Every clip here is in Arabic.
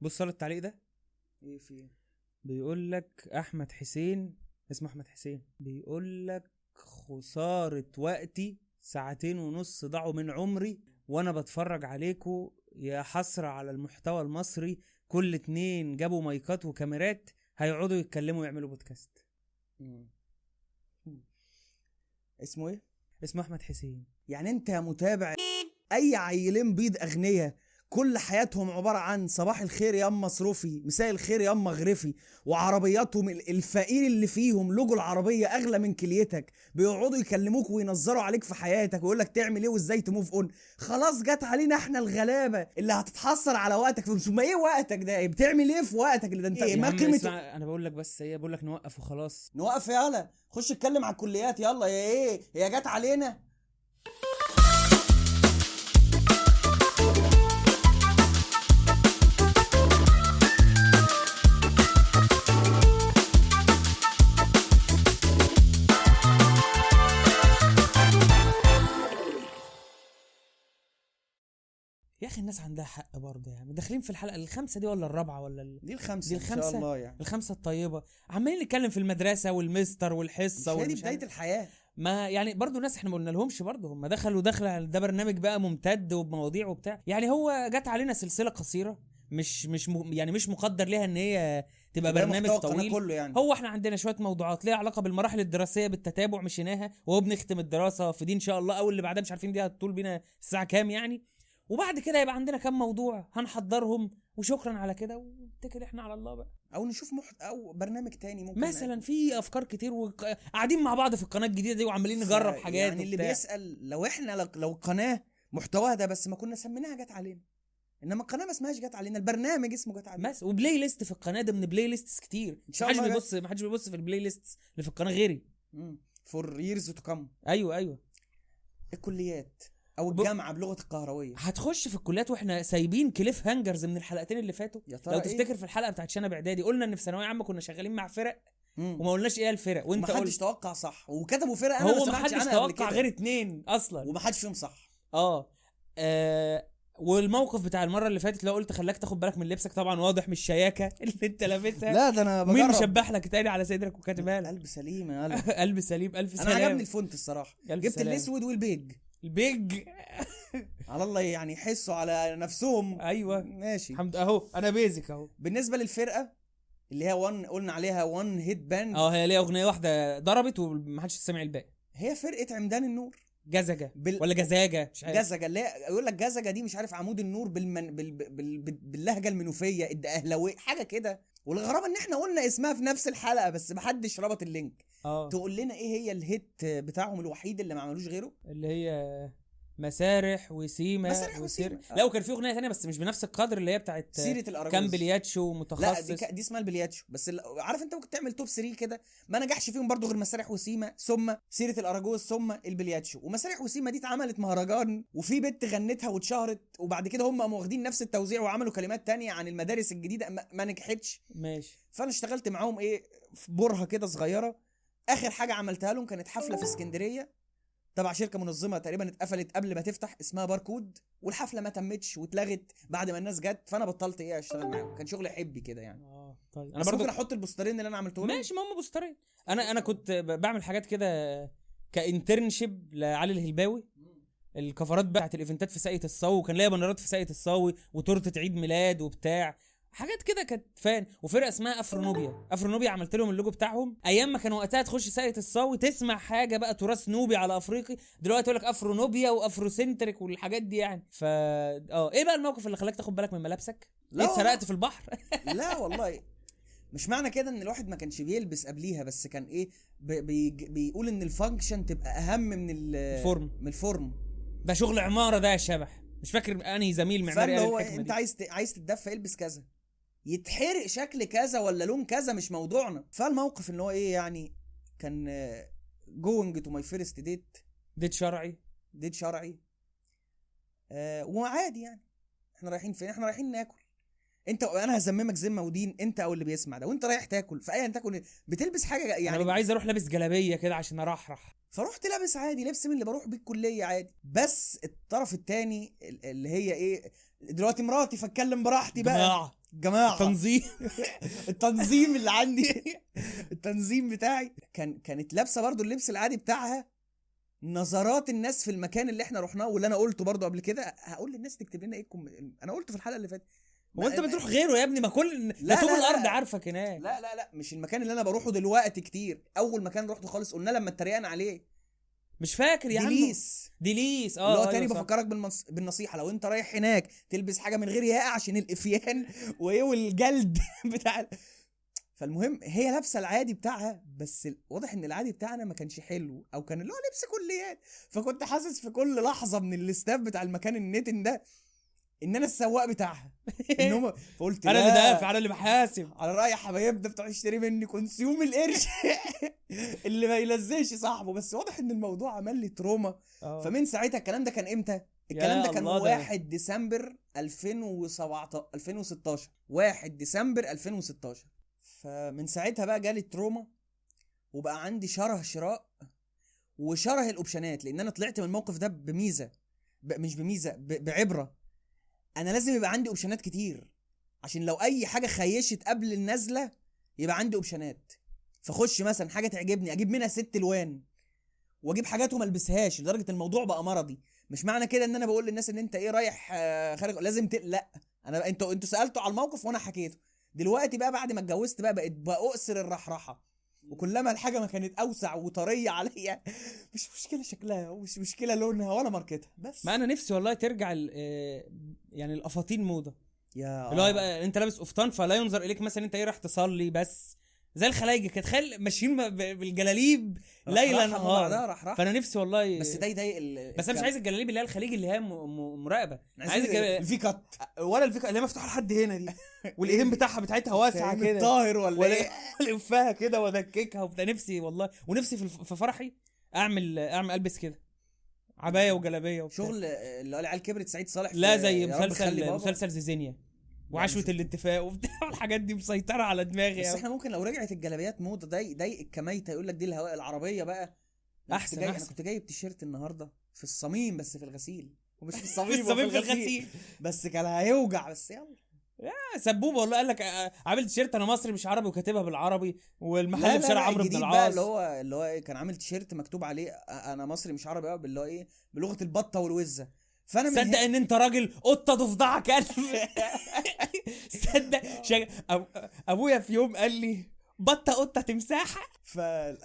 بص على التعليق ده إيه في بيقول لك أحمد حسين اسمه أحمد حسين بيقول لك خسارة وقتي ساعتين ونص ضاعوا من عمري وأنا بتفرج عليكم يا حسرة على المحتوى المصري. كل اتنين جابوا مايكات وكاميرات هيقعدوا يتكلموا ويعملوا بودكاست. مم. اسمه إيه؟ اسمه أحمد حسين. يعني انت يا متابع أي عيلين بيض اغنياء كل حياتهم عبارة عن صباح الخير يا أما مصروفي مساء الخير يا أما غرفي. وعربياتهم ال- الفقير اللي فيهم لوجو العربية أغلى من كليتك. بيقعدوا يكلموك وينظروا عليك في حياتك ويقول لك تعمل إيه وإزاي ت move on خلاص جت علينا إحنا الغلابة اللي هتتحسر على وقتك في ثم إيه وقتك ده؟ بتعمل إيه في وقتك ده؟ أنت يا ما قيمة أنا بقول لك بس هي بقول لك نوقف وخلاص. نوقف يلا خش اتكلم على الكليات يلا. يا إيه؟ يا جت علينا. أخي الناس عندها حق برضه يعني داخلين في الحلقة الخامسة دي ولا الرابعة ولا ال... دي الخمسة دي ان شاء الخمسة؟ الله يعني. الخمسه الطيبة. عمالين نتكلم في المدرسة والمستر والحصة هي دي عارف- الحياة. ما يعني برضو ناس إحنا ما قلنا لهمش برضو هم دخلوا دخله ده برنامج بقى ممتد وبمواضيع وبتاع. يعني هو جت علينا سلسلة قصيرة. مش مش م... يعني مش مقدر ليها إن هي تبقى برنامج طويل. كله يعني. هو إحنا عندنا شوية موضوعات ليها علاقة بالمراحل الدراسية بالتتابع مشيناها. وهو بنختم الدراسة في دي إن شاء الله. أو اللي بعدها مش عارفين دي هتطول بينا الساعة كام يعني. وبعد كده يبقى عندنا كام موضوع هنحضرهم وشكرا على كده ونتكل إحنا على الله بقى. أو نشوف محت... أو برنامج تاني ممكن مثلا في أفكار كتير وقاعدين مع بعض في القناة الجديدة دي وعمالين نجرب حاجات يعني اللي وبتاع. بيسأل لو إحنا لو, لو قناة محتواها ده بس ما كنا سميناها جت علينا إنما القناه ما اسمهاش جت علينا البرنامج اسمه جت علينا. بس و playlist في القناة ده من playlist كتير. إن شاء ما حدش الله بيبص ما حدش بيبص في ال playlist اللي في القناة غيري. for years to come أيوه أيوه. الكليات. أو ب- الجامعة بلغة القهرويه هتخش في الكليات وإحنا سايبين cliffhangers من الحلقتين اللي فاتوا. يا ترى لو إيه؟ تفتكر في الحلقة بتاعت شنب إعدادي قلنا إن في ثانوية عامة كنا شغالين مع فرق مم. وما قلناش إيه الفرق. وأنت وما حدش توقع صح. وكتبوا فرق أنا هو ما ما سمعتش حدش عنها قبل توقع. غير اتنين أصلا. وما حدش فيهم صح. آه. آه، والموقف بتاع المرة اللي فاتت لو قلت خلاك تاخد بالك من لبسك طبعا واضح من الشياكه اللي أنت لابسها. لا ده أنا مين بجرب. مشبح لك تاني على صدرك وكاتبها لك؟ قلب سليم يا قلب. قلب سليم ألف أنا سلام. عجبني ال font الصراحة. جبت سلام. الأسود والبيج. البيج. على الله يعني يحسوا على نفسهم. أيوه. ماشي. الحمد أهو أنا basic أهو. بالنسبة للفرقة اللي هي one قلنا عليها one hit band أه هي ليها أغنية واحدة ضربت ومحدش سمع الباقي. هي فرقة عمدان النور. جزجة بال... ولا جزاجة؟ مش عارف. جزجة اللي هي يقول لك جزجة دي مش عارف عمود النور بالمن... بال... بال... بال... باللهجة المنوفية الدقهلوية حاجة كده. والغرابة إن إحنا قلنا اسمها في نفس الحلقة بس محدش ربط ال link. آه. تقول لنا إيه هي ال hit بتاعهم الوحيد اللي ما عملوش غيره؟ اللي هي مسارح وسيما مسارح وسير وسيما. لا وكان في أغنية ثانية بس مش بنفس القدر اللي هي بتاعت سيرة الأراجوز. كان بلياتشو متخصص لا دي, ك... دي اسمها البلياتشو. بس ال... عارف انت ممكن تعمل top 3 كده ما نجحش فيهم برضو غير مسارح وسيما ثم سيرة الأراجوز ثم البلياتشو. ومسارح وسيما دي اتعملت مهرجان وفي بنت غنتها واتشهرت وبعد كده هم قاموا واخدين نفس التوزيع وعملوا كلمات تانية عن المدارس الجديدة ما, ما نجحتش. ماشي. فأنا اشتغلت معاهم إيه في برهة كده صغيرة. آخر حاجة عملتها لهم كانت حفلة في اسكندرية. تبع شركة منظمة تقريبا اتقفلت قبل ما تفتح اسمها باركود والحفلة ما تمتش واتلغت بعد ما الناس جت فأنا بطلت إيه أشتغل معاهم. كان شغل حبي كده يعني. آه طيب. أنا برضو ممكن أحط ال posterين اللي أنا عملته لهم ماشي ما هم posterين. أنا أنا كنت بعمل حاجات كده ك internship لعلي الهلباوي. ال coverات بتاعت ال eventات في ساقية الصاوي وكان ليا bannerات في ساقية الصاوي وتورتة عيد ميلاد وبتاع. حاجات كده كانت fun وفرقة اسمها أفرونوبيا. أفرونوبيا عملت لهم اللوجو بتاعهم. أيام ما كان وقتها تخش ساقية الصاوي تسمع حاجة بقى تراث نوبي على أفريقي دلوقتي يقول لك أفرونوبيا و Afrocentric والحاجات دي يعني. فا آه. إيه بقى الموقف اللي خلاك تاخد بالك من ملابسك؟ لا اتسرقت والله. في البحر. لا والله. مش معنى كده إن الواحد ما كانش بيلبس قبليها بس كان إيه بي بي بيقول إن ال function تبقى أهم من ال- ال form. من ال form. ده شغل عمارة ده يا شبح. مش فاكر أنهي زميل معماري قال هو أنت. عايز عايز تتدفى البس كذا. يتحرق شكل كذا ولا لون كذا مش موضوعنا. فالموقف إن هو إيه يعني كان going to my first date date شرعي؟ date شرعي. آه وعادي يعني. إحنا رايحين فين؟ إحنا رايحين ناكل. انت أنا هذممك ذمه ودين انت أو اللي بيسمع ده وانت رايح تاكل فايا تاكل إيه؟ بتلبس حاجة يعني أنا ببقى عايز أروح لابس جلابية كده عشان ارحرح. فرحت لابس عادي لبس من اللي بروح بيه الكلية عادي. بس الطرف التاني ال- اللي هي إيه دلوقتي مراتي فاتكلم براحتي بقى. جماعة. جماعة. تنظيم التنظيم اللي عندي. التنظيم بتاعي. كان كانت لابسة برضو اللبس العادي بتاعها. نظرات الناس في المكان اللي إحنا رحناه واللي أنا قلته برضو قبل كده. هقول للناس تكتب لنا إيه الكم... أنا قلته في الحلقة اللي فاتت هو انت بتروح غيره يا ابني؟ ما كل لا، طول لا، لا. الأرض عارفك هناك. لا لا لا. مش المكان اللي أنا بروحه دلوقتي كتير. أول مكان رحته خالص قلنا لما اتريقنا عليه. مش فاكر يا عم. ديليس. ديليس. آه اللي هو أيوة تاني. بفكرك بالمنص... بالنصيحة. لو أنت رايح هناك تلبس حاجة من غير ياقه عشان الإفيان وإيه والجلد بتاع ال- فالمهم هي لابسة العادي بتاعها بس واضح إن العادي بتاعنا ما كانش حلو أو كان اللي هو لبس كليات. فكنت حاسس في كل لحظة من ال staff بتاع المكان النتن ده إن أنا السواق بتاعها إن هم فقلت أنا اللي دافع أنا اللي بحاسب على رأي حبايبنا بتوع يشتري مني كونسيوم القرش اللي ما يلزقش صاحبه بس واضح إن الموضوع عمل لي trauma آه. فمن ساعتها الكلام ده كان إمتى؟ الكلام ده كان الله ده. 1 ديسمبر 2017 2016 1 ديسمبر 2016 فمن ساعتها بقى جالي ال trauma وبقى عندي شره شراء وشره ال optionات لأن أنا طلعت من الموقف ده بميزة. مش بميزة. بعبرة أنا لازم يبقى عندي optionات كتير. عشان لو أي حاجة خيشت قبل النزله يبقى عندي optionات فخش مثلا حاجة تعجبني أجيب منها ست الوان وأجيب حاجات وما ألبسهاش لدرجة الموضوع بقى مرضي. مش معنى كده إن أنا بقول للناس إن أنت إيه رايح آه، خارج لازم ت... لأ. أنا أنتوا أنتوا سألتوا على الموقف وأنا حكيته. دلوقتي بقى بعد ما اتجوزت بقى بقيت بأؤثر الرحرحة. وكلما الحاجة ما كانت أوسع وطرية عليا مش مشكلة شكلها ومش مشكلة لونها ولا ماركتها بس. ما أنا نفسي والله ترجع آه، يعني الأفاطين موضة. يا اللي هو يبقى أنت لابس قفطان فلا ينظر إليك مثلا أنت إيه رايح تصلي بس. زي الخلايجة كده تخيل ماشيين بالجلاليب ليلا نهار رحرحة. فأنا نفسي والله بس ده يضايق ال- بس أنا مش. عايز الجلاليب اللي هي الخليج اللي هي م- م- مراقبة عايز عايز الجل- الفي كات ولا الفكرة اللي هي مفتوحة لحد هنا دي والايدين بتاعها بتاعتها واسعة كده الطاهر ولا ولا إيه الفها كده وأدككها وبتاع نفسي والله ونفسي في الف- في فرحي اعمل أعمل ألبس كده عباية وجلابية وبتاع. شغل اللي هو العيال كبرت سعيد صالح لا زي مسلسل. مسلسل زيزينيا وعشوة الاتفاق وبتاع الحاجات دي مسيطرة على دماغي بس أوي. إحنا ممكن لو رجعت الجلابيات موضة ده يضايق الكميتة يقول لك دي الهواء العربية بقى. كنت أحسن- جاي أنا أحسن. كنت جايب تيشيرت النهارده في الصميم بس في الغسيل. ومش في في الصميم الصميم وفي في الغسيل. بس كان هيوجع بس يلا. آه، سبوبة والله. قال لك آه، عامل تيشيرت أنا مصري مش عربي وكاتبها بالعربي والمحل في شارع عمرو بن العاص. اللي هو اللي هو إيه كان عامل تيشيرت مكتوب عليه أ- أنا مصري مش عربي قوي اللي هو إيه بلغة البطة والوزة. فأنا صدق إن أنت راجل قطة ضفدعه كلب صدق شا... أب... أبويا في يوم قال لي بطة قطة تمساحة؟ ف...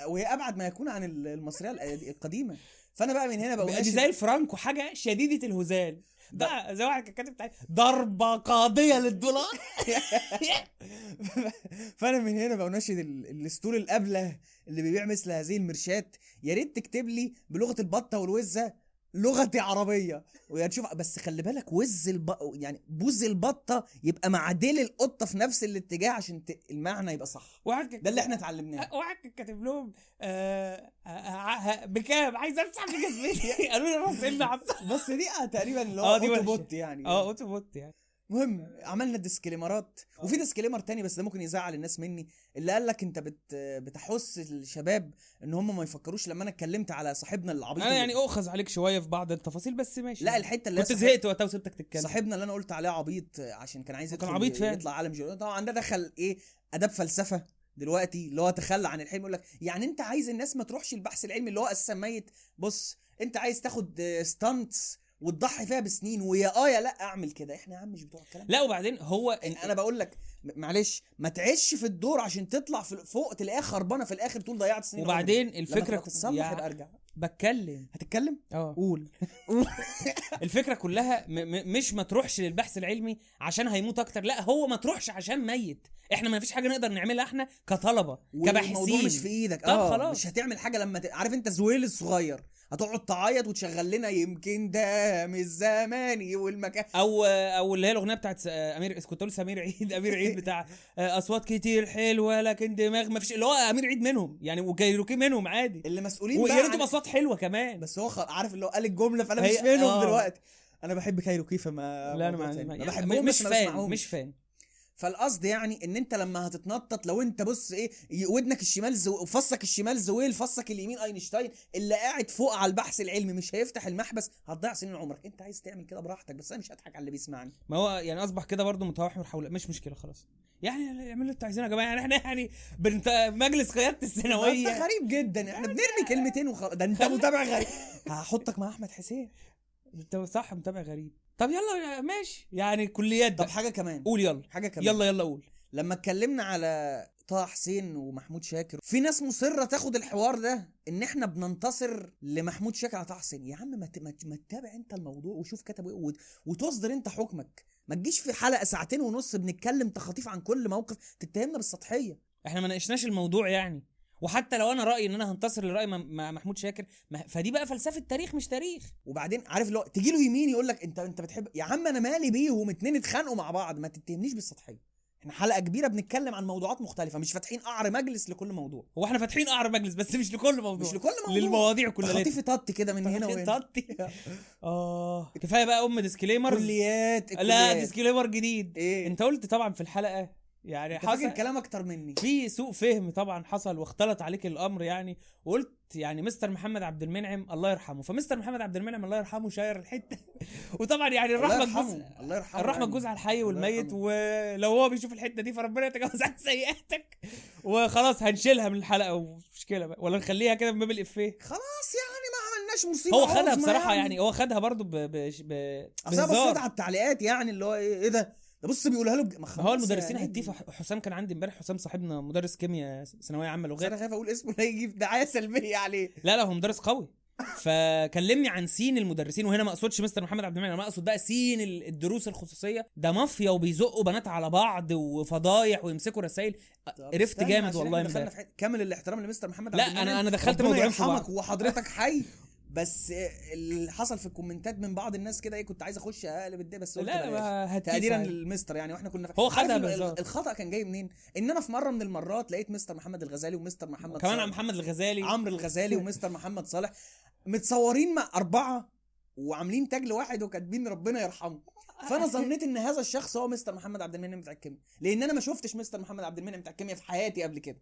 وهي أبعد ما يكون عن ال- المصرية الق- القديمة. فأنا بقى من هنا بقى دي زي الفرانكو حاجة شديدة الهزال. ده زي واحد كان كاتب بتاع ضربة قاضية للدولار. فأنا من هنا بقى ناشد ال- الأسطول الأبلة اللي بيبيع مثل هذه المرشات. يا ريت تكتب لي بلغة البطة والوزة لغتي عربية. ويا تشوف بس خلي بالك وز الب... يعني بوز البطة يبقى مع ديل القطة في نفس الاتجاه عشان ت... المعنى يبقى صح. واحد كان ده اللي إحنا اتعلمناه. واحد كان كاتب لهم آه آه آه بكام؟ عايز في جزمتي قالوا لي راس ابن عبد بس دي تقريبا اللي هو آه دي اوتو وحشة. بوت يعني. آه اوتو بوت يعني. المهم عملنا ديسكليمرات وفي ديسكليمر تاني بس ده ممكن يزعل الناس مني اللي قال لك انت بت بتحث الشباب ان هم ما يفكروش لما أنا اتكلمت على صاحبنا العبيط أنا يعني اؤخذ عليك شوية في بعض التفاصيل بس ماشي. لا الحتة اللي كنت زهقت وقتها وسبتك تتكلم. صاحبنا اللي أنا قلت عليه عبيط عشان كان عايز كان عبيط فعلا. يطلع عالم جيولوجيا طبعا ده دخل إيه؟ آداب فلسفة دلوقتي اللي هو تخلى عن الحلم يقول لك يعني أنت عايز الناس ما تروحش البحث العلمي اللي هو أساسا ميت؟ بص أنت عايز تاخد stunts وتضحي فيها بسنين ويا آه يا لأ أعمل كده. إحنا يا عم مش بتوع الكلام لا وبعدين هو أنا بقول لك معلش ما تعيش في الدور عشان تطلع في فوق تلاقيها خربانة في الآخر تقول ضيعت سنين وبعدين لما تتصلح يا- يبقى ارجع بتكلم. هتتكلم؟ آه. قول. الفكرة كلها م- م- مش ما تروحش للبحث العلمي عشان هيموت أكتر لأ هو ما تروحش عشان ميت. إحنا ما فيش حاجة نقدر نعملها إحنا كطلبة كباحثين مش في إيدك. آه خلاص. مش هتعمل حاجة لما ت... عارف أنت زويل الصغير. هتقعد تعيط وتشغل لنا يمكن ده مش زماني والمكان أو أو اللي هي الأغنية بتاعت س- أمير كنت أقول سمير عيد أمير عيد بتاع أصوات كتير حلوة لكن دماغ ما فيش اللي هو أمير عيد منهم يعني وكايروكي منهم عادي اللي مسؤولين ويا بقى ريتهم. أصوات حلوة كمان بس هو. عارف اللي هو قال الجملة فأنا مش منهم آه. دلوقتي أنا بحب كايروكي فما لا أنا ما. ما- ما يعني بحبهم مش فان. مش فان فالقصد يعني إن أنت لما هتتنطط لو أنت بص إيه ودنك الشمال زو... فصك الشمال زويل فصك اليمين أينشتاين اللي قاعد فوق على البحث العلمي مش هيفتح المحبس هتضيع سنين عمرك. أنت عايز تعمل كده براحتك بس أنا مش هضحك على اللي بيسمعني. ما هو يعني أصبح كده برضه متوحر حول مش مشكلة خلاص. يعني اعملوا اللي أنتوا عايزينه يا جماعة. يعني إحنا يعني بنت... مجلس قيادة أنت الثانويه غريب جدا. إحنا بنرمي كلمتين وخلاص ده أنت متابع غريب. هحطك مع أحمد حسين. انت صح متابع غريب. طب يلا ماشي. يعني كليات طب حاجة كمان. قول يلا. حاجة كمان. يلا يلا قول. لما اتكلمنا على طه حسين ومحمود شاكر في ناس مصرة تاخد الحوار ده إن إحنا بننتصر لمحمود شاكر على طه حسين. يا عم ما تتابع أنت الموضوع وشوف كتبوا إيه وت- وتصدر أنت حكمك. ما تجيش في حلقة ساعتين ونص بنتكلم تخاطيف عن كل موقف تتهمنا بالسطحية. إحنا ما ناقشناش الموضوع يعني. وحتى لو أنا رأيي ان أنا هنتصر لرأي محمود شاكر فدي بقى فلسفة تاريخ مش تاريخ. وبعدين عارف اللي هو تيجي له يمين يقول لك انت انت بتحب يا عم أنا مالي بيهم اتنين اتخانقوا مع بعض ما تتهمنيش بالسطحية. إحنا حلقة كبيرة بنتكلم عن موضوعات مختلفة مش فاتحين قعر مجلس لكل موضوع. هو إحنا فاتحين قعر مجلس بس مش لكل موضوع. مش لكل موضوع. للمواضيع كلها. خطيفي طط كده من هنا وهنا. تطي آه كفاية بقى أم ديسكليمر كليات لا. ديسكليمر جديد. إيه؟ أنت قلت طبعا في الحلقة يعني حصل كلام أكتر مني. في سوء فهم طبعا حصل واختلط عليك الأمر يعني وقلت يعني مستر محمد عبد المنعم الله يرحمه فمستر محمد عبد المنعم الله يرحمه شاير الحتة. وطبعا يعني الرحمة يرحمه الله يرحمه الرحمة يعني. تجوز على الحي والميت. ولو هو بيشوف الحتة دي فربنا يتجاوز عن سيئاتك. وخلاص هنشيلها من الحلقة ومش مشكله بقى. ولا نخليها كده من باب الافيه خلاص يعني ما عملناش مصيبة هو خدها بصراحة يعني. هو خدها برضو ب ب ب بهزار. بصيت على التعليقات يعني اللي هو إيه ده ده؟ بص بيقولها له بج... ما هو المدرسين نجم. هيتفقوا حسام كان عندي امبارح حسام صاحبنا مدرس كيمياء ثانوية عامة لغات أنا خايف أقول اسمه لا يجيب دعاية سلبية عليه لا لا هو مدرس قوي فكلمني عن سين المدرسين وهنا ما أقصدش مستر محمد عبد المنعم أنا أقصد بقى سين ال- الدروس الخصوصية ده مافيا وبيزقوا بنات على بعض وفضايح ويمسكوا رسائل قرفت جامد والله امبارح كامل الاحترام لمستر محمد لا، عبد المنعم. أنا دخلت ربنا موضوعين في بعض. وحضرتك حي بس اللي حصل في الكومنتات من بعض الناس كده إيه كنت عايز أخش أقلب الدنيا بس قلت لا هتيجي تقديرا. للمستر يعني وإحنا كنا هو خدها ال- بهزار. الخطأ كان جاي منين إن أنا في مرة من المرات لقيت مستر محمد الغزالي ومستر محمد كمان محمد الغزالي عمرو الغزالي ومستر محمد صالح متصورين مع أربعة وعاملين تاج لواحد وكاتبين ربنا يرحمه. فأنا ظنيت إن هذا الشخص هو مستر محمد عبد المنعم بتاع الكيمياء. لأن أنا ما شفتش مستر محمد عبد المنعم بتاع الكيمياء في حياتي قبل كده.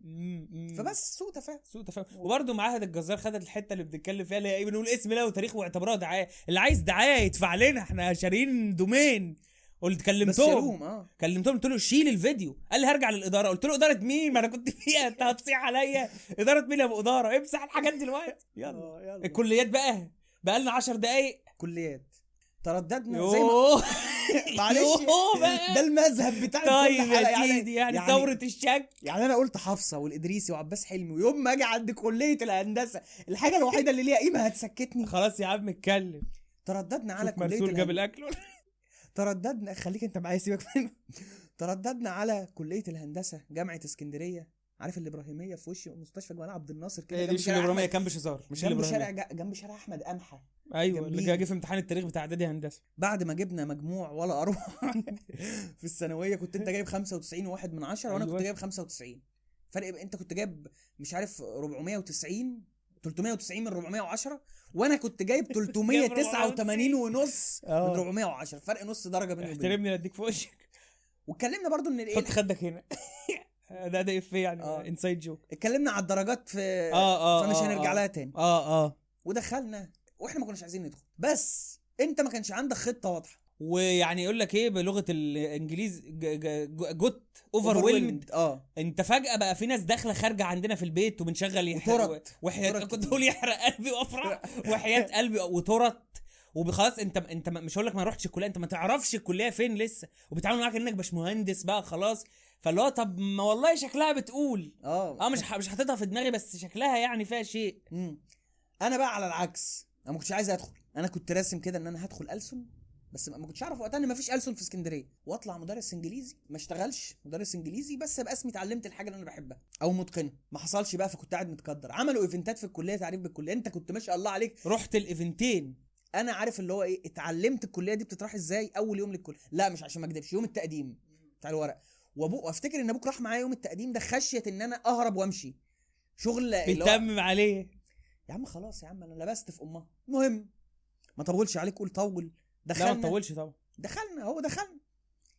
فبس سوء تفاهم. سوء تفاهم. وبرده معاهد الجزار خدت الحتة اللي بنتكلم فيها اللي هي إيه بنقول اسم لا وتاريخ واعتبرها دعاية. اللي عايز دعاية يدفع لنا إحنا شاريين دومين. قلت كلمتهم. آه. كلمتهم قلت له شيل الفيديو. قال لي هرجع للإدارة. قلت له إدارة مين؟ ما أنا كنت فيها. أنت هتصيح عليا. إدارة مين يا أبو إدارة؟ امسح الحاجات دلوقتي. يلا. يلا. الكليات بقى. بقى لنا 10 دقايق. كليات. ترددنا زي ما معلش. ده المذهب بتاع طيب. يا سيدي يعني ثورة الشك. يعني أنا قلت حفصة والإدريسي وعباس حلمي ويوم ما أجي عند كلية الهندسة الحاجة الوحيدة اللي ليها قيمة هتسكتني. خلاص يا عم اتكلم. ترددنا على كلية مرسول جاب الأكل ترددنا خليك أنت معايا سيبك منه. ترددنا على كلية الهندسة جامعة اسكندرية. عارف الإبراهيمية في وش مستشفى جمال عبد الناصر كده هي دي جنب مش الإبراهيمية كان بشزار مش جنب شارع جنب شارع أحمد قمحة. أيوه اللي. جه في امتحان التاريخ بتاع إعدادي هندسة. بعد ما جبنا مجموع ولا أروح في الثانوية كنت أنت جايب 95 وواحد من عشرة وأنا أيوة. كنت جايب 95 فرق أنت كنت جايب مش عارف 490 390 من 410 وأنا كنت جايب 389 ونص من آه. 410 فرق نص درجة بيني وبينك. احترمني أديك في وشك. واتكلمنا برضو إن حط خدك هنا. ده ده افيه يعني آه. انسايد جوك اتكلمنا على الدرجات في آه آه فمش آه، هنرجع آه. لها تاني. آه آه. ودخلنا وإحنا ما كناش عايزين ندخل. بس انت ما كانش عندك خطة واضحة. ويعني يقول لك إيه بلغة الانجليز جوت اوفر ويلمد. آه. انت فجأة بقى في ناس داخلة خارجة عندنا في البيت وبنشغل يحرق. وحياة كنت. أقول يحرق قلبي وأفرح. وحياة قلبي وترط وخلاص انت انت مش هقول لك ما رحتش الكلية انت ما تعرفش الكلية فين لسه. وبيتعاملوا معاك انك باشمهندس بقى خلاص. فاللي هو طب ما والله شكلها بتقول. آه. آه مش مش حاططها في دماغي بس شكلها يعني فيها شيء. مم. أنا بقى على العكس. أنا ما كنتش عايز أدخل. أنا كنت راسم كده إن أنا هدخل ألسن بس ما كنتش أعرف وقتها إن ما فيش ألسن في اسكندرية. وأطلع مدرس إنجليزي. ما اشتغلش مدرس إنجليزي بس أبقى اسمي اتعلمت الحاجة اللي أنا بحبها. أو متقنة. ما حصلش بقى فكنت قاعد متقدر. عملوا eventات في الكلية تعريف بالكلية. أنت كنت ما شاء الله عليك. رحت ال eventين. أنا عارف اللي هو إيه اتعلمت الكلية دي بتطرح إزاي أول يوم للكلية. لا مش عشان ما أكدبش يوم التقديم بتاع الورق. وابوك وافتكر ان أبوك راح معايا يوم التقديم ده خشيه ان أنا اهرب وامشي. شغل بيتمم عليه. يا عم خلاص يا عم أنا لبست في امها. المهم ما طولش عليك قول طول. لا دخلنا. ما تطولش طبعا. دخلنا هو دخلنا.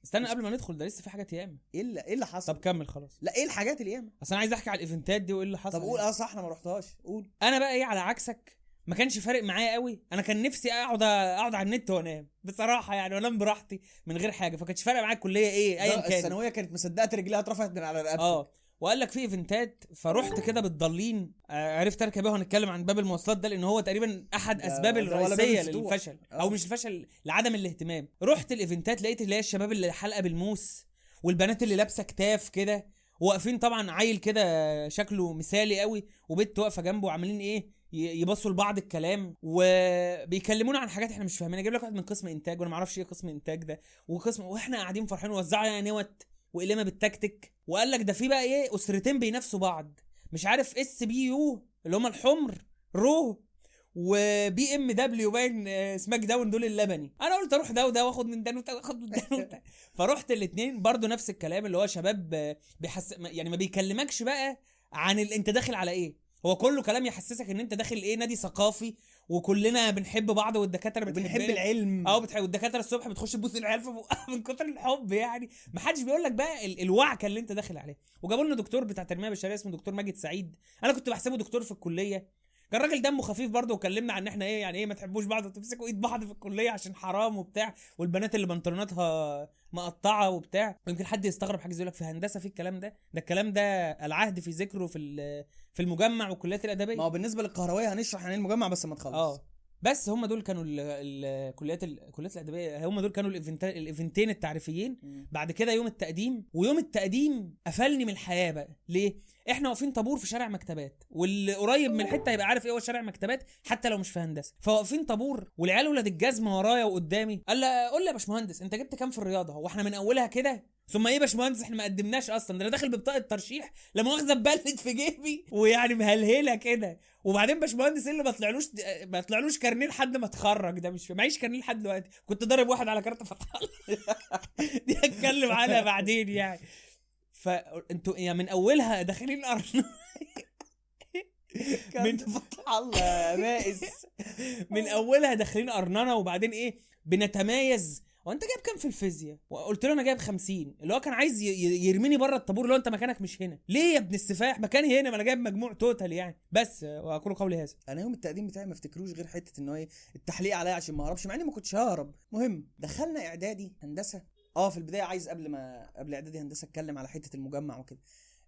استنى قبل ما ندخل ده لسه في حاجات ياما. إيه اللي إيه اللي حصل؟ طب كمل خلاص. لا إيه الحاجات اللي ياما اصل أنا عايز احكي على الايفنتات دي وإيه اللي حصل طب قول يعني. آه صح أنا ما رحتهاش. قول. أنا بقى إيه على عكسك ما كانش فارق معايا قوي. أنا كان نفسي أقعد أقعد على النت وأنام. بصراحة يعني وانام براحتي من غير حاجة. فكانش فارق معايا الكلية إيه ايا كان الثانوية كانت مصدقة رجليها اترفعت من على رقبتك آه. وقال لك في إيفنتات فرحت كده بالضالين آه، عرفت أركب إيه وهنتكلم عن باب المواصلات ده لأن هو تقريبا أحد أسباب الرئيسية. للفشل آه. أو مش الفشل لعدم الاهتمام. رحت الإيفنتات لقيت اللي هي الشباب اللي حلقة بالموس والبنات اللي لابسة كتاف كده واقفين طبعا عيل كده شكله مثالي قوي وبنت واقفة جنبه وعاملين إيه؟ يبصوا لبعض الكلام وبيكلمونا عن حاجات إحنا مش فاهمينها. جايب لك واحد من قسم إنتاج وأنا ما أعرفش إيه قسم إنتاج ده وقسم وإحنا قاعدين فرحانين وزعوا علينا نوت وقلمه بالتكتيك وقال لك ده في بقى إيه أسرتين بينافسوا بعض. مش عارف إس بي يو اللي هم الحمر رو وبي إم دبليو باين آه، سماك داون دول اللبني. أنا قلت أروح ده وده وآخد من ده وده وآخد من ده. فرحت الاثنين برضو نفس الكلام اللي هو شباب آه، بيحس يعني ما بيكلمكش بقى عن ال... أنت داخل على إيه. هو كله كلام يحسسك إن أنت داخل إيه نادي ثقافي وكلنا بنحب بعض والدكاترة بنحب بتحبنا. العلم. آه بتحب والدكاترة الصبح بتخش تبوس العيال في بقها من كتر الحب يعني. ما حدش بيقول لك بقى ال- الوعكة اللي أنت داخل عليها. وجابوا لنا دكتور بتاع تنمية بشرية اسمه دكتور ماجد سعيد. أنا كنت بحسبه دكتور في الكلية. كان راجل دمه خفيف برضه وكلمنا عن ان إحنا إيه يعني إيه ما تحبوش بعض وتمسكوا إيد بعض في الكلية عشان حرام وبتاع. والبنات اللي بنطلوناتها مقطعة وبتاع. ويمكن حد يستغرب حاجة زي يقول لك في هندسة في الكلام ده؟ ده الكلام ده العهد في ذكره في في المجمع والكليات الأدبية. ما هو بالنسبة للقهروية هنشرح عن إيه المجمع بس ما تخلص. آه. بس هم دول كانوا ال- ال- الكليات ال- الكليات الأدبية هم دول كانوا الإيفنتين التعريفيين. بعد كده يوم التقديم ويوم التقديم قفلني من الحياة بقى. ليه؟ إحنا واقفين طابور في شارع مكتبات واللي قريب من الحتة هيبقى عارف إيه هو شارع مكتبات حتى لو مش في هندسة. فواقفين طابور والعيال ولاد الجزمة ورايا وقدامي. قال لي قول لي يا باشمهندس أنت جبت كام في الرياضة؟ هو إحنا من أولها كده؟ ثم إيه يا باشمهندس إحنا ما قدمناش أصلا. ده أنا داخل ببطاقة ترشيح لا مؤاخذه ببلد في جيبي ويعني مهلهلة كده. وبعدين باشمهندس إيه اللي ما طلعلوش ما طلعلوش كارنيه لحد ما اتخرج؟ ده مش معيش كارنيه لحد دلوقتي. كنت ضارب واحد على كارت فتح دي هتكلم عنها بعدين يعني. فانتوا يعني من أولها داخلين ارض من فتح الله يا مائس. من أولها داخلين قرننه وبعدين إيه؟ بنتمايز وانت جايب كام في الفيزياء؟ وقلت له أنا جايب 50 اللي هو كان عايز يرميني بره الطابور اللي هو انت مكانك مش هنا. ليه يا ابن السفاح؟ مكاني هنا ما أنا جايب مجموع total يعني. بس واقول قولي هذا. أنا يوم التقديم بتاعي ما افتكروش غير حتة إن هو إيه التحليق عليا عشان ما اهربش مع إني ما كنتش ههرب. مهم دخلنا إعدادي هندسة. آه في البداية عايز قبل ما قبل إعدادي هندسة أتكلم على حتة المجمع وكده.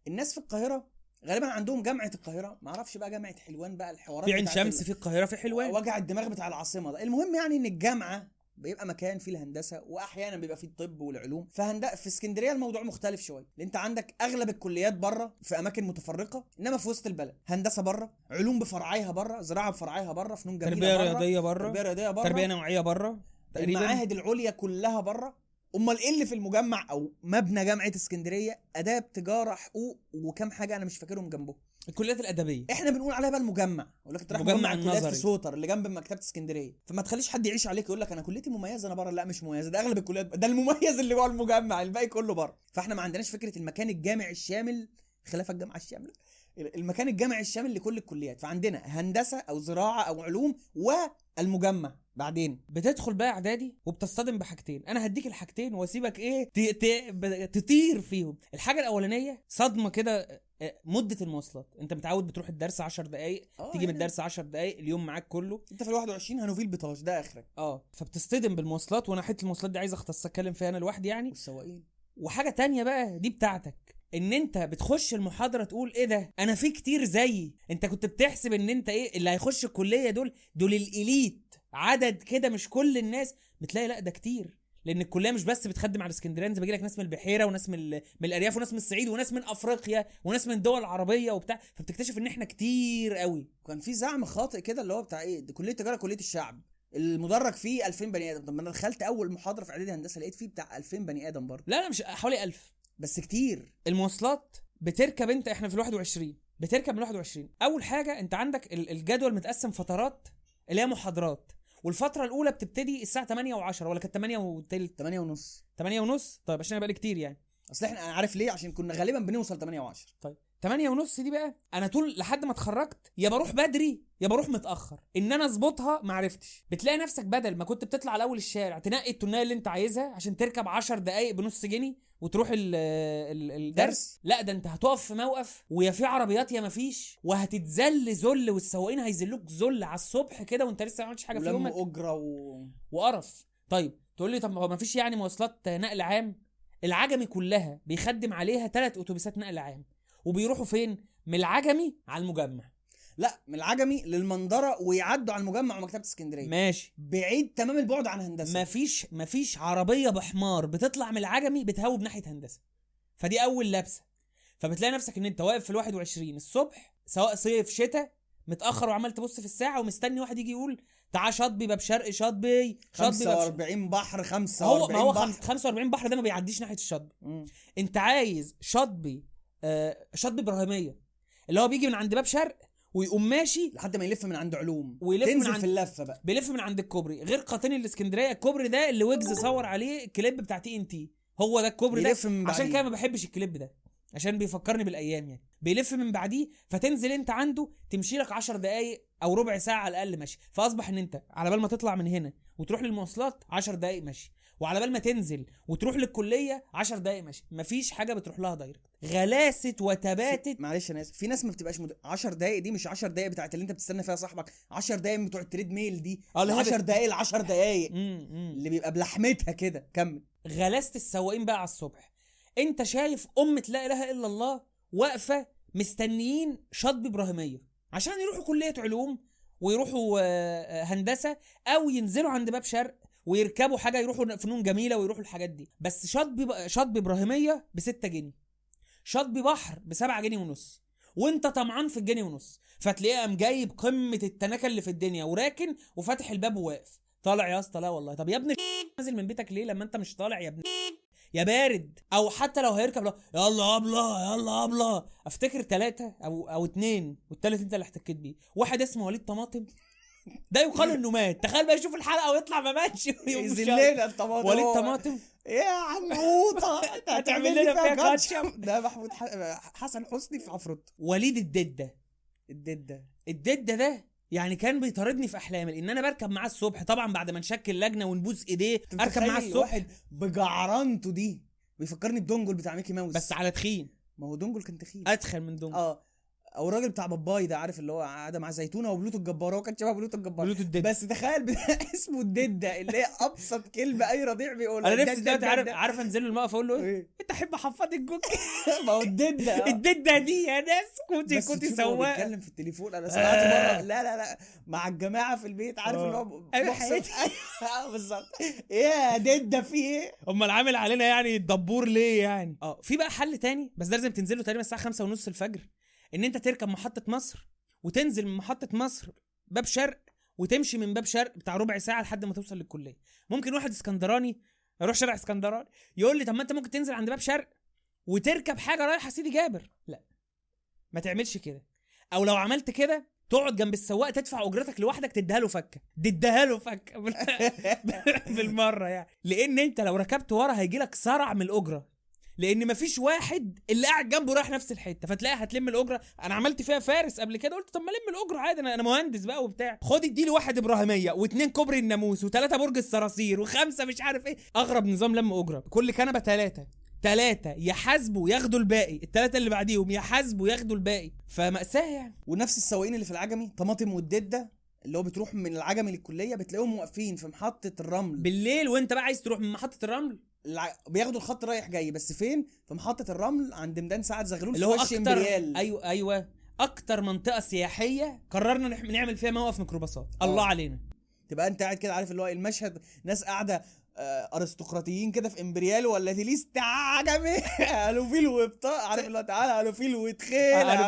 الناس في القاهرة غالبا عندهم جامعة القاهرة. ما أعرفش بقى جامعة حلوان بقى الحوارات في عين شمس في القاهرة في حلوان. وجع الدماغ بتاع العاصمة ده. المهم يعني إن الجامعة بيبقى مكان فيه الهندسة واحيانا بيبقى فيه الطب والعلوم. فهند... في اسكندرية الموضوع مختلف شوية. لأن أنت عندك أغلب الكليات بره في أماكن متفرقة إنما في وسط البلد. هندسة بره علوم بفرعيها بره زراعة بفرعيها بره فنون جميلة تربية رياضية بره تربية رياضية بره تربية نوعية بره تقريبا. المعاهد العليا كلها بره أمال إيه اللي في المجمع أو مبنى جامعة اسكندرية؟ آداب تجارة حقوق وكم حاجة أنا مش فاكرهم جنبه. الكليات الأدبية. إحنا بنقول عليها بقى المجمع. يقول لك انت رايح مجمع الكليات النظري. في سوتر اللي جنب مكتبة اسكندرية. فما تخليش حد يعيش عليك يقول لك أنا كليتي مميزة أنا بره. لا مش مميزة. ده أغلب الكليات. ده المميز اللي جوه المجمع الباقي كله بره. فإحنا ما عندناش فكرة المكان الجامعي الشامل خلاف الجامعة الشاملة. المكان الجامعي الشامل لكل الكليات فعندنا هندسة أو زراعة أو علوم والمجمع بعدين. بتدخل بقى إعدادي وبتصطدم بحاجتين أنا هديك الحاجتين وأسيبك إيه ت... ت... ب- تطير فيهم. الحاجة الأولانية صدمة كده مدة المواصلات. أنت متعود بتروح الدرس 10 دقائق آه، تيجي من يعني الدرس 10 دقائق اليوم معاك كله. أنت في ال 21 هنوفيل بطاش ده آخرك. آه فبتصطدم بالمواصلات وأنا حتة المواصلات دي عايز أختص أتكلم فيها أنا لوحدي يعني. والسواقين. وحاجة تانية بقى دي بتاعتك. إن أنت بتخش المحاضرة تقول إيه ده؟ أنا في كتير زيي. أنت كنت بتحسب إن أنت إيه اللي هيخش الكلية دول؟ دول الإليت. عدد كده مش كل الناس. بتلاقي لأ ده كتير. لأن الكلية مش بس بتخدم على اسكندريه انت بيجي لك ناس من البحيرة وناس من من الأرياف وناس من الصعيد وناس من أفريقيا وناس من الدول العربيه وبتاع. فبتكتشف إن إحنا كتير قوي. كان في زعم خاطئ كده اللي هو بتاع إيه؟ دي كلية تجارة كلية الشعب. المدرج فيه 2000 بني آدم. طب ما أنا دخلت أول محاضرة في إعدادي هندسة لقيت فيه بتاع 2000 بني آدم برضه. لا لا مش حوالي ألف. بس كتير. المواصلات بتركب انت إحنا في ال 21 بتركب من 21 أول حاجة انت عندك ال- الجدول متقسم فترات اللي هي محاضرات. والفترة الأولى بتبتدي الساعة 8 و10 ولا كانت 8 وتلت؟ 8 ونص. 8 ونص؟ طيب عشان بقى كتير يعني. أصل إحنا عارف ليه عشان كنا غالبا بنوصل 8 و10 طيب 8 ونص دي بقى أنا طول لحد ما اتخرجت يا بروح بدري يا بروح متأخر. إن أنا أظبطها ما عرفتش. بتلاقي نفسك بدل ما كنت بتطلع على اول الشارع تنقي التونيه اللي أنت عايزها عشان تركب 10 دقايق بنص جنيه وتروح ال ال الدرس. درس. لا ده انت هتقف في موقف ويا في عربيات يا ما فيش وهتتذل ذل والسواقين هيذلوك ذل على الصبح كده وانت لسه ما عملتش حاجة في يومك. أجرة و... وقرف. طيب تقول لي طب ما هو ما فيش يعني مواصلات نقل عام؟ العجمي كلها بيخدم عليها ثلاث أتوبيسات نقل عام. وبيروحوا فين؟ من العجمي على المجمع. لا من العجمي للمنظرة ويعدوا على المجمع ومكتبة اسكندرية. ماشي. بعيد تمام البعد عن هندسة. مفيش مفيش عربية بحمار بتطلع من العجمي بتهوب ناحية هندسة. فدي أول لبسة. فبتلاقي نفسك إن أنت واقف في ال 21 الصبح سواء صيف شتاء متأخر وعمال تبص في الساعة ومستني واحد يجي يقول تعال شاطبي باب شرقي شاطبي شاطبي باب شرقي. 45 بحر 45 هو ما هو بحر. خمس- 45 بحر ده ما بيعديش ناحية الشاطبي. أنت عايز شاطبي آه شاطبي إبراهيمية اللي هو بيجي من عند باب شرق ويقوم ماشي لحد ما يلف من عند علوم. ويلف من تنزل عند- في اللفة بقى. بيلف من عند الكوبري. غير قاطني الإسكندرية الكوبري ده اللي ويجز صور عليه الكليب بتاع TNT هو ده الكوبري ده. من عشان. كده ما بحبش الكليب ده. عشان بيفكرني بالأيام يعني. بيلف من بعديه فتنزل انت عنده تمشي لك 10 دقائق أو ربع ساعة على الأقل ماشي. فأصبح إن انت على بال ما تطلع من هنا وتروح للمواصلات 10 دقائق ماشي. وعلى بال ما تنزل وتروح للكلية 10 دقائق ماشي. مفيش حاجة بتروح لها direct غلاسة وتباتت معلش أنا اسف في ناس ما بتبقاش مد... 10 دقايق دي مش 10 دقايق بتاعت اللي انت بتستنى فيها صاحبك. 10 دقايق بتوع ال treadmill دي. آه، اللي هي 10 بت- دقايق ل 10 دقايق. مم، مم. اللي بيبقى بلحمتها كده. كمل. غلاسة السواقين بقى على الصبح. انت شايف امه لا إله إلا الله واقفة مستنيين شطب إبراهيمية. عشان يروحوا كلية علوم ويروحوا آه، آه، هندسة أو ينزلوا عند باب شرق ويركبوا حاجة يروحوا فنون جميلة ويروحوا الحاجات دي. بس شطب شطب ابراهيميه ب 6 جنيه. شطب بحر ب 7 جنيه ونص. وانت طمعان في الجنيه ونص. فتلاقيه قام جايب قمة التناكه اللي في الدنيا وراكن وفاتح الباب وواقف. طالع يا اسطى لا والله. طب يا ابني نازل من بيتك ليه لما انت مش طالع يا ابني يا بارد. أو حتى لو هيركب لو يلا ابله يلا ابله. أفتكر ثلاثة أو أو اتنين. والتالت انت اللي احتكيت بيه. واحد اسمه وليد طماطم. ده يقال إنه مات. تخيل بقى يشوف الحلقة ويطلع ما ماتش. يذلنا الطماطم. وليد طماطم. يا عموطه انت هتعمل لنا فيها كاتشب. ده محمود حسن حسني في عفروت. وليد الددة. الددة. الددة ده يعني كان بيطاردني في أحلامي لأن أنا بركب معاه الصبح. طبعا بعد ما نشكل لجنة ونبوس إيديه أركب معاه الصبح. واحد بجعرانته دي بيفكرني بدونجل بتاع ميكي ماوس. بس على تخين. ما هو دونجل كان تخين. ادخل من دون آه. أو الراجل بتاع باباي ده عارف اللي هو قاعدة مع زيتونة وبلوتو الجبار هو كان شبه بلوتو الجبار. بلوتو الددة. بس تخيل اسمه الددة اللي هي أبسط كلمة أي رضيع بيقولها. أنا نفسي دلوقتي عارف. عارف أنزل له الموقف أقول له إيه؟ أنت أحب احفظك الجوك؟ ما هو الددة. آه. الددة دي يا ناس تشوفه وهو سواق. بيتكلم في التليفون. أنا سمعت آه. مره لا لا لا. مع الجماعة في البيت عارف آه. اللي هو أيوة بيحصل- حياتي. آه بالظبط. إيه يا ددة في إيه؟ أمال عامل علينا يعني الدبور ليه يعني؟ آه. في بقى حل تاني؟ بس ده لازم تنزله تقريبا الساعة خمسة ونص الفجر. إن أنت تركب محطة مصر وتنزل من محطة مصر باب شرق وتمشي من باب شرق بتاع ربع ساعة لحد ما توصل للكلية. ممكن واحد اسكندراني يروح شارع اسكندراني يقول لي طب ما أنت ممكن تنزل عند باب شرق وتركب حاجة رايحة سيدي جابر. لا. ما تعملش كده. أو لو عملت كده تقعد جنب السواق تدفع أجرتك لوحدك تديها له فكة. تديها له فكة. بال- بالمرة يعني. لأن أنت لو ركبت ورا هيجي لك صرع من الأجرة. لأن مفيش واحد اللي قاعد جنبه رايح نفس الحته فتلاقي هتلم الاجره. أنا عملت فيها فارس قبل كده قلت طب ما الم الاجره عادي أنا أنا مهندس بقى وبتاع. خد اديله واحد إبراهيمية واثنين كوبري الناموس وثلاثه برج الصراصير وخمسة مش عارف إيه. أغرب نظام لم أجرة. كل كنبة ثلاثة ثلاثة يحاسبوا ياخدوا الباقي الثلاثة اللي بعديهم يحاسبوا ياخدوا الباقي. فمأساة يعني. ونفس السواقين اللي في العجمي طماطم والدده اللي هو بتروح من العجمي للكلية بتلاقيهم واقفين في محطة الرمل. بالليل وانت بقى عايز تروح من محطة الرمل؟ الع... بياخدوا الخط رايح جاي بس فين؟ في محطة الرمل عند ميدان سعد زغلول اللي هو أكتر إمبريال. أيوه أيوه. أكتر منطقة سياحية قررنا نح- نعمل فيها موقف ميكروباصات. الله آه. علينا. تبقى أنت قاعد كده عارف اللي هو المشهد ناس قاعدة آه، أرستقراطيين كده في إمبريال ولا تليس عجمي قالوا فيل وبطاق عارف اللي هو تعالى قالوا فيل وتخيل وتخيل. قالوا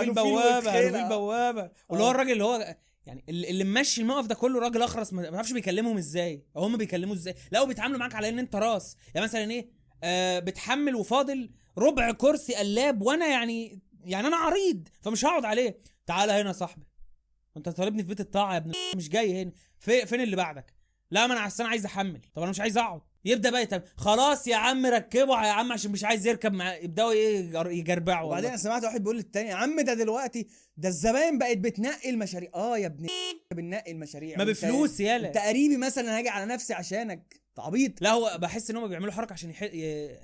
في البوابة. واللي هو آه. الراجل اللي هو يعني اللي ممشي الموقف ده كله راجل أخرس ما تعرفش بيكلمهم إزاي أو هم بيكلموه إزاي. لا بيتعاملوا معاك على إن أنت راس. يعني مثلا إيه؟ آه بتحمل وفاضل ربع كرسي قلاب وأنا يعني يعني أنا عريض فمش هقعد عليه. تعالى هنا يا صاحبي. أنت طالبني في بيت الطاعة يا ابن مش جاي هنا. في فين اللي بعدك؟ لا ما أنا عايز أحمل. طب أنا مش عايز أقعد. يبدأ بقى يتم خلاص يا عم ركبه يا عم عشان مش عايز يركب مع يبدأوا إيه يجر- يجربعوا وبعدين. أنا سمعت واحد بيقول للتاني يا عم ده دلوقتي ده الزباين بقت بتنقي المشاريع. آه يا ابني بننقي المشاريع. ما بفلوس يالا انت قريبي مثلا هاجي على نفسي عشانك. عبيط لا هو بحس إن هم بيعملوا حركة عشان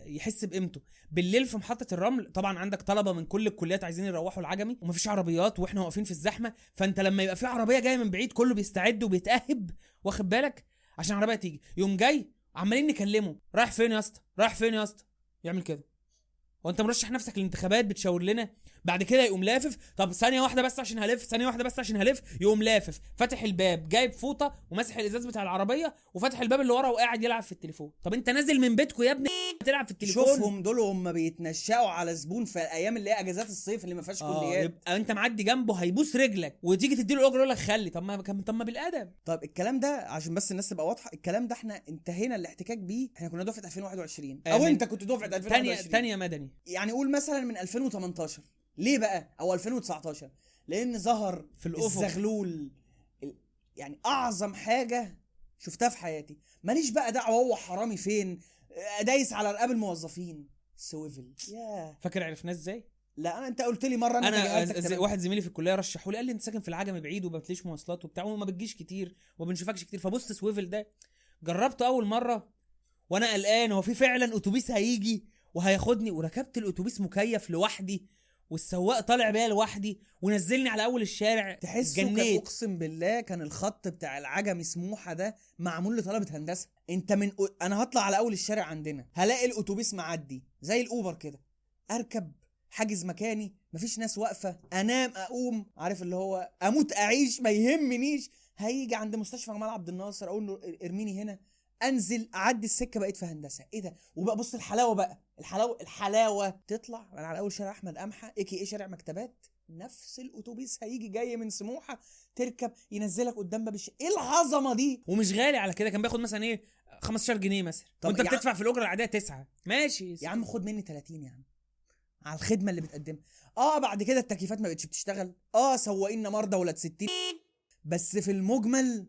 يحس بقيمته. بالليل في محطة الرمل طبعا عندك طلبة من كل الكليات عايزين يروحوا العجمي ومفيش عربيات وإحنا واقفين في الزحمة فأنت لما يبقى في عربية جاية من بعيد كله بيستعد وبيتأهب واخد بالك؟ عشان العربية تيجي. يوم جاي عمالين نكلمه. رايح فين يا اسطى؟ رايح فين يا اسطى؟ يعمل كده. هو انت مرشح نفسك للانتخابات؟ بتشاور لنا؟ بعد كده يقوم لافف. طب ثانية واحدة بس عشان هلف ثانية واحدة بس عشان هلف يقوم لافف. فاتح الباب جايب فوطة وماسح الإزاز بتاع العربية وفاتح الباب اللي ورا وقاعد يلعب في التليفون. طب انت نازل من بيتكم يا ابني تلعب في التليفون؟ شوفهم دول هم بيتنشأوا على زبون في الأيام اللي هي أجازات الصيف اللي ما فيهاش آه كليات. يبقى انت معدي جنبه هيبوس رجلك وتيجي تديله الاجره يقول لك خلي. طب ما طب ما بالأدب. طب الكلام ده عشان بس الناس تبقى واضحة الكلام ده إحنا انتهينا الاحتكاك بيه. إحنا كنا دفعة 2021 آه، أو انت كنت دفعة 2021 تانية تانية مدني. يعني قول مثلا من 2018 ليه بقى؟ أو 2019 لأن ظهر في الأفق. الزغلول. ال- يعني أعظم حاجة شفتها في حياتي. ماليش بقى دعوة هو حرامي فين. آه، دايس على رقاب الموظفين. Swvl ياه فاكر عرفناه إزاي؟ لا أنا أنت قلت لي مرة أنا تمام. واحد زميلي في الكلية رشحوا لي قال لي أنت ساكن في العجمي بعيد وما بتلاقيش مواصلات وبتاع وما بتجيش كتير وما بنشوفكش كتير. فبص Swvl ده. جربته أول مرة وأنا قلقان. هو في فعلا أتوبيس هيجي وهياخدني. وركبت الأتوبيس مكيف لوحدي. والسواق طالع بيا لوحدي ونزلني على أول الشارع تحسه كان أقسم بالله كان الخط بتاع العجمي سموحة ده معمول لطلبة هندسة. أنت من أنا هطلع على أول الشارع عندنا. هلاقي الأتوبيس معدي زي الأوبر كده. أركب حاجز مكاني مفيش ناس واقفة. أنام أقوم. عارف اللي هو أموت أعيش ما يهمنيش. هيجي عند مستشفى جمال عبد الناصر أقول له إرميني هنا. انزل اعدي السكه بقيت في هندسه. إيه ده؟ وبقى بص الحلاوه بقى. الحلاوه الحلاوه تطلع من على اول شارع احمد قمحه اي كي إيه شارع مكتبات. نفس الاتوبيس هيجي جاي من سموحه تركب ينزلك قدام باب الش... إيه العظمه دي؟ ومش غالي على كده كان بياخد مثلا إيه 15 جنيه مثلا. وانت عم- بتدفع في الأجرة العادية 9 ماشي. يا عم خد مني 30 يا عم. على الخدمة اللي بتقدمها. آه بعد كده التكييفات ما بقتش بتشتغل. آه سواقين مرضى ولاد 60 بس في المجمل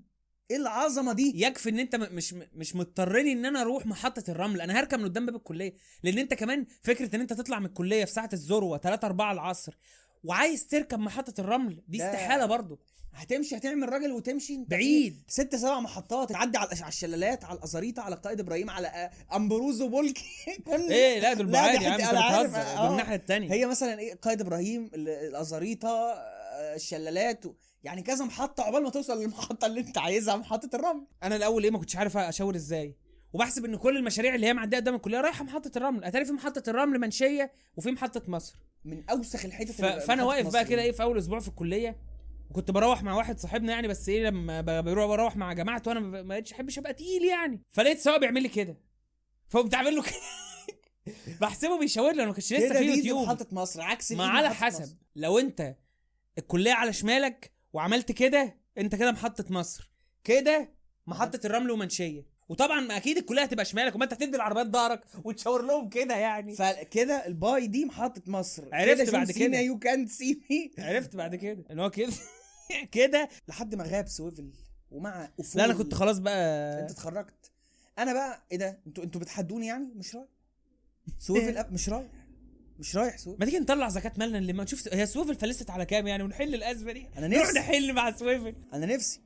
إيه العظمة دي؟ يكفي إن أنت مش مش مضطرني إن أنا أروح محطة الرمل. أنا هركب من قدام باب الكلية. لأن أنت كمان فكرة إن أنت تطلع من الكلية في ساعة الذروه 3 4 العصر وعايز تركب محطة الرمل دي استحالة برضه هتمشي هتعمل راجل وتمشي. بعيد. ست سبع محطات تعدي على على الشلالات على الأزاريطة على قائد إبراهيم على آه، امبروزو بولكي كل إيه لا دول بعاد يا عم أنت بتهزر. آه. دول الناحية الثانية هي مثلا إيه قائد إبراهيم ال- الأزاريطة آه، الشلالات و... يعني كذا محطة عقبال ما توصل للمحطة اللي انت عايزها محطة الرمل. أنا الأول إيه ما كنتش عارف أشاور إزاي؟ وبحسب إن كل المشاريع اللي هي معدية قدام الكلية رايحة محطة الرمل. أتاري في محطة الرمل منشية وفي محطة مصر. من أوسخ الحتت ف... فأنا واقف بقى. كده إيه في أول أسبوع في الكلية وكنت بروح مع واحد صاحبنا يعني بس إيه لما بروح بروح مع جماعته وأنا ما بقتش احبش ابقى تقيل يعني. فلقيت سواق بيعمل لي كده. فقمت عامل له كده. بحسبه بيشاور لي أنا ما كانش لسه في يوتيوب. محطة مصر عكس ما على حسب. مصر. لو أنت الكلية على شمالك وعملت كده انت كده محطة مصر. كده محطة الرمل ومنشية. وطبعا أكيد الكلية هتبقى شمالك وما انت هتدي العربيات ظهرك وتشاور لهم كده يعني. فكده الباي دي محطة مصر. عرفت بعد كده. you can see me عرفت بعد كده. ان هو كده كده. لحد ما غاب Swvl ومع أفول. لا أنا كنت خلاص بقى. أنت اتخرجت. أنا بقى إيه ده؟ أنتوا أنتوا بتحدوني يعني؟ مش رايح Swvl. مش رايح مش رايح Swvl ما تيجي نطلع زكاة مالنا اللي ما نشوف هي Swvl فلست على كام يعني؟ ونحل الأزمة دي. نروح نفسي. نحل مع Swvl أنا نفسي.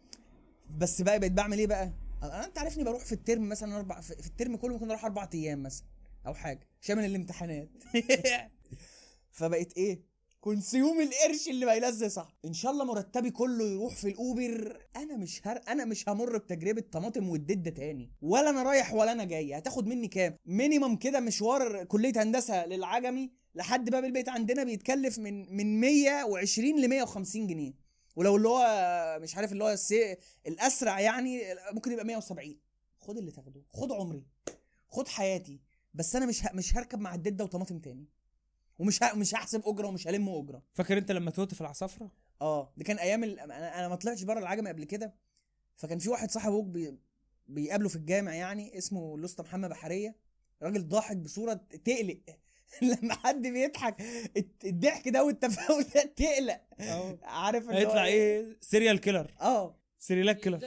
بس بقى بقيت بعمل إيه بقى؟ أنا أنت عارفني بروح في الترم مثلا أربع في في الترم كله ممكن أروح أربع أيام مثلا أو حاجة. شامل الامتحانات. فبقيت إيه؟ consume القرش اللي ما يلزق صح. إن شاء الله مرتبي كله يروح في ال Uber. أنا مش هر... أنا مش همر بتجربة طماطم والدده تاني. ولا أنا رايح ولا أنا جاي. هتاخد مني كام؟ minimum كده مشوار كلية هندسة للعجمي لحد باب البيت عندنا بيتكلف من من 120 ل 150 جنيه. ولو اللي هو مش عارف اللي هو السي... الأسرع يعني ممكن يبقى 170 خد اللي تاخده. خد عمري. خد حياتي. بس أنا مش ه... مش هركب مع الدده وطماطم تاني. ومش ه... مش هحسب أجرة ومش هلم أجرة. فاكر أنت لما توت في العصافرة؟ آه. ده كان أيام ال... أنا أنا ما طلعتش بره العجمي قبل كده. فكان في واحد صاحب أبوك بي... بيقابله في الجامع يعني اسمه الاسطى محمد بحرية. راجل ضاحك بصورة تقلق. لما حد بيضحك الضحك ده والتفاؤل ده تقلق. عارف اللي هيطلع إيه؟ serial killer آه. serial killer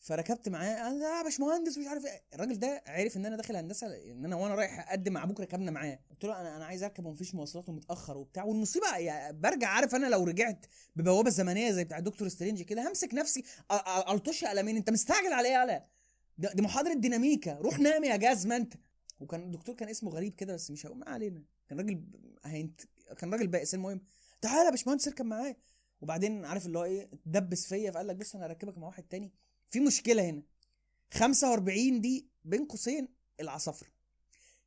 فركبت معاه أنا يا باشمهندس مش عارف إيه. الراجل ده عرف إن أنا داخل هندسة إن أنا وأنا رايح أقدم مع أبوك ركبنا معاه. قلت له أنا أنا عايز أركب ومفيش مواصلات ومتأخر وبتاع. والمصيبة يعني برجع عارف أنا لو رجعت ببوابة زمنية زي بتاع Doctor Strange كده همسك نفسي الطش قلمين أنت مستعجل على إيه يالا ده- دي محاضرة ديناميكا. روح نام يا جزمة أنت. وكان الدكتور كان اسمه غريب كده بس مش ما علينا. كان راجل هينت كان راجل بائس. المهم تعالى يا باشمهندس اركب معايا. وبعدين عارف اللي هو إيه دبس فيا فقال لك بص أنا هركبك مع واحد تاني. في مشكلة هنا. 45 دي بين قوسين العصافرة.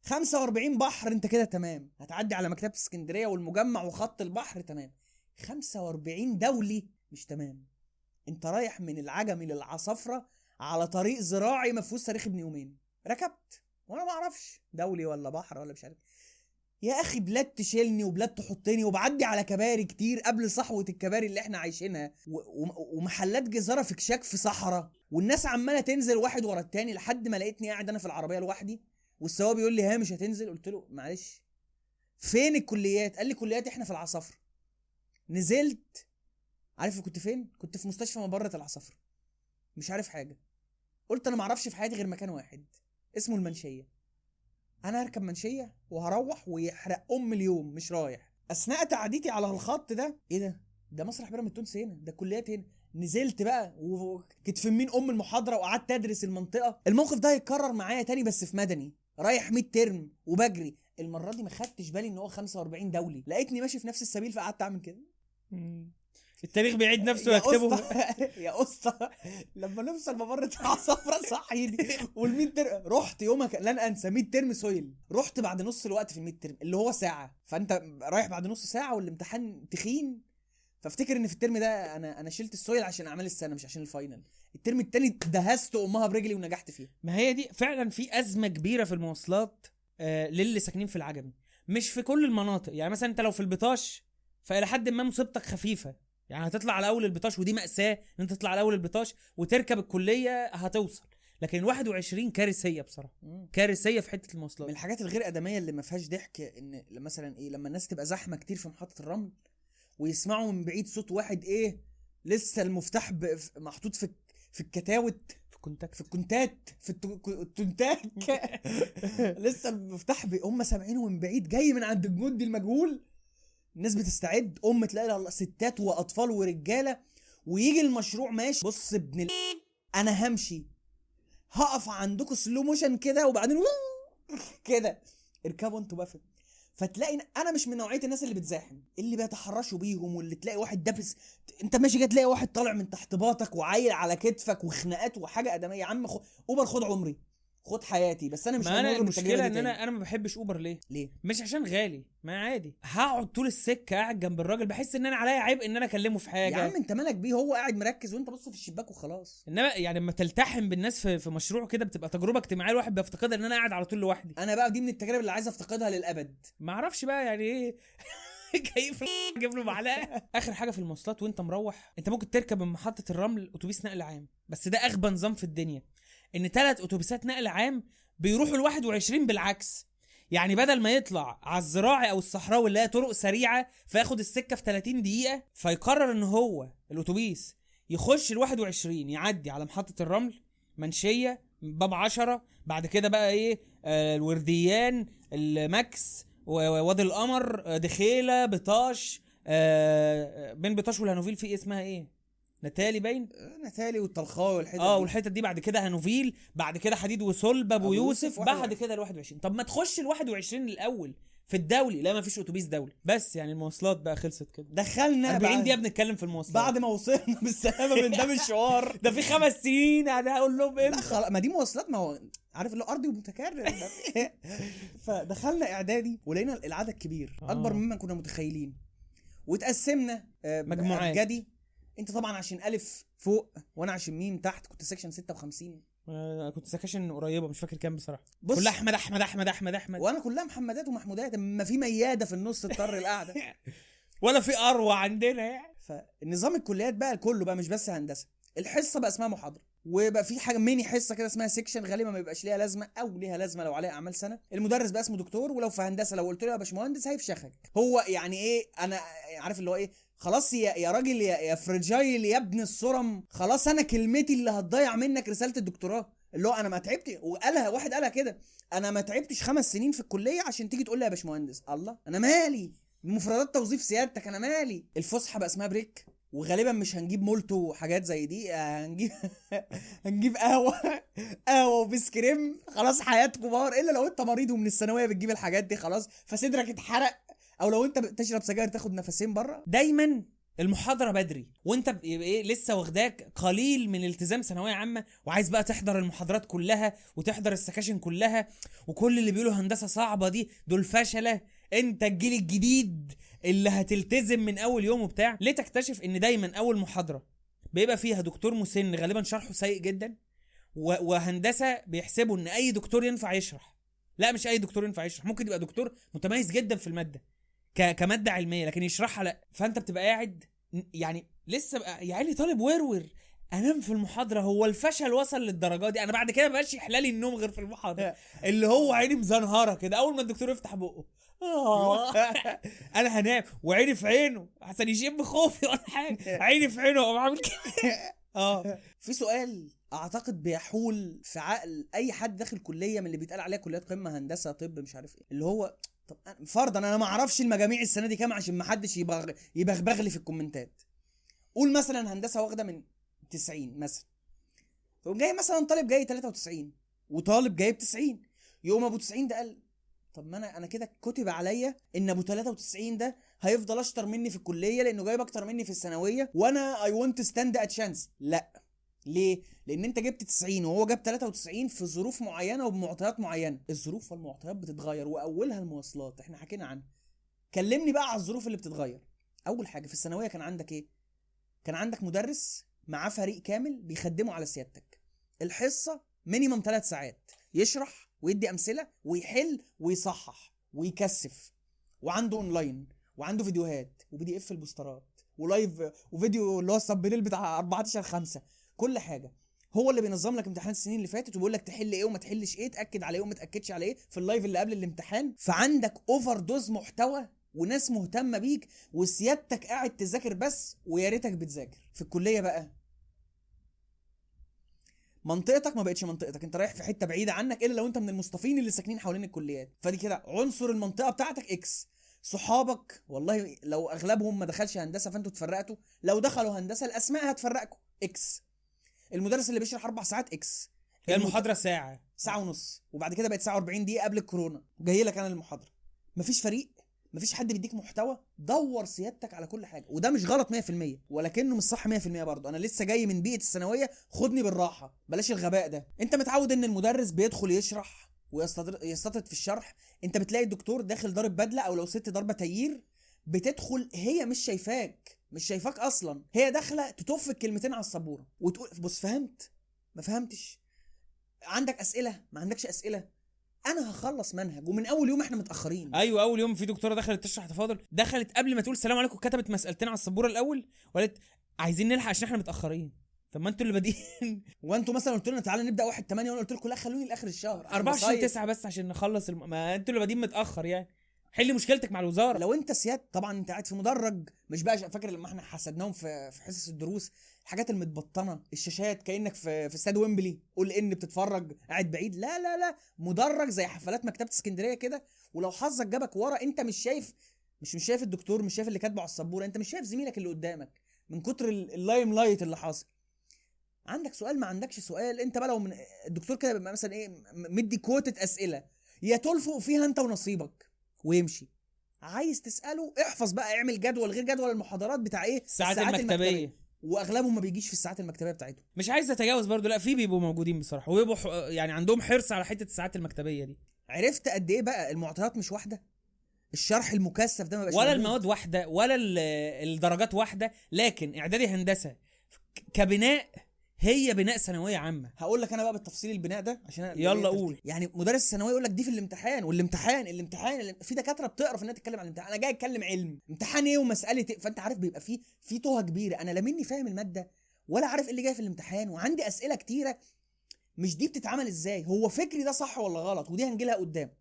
45 بحر أنت كده تمام. هتعدي على مكتبة اسكندرية والمجمع وخط البحر تمام. 45 دولي مش تمام. أنت رايح من العجمي للعصافرة على طريق زراعي ما فيهوش تاريخ ابن يومين. ركبت. وأنا ما أعرفش دولي ولا بحر ولا مش عارف يا أخي بلاد تشيلني وبلاد تحطني وبعدي على كباري كتير قبل صحوة الكباري اللي إحنا عايشينها. ومحلات جزاره في كشاك في صحراء. والناس عمالة تنزل واحد ورا التاني لحد ما لقيتني قاعد أنا في العربية لوحدي. والسواق بيقول لي ها مش هتنزل؟ قلت له معلش. فين الكليات؟ قال لي كليات إحنا في العصافرة. نزلت. عارف كنت فين؟ كنت في مستشفى مبره العصافرة. مش عارف حاجة. قلت أنا ما أعرفش في حياتي غير مكان واحد. اسمه المنشية. أنا هركب منشية وهروح ويحرق أم اليوم مش رايح. أثناء تعديتي على الخط ده إيه ده؟ ده مسرح بيراميد تونس هنا ده الكليات هنا. نزلت بقى وكنت في مين أم المحاضرة وقعدت أدرس المنطقة. الموقف ده هيتكرر معايا تاني بس في مدني. رايح 100 ترم وبجري. المرة دي ما خدتش بالي إن هو 45 دولي. لقيتني ماشي في نفس السبيل فقعدت أعمل كده. التاريخ بيعيد نفسه ويكتبه يا أسطى لما نوصل ممرة العصافرة صحيني وال ترم رحت يومها لن أنسى 100 ترم سويل. رحت بعد نص الوقت في ال 100 ترم اللي هو ساعة. فأنت رايح بعد نص ساعة والامتحان تخين. فأفتكر إن في الترم ده أنا أنا شلت السويل عشان أعمال السنة مش عشان الفاينل. الترم التاني دهست أمها برجلي ونجحت فيها. ما هي دي فعلا في أزمة كبيرة في المواصلات آه للي ساكنين في العجمي. مش في كل المناطق. يعني مثلا أنت لو في البطاش فإلى حد ما مصيبتك خفيفة. يعني هتطلع على أول البطاش ودي مأساة إن أنت تطلع على أول البطاش وتركب الكلية هتوصل. لكن ال 21 كارثية بصراحة. كارثية في حتة من المواصلات الحاجات الغير آدمية اللي ما فيهاش ضحك إن مثلا إيه لما الناس تبقى زحمة كتير في محطة الرمل ويسمعوا من بعيد صوت واحد إيه لسه المفتاح محطوط في في الكتاوت. في contact في ال contact في التو- التونتاك. لسه المفتاح هم سامعينه من بعيد جاي من عند الجندي المجهول. الناس بتستعد أم تلاقي ستات وأطفال ورجالة ويجي المشروع ماشي. بص ابن ال... أنا همشي. هقف عندكم سلو موشن كده وبعدين كده. اركبوا أنتوا بقى فتلاقي أنا مش من نوعية الناس اللي بتزاحم اللي بيتحرشوا بيهم واللي تلاقي واحد دابس أنت ماشي كده تلاقي واحد طالع من تحت باطك وعايل على كتفك وخناقات وحاجة آدمية. يا عم خد أوبر خد عمري. خد حياتي بس أنا مش ما أنا المشكلة إن. أنا أنا ما بحبش اوبر ليه؟ ليه؟ مش عشان غالي ما عادي. هقعد طول السكة قاعد جنب الراجل بحس إن أنا عليا عيب إن أنا أكلمه في حاجة. يا عم أنت مالك بيه؟ هو قاعد مركز وأنت بص في الشباك وخلاص. إنما يعني لما تلتحم بالناس في, في مشروع كده بتبقى تجربة اجتماعية الواحد بيفتقدها إن أنا قاعد على طول لوحدي. أنا بقى دي من التجارب اللي عايز أفتقدها للأبد. ما أعرفش بقى يعني إيه. كيف أجيب له معلقه آخر حاجة في المواصلات وأنت مروح أنت ممكن تركب من محطة الرمل أتوبيس نقل عام بس ده أغبى نظام في الدنيا. إن ثلاث أتوبيسات نقل عام بيروحوا ال 21 بالعكس. يعني بدل ما يطلع على الزراعي أو الصحراوي اللي هي طرق سريعة فياخد السكة في 30 دقيقة فيقرر إن هو الأتوبيس يخش ال 21 يعدي على محطة الرمل منشية باب 10 بعد كده بقى إيه؟ آه الورديان الماكس و- ووادي القمر آه، دخيلة بطاش آه بين بطاش والهانوفيل في إيه؟ اسمها إيه؟ نتالي باين؟ نتالي والطلخاوي والحتت آه. والحتت دي بعد كده هانوفيل بعد كده حديد وصلب أبو يوسف بعد 21. كده ال 21 طب ما تخش ال 21 الأول في الدولي. لا ما فيش أتوبيس دولي. بس يعني المواصلات بقى خلصت كده. دخلنا 40 بعد- دقيقة بنتكلم في المواصلات. بعد ما وصلنا بالسلامة من ده مشوار. ده في خمس سنين أنا هقول لهم إمتى؟ خلاص. ما دي مواصلات ما هو عارف اللي هو أرضي ومتكرر. فدخلنا إعدادي ولقينا العدد كبير آه. اكبر مما كنا متخيلين. وتقسمنا آه، مجموعات. أبجدي انت طبعا عشان ألف فوق وأنا عشان ميم تحت كنت section 56 آه، كنت سكاشن قريبة مش فاكر كام بصراحة. بص. كلها أحمد أحمد أحمد أحمد أحمد. وأنا كلها محمدات ومحمودات ما فيش ميادة في النص تطري القعدة. ولا في أروع عندنا يعني. فنظام الكليات بقى كله بقى مش بس هندسة. الحصة بقى اسمها محاضرة. وبقى في حاجة ميني حصة كده اسمها section غالبا ما بيبقاش ليها لازمة أو ليها لازمة لو عليها أعمال سنة. المدرس بقى اسمه دكتور ولو في هندسة لو قلت له يا باشمهندس هيفشخك. هو يعني إيه أنا عارف اللي هو إيه خلاص يا يا راجل يا يا fragile يا ابن الصرم خلاص أنا كلمتي اللي هتضيع منك رسالة الدكتوراه. اللي هو أنا ما تعبت وقالها واحد قالها كده. أنا ما تعبتش خمس سنين في الكلية عشان تيجي تقول لي يا باشمهندس. الله أنا مالي. مفردات توظيف سيادتك أنا مالي. الفسحة بقى اسمها break وغالبا مش هنجيب مولتو وحاجات زي دي. آه، هنجيب هنجيب قهوة قهوة وبيسكريم. خلاص حياة كبار. إلا لو أنت مريض ومن الثانوية بتجيب الحاجات دي خلاص. فصدرك اتحرق. أو لو أنت بتشرب سجاير تاخد نفسين بره دايما المحاضرة بدري وأنت إيه لسه واخداك قليل من التزام ثانوية عامة وعايز بقى تحضر المحاضرات كلها وتحضر السكاشن كلها وكل اللي بيقولوا هندسة صعبة دي دول فشلة. أنت الجيل الجديد اللي هتلتزم من أول يوم وبتاع ليه تكتشف إن دايما أول محاضرة بيبقى فيها دكتور مسن؟ غالبا شرحه سيء جدا وهندسة بيحسبوا إن أي دكتور ينفع يشرح. لا مش أي دكتور ينفع يشرح ممكن يبقى دكتور متميز جدا في المادة. كمادة علمية لكن يشرحها لا فأنت بتبقى قاعد يعني لسه بقى يا عيني طالب ورور أنام في المحاضرة هو الفشل وصل للدرجة دي؟ أنا بعد كده مبقاش يحلالي النوم غير في المحاضرة. اللي هو عيني مزنهرة كده أول ما الدكتور يفتح بقه. آه. أنا هنام وعيني في عينه عشان يشم خوفي ولا حاجة. عيني في عينه اقوم عامل كده. آه. في سؤال أعتقد بيحول في عقل أي حد داخل كلية من اللي بيتقال عليها كليات قمة هندسة طب مش عارف إيه. اللي هو طب فرضا أنا ما أعرفش المجاميع السنة دي كام عشان ما حدش يبغ... يبغبغ لي في الكومنتات. قول مثلا هندسة واخدة من 90 مثلا. تقوم جاي مثلا طالب جاي 93 وطالب جايب 90 يقوم أبو 90 ده قال طب ما أنا أنا كده كتب عليا إن أبو 93 ده هيفضل أشطر مني في الكلية لأنه جايب أكتر مني في الثانوية وأنا I won't stand a chance لا. ليه؟ لأن أنت جبت 90 وهو جاب 93 في ظروف معينة وبمعطيات معينة. الظروف والمعطيات بتتغير وأولها المواصلات. إحنا حكينا عنها كلمني بقى على الظروف اللي بتتغير. أول حاجة في الثانوية كان عندك إيه؟ كان عندك مدرس معاه فريق كامل بيخدمه على سيادتك. الحصة minimum 3 ساعات. يشرح ويدي أمثلة ويحل ويصحح ويكثف. وعنده اونلاين وعنده فيديوهات و PDF البوسترات و live وفيديو اللي هو ال spiral بتاع 14 5 كل حاجة. هو اللي بينظم لك امتحانات السنين اللي فاتت وبيقول لك تحل إيه وما تحلش إيه تأكد على إيه وما تأكدش على إيه في ال live اللي قبل الامتحان. فعندك overdose محتوى وناس مهتمة بيك وسيادتك قاعد تذاكر بس ويا ريتك بتذاكر. في الكلية بقى. منطقتك ما بقتش منطقتك. انت رايح في حتة بعيدة عنك إلا لو انت من المصطفين اللي ساكنين حوالين الكليات. فدي كده عنصر المنطقة بتاعتك X صحابك والله لو أغلبهم ما دخلش هندسة فأنتوا اتفرقتوا. لو دخلوا هندسة الأسماء هتفرقكم X المدرس اللي بيشرح أربع ساعات X هي المحاضره ساعة. ساعة ونص. وبعد كده بقت ساعة و40 دقيقة قبل الكورونا. جاي لك أنا المحاضره مفيش فريق مفيش حد بيديك محتوى. دور سيادتك على كل حاجة. وده مش غلط 100% ولكنه مش صح 100% برضه. أنا لسه جاي من بيئة الثانوية. خدني بالراحة. بلاش الغباء ده. أنت متعود إن المدرس بيدخل يشرح ويستطر- يستطرد في الشرح. أنت بتلاقي الدكتور داخل ضارب بدلة أو لو ست ضاربة تيير بتدخل هي مش شايفاك. مش شايفاك أصلا. هي داخلة تطف الكلمتين على السبورة وتقول بص فهمت؟ ما فهمتش. عندك أسئلة؟ ما عندكش أسئلة؟ أنا هخلص منهج ومن أول يوم إحنا متأخرين. أيوه أول يوم في دكتورة دخلت تشرح تفاضل دخلت قبل ما تقول السلام عليكم كتبت مسألتين على السبورة الأول وقالت عايزين نلحق عشان إحنا متأخرين. طب ما أنتوا اللي بادئين. وأنتوا مثلا قلت لنا تعالى نبدأ 1 8 وأنا قلت لكم لا خلوني لآخر الشهر. أنا 24 بصيف. 9 بس عشان نخلص الم... ما أنتوا اللي بادئين متأخر يعني. حل مشكلتك مع الوزارة. لو انت سياد طبعا انت قاعد في مدرج مش بقى فاكر لما إحنا حسدناهم في في حصص الدروس الحاجات المتبطنة الشاشات كأنك في في استاد ويمبلي قول إن بتتفرج قاعد بعيد. لا لا لا مدرج زي حفلات مكتبة اسكندرية كده ولو حظك جابك ورا انت مش شايف مش مش شايف الدكتور مش شايف اللي كاتبه على السبورة انت مش شايف زميلك اللي قدامك من كتر ال- ال limelight اللي حاصل. عندك سؤال ما عندكش سؤال انت بقى لو من الدكتور كده بيبقى مثلا إيه مدي كوتة أسئلة يا تلفق فيها أنت ونصيبك. ويمشي. عايز تسأله احفظ بقى اعمل جدول غير جدول المحاضرات بتاع إيه؟ الساعات المكتبية. وأغلبهم ما بيجيش في الساعات المكتبية بتاعتهم. مش عايز أتجاوز برضو لا في بيبقوا موجودين بصراحة. وبيبقوا ح- يعني عندهم حرص على حتة الساعات المكتبية دي. عرفت قد إيه بقى المعطيات مش واحدة؟ الشرح المكثف ده ما بقاش ولا موجود. المواد واحدة ولا ال- الدرجات واحدة. لكن إعدادي هندسة كبناء هي بناء ثانوية عامة. هقول لك أنا بقى بالتفصيل البناء ده عشان أنا يلا قول. يعني مدرس الثانوية يقول لك دي في الامتحان والامتحان الامتحان اللي- في دكاترة بتقرف إنها تتكلم عن الامتحان. أنا جاي أتكلم علم. امتحان إيه ومسألة إيه؟ فأنت عارف بيبقى فيه في توهة كبيرة. أنا لا مني فاهم المادة ولا عارف إيه اللي جاي في الامتحان وعندي أسئلة كتيرة مش دي بتتعمل إزاي. هو فكري ده صح ولا غلط؟ ودي هنجي لها قدام.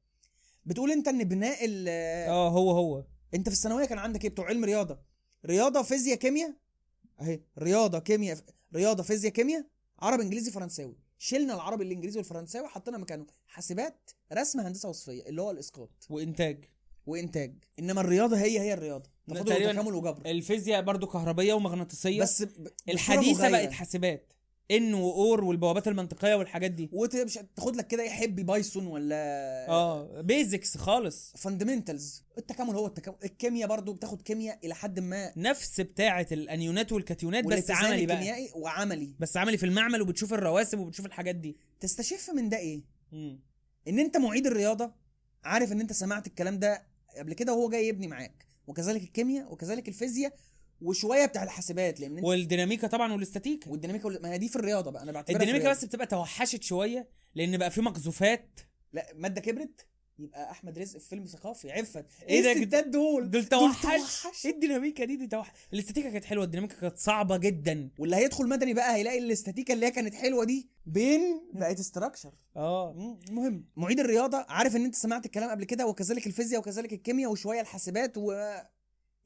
بتقول أنت إن بناء ال آه هو هو. أنت في الثانوية كان عندك إيه؟ بتوع علم رياضة. رياضة فيزياء كيمياء؟ أهي رياضة كيمياء رياضة فيزياء كيمياء عربي إنجليزي فرنساوي. شلنا العربي الإنجليزي والفرنساوي حطينا مكانه. حاسبات رسم هندسة وصفية اللي هو الإسقاط. وإنتاج. وإنتاج. إنما الرياضة هي هي الرياضة. تفاضل وتكامل وجبر الفيزياء برضو كهربية ومغناطيسية. بس ب- الحديثة. بقت حاسبات. and و or والبوابات المنطقية والحاجات دي. ومش تاخد لك كده يحب بايثون ولا آه basics خالص. fundamentals التكامل هو التكامل. الكيمياء برضو بتاخد كيمياء إلى حد ما. نفس بتاعة الأنيونات والكاتيونات بس عملي بقى. الكيميائي وعملي. بس عملي في المعمل وبتشوف الرواسب وبتشوف الحاجات دي. تستشف من ده إيه؟ مم. إن أنت معيد الرياضة عارف إن أنت سمعت الكلام ده قبل كده وهو جاي يبني معاك. وكذلك الكيمياء وكذلك الفيزياء وشوية بتاع الحاسبات لأن والديناميكا طبعا والاستاتيكا. والديناميكا وال- ما هي دي في الرياضة بقى أنا بعتبرها الديناميكا. بس بتبقى توحشت شوية لأن بقى في مقذوفات. لا مادة كبرت يبقى أحمد رزق في فيلم ثقافي عفت إيه ده الستات دول. دول توحش توحش. إيه الديناميكا دي؟ دي توحش الاستاتيكا كانت حلوة الديناميكا كانت صعبة جدا. واللي هيدخل مدني بقى هيلاقي الاستاتيكا اللي هي كانت حلوة دي بين بقت structure آه المهم معيد الرياضة عارف إن أنت سمعت الكلام قبل كده وكذلك الفيزياء وكذلك الكيمياء وشوية الحاسبات و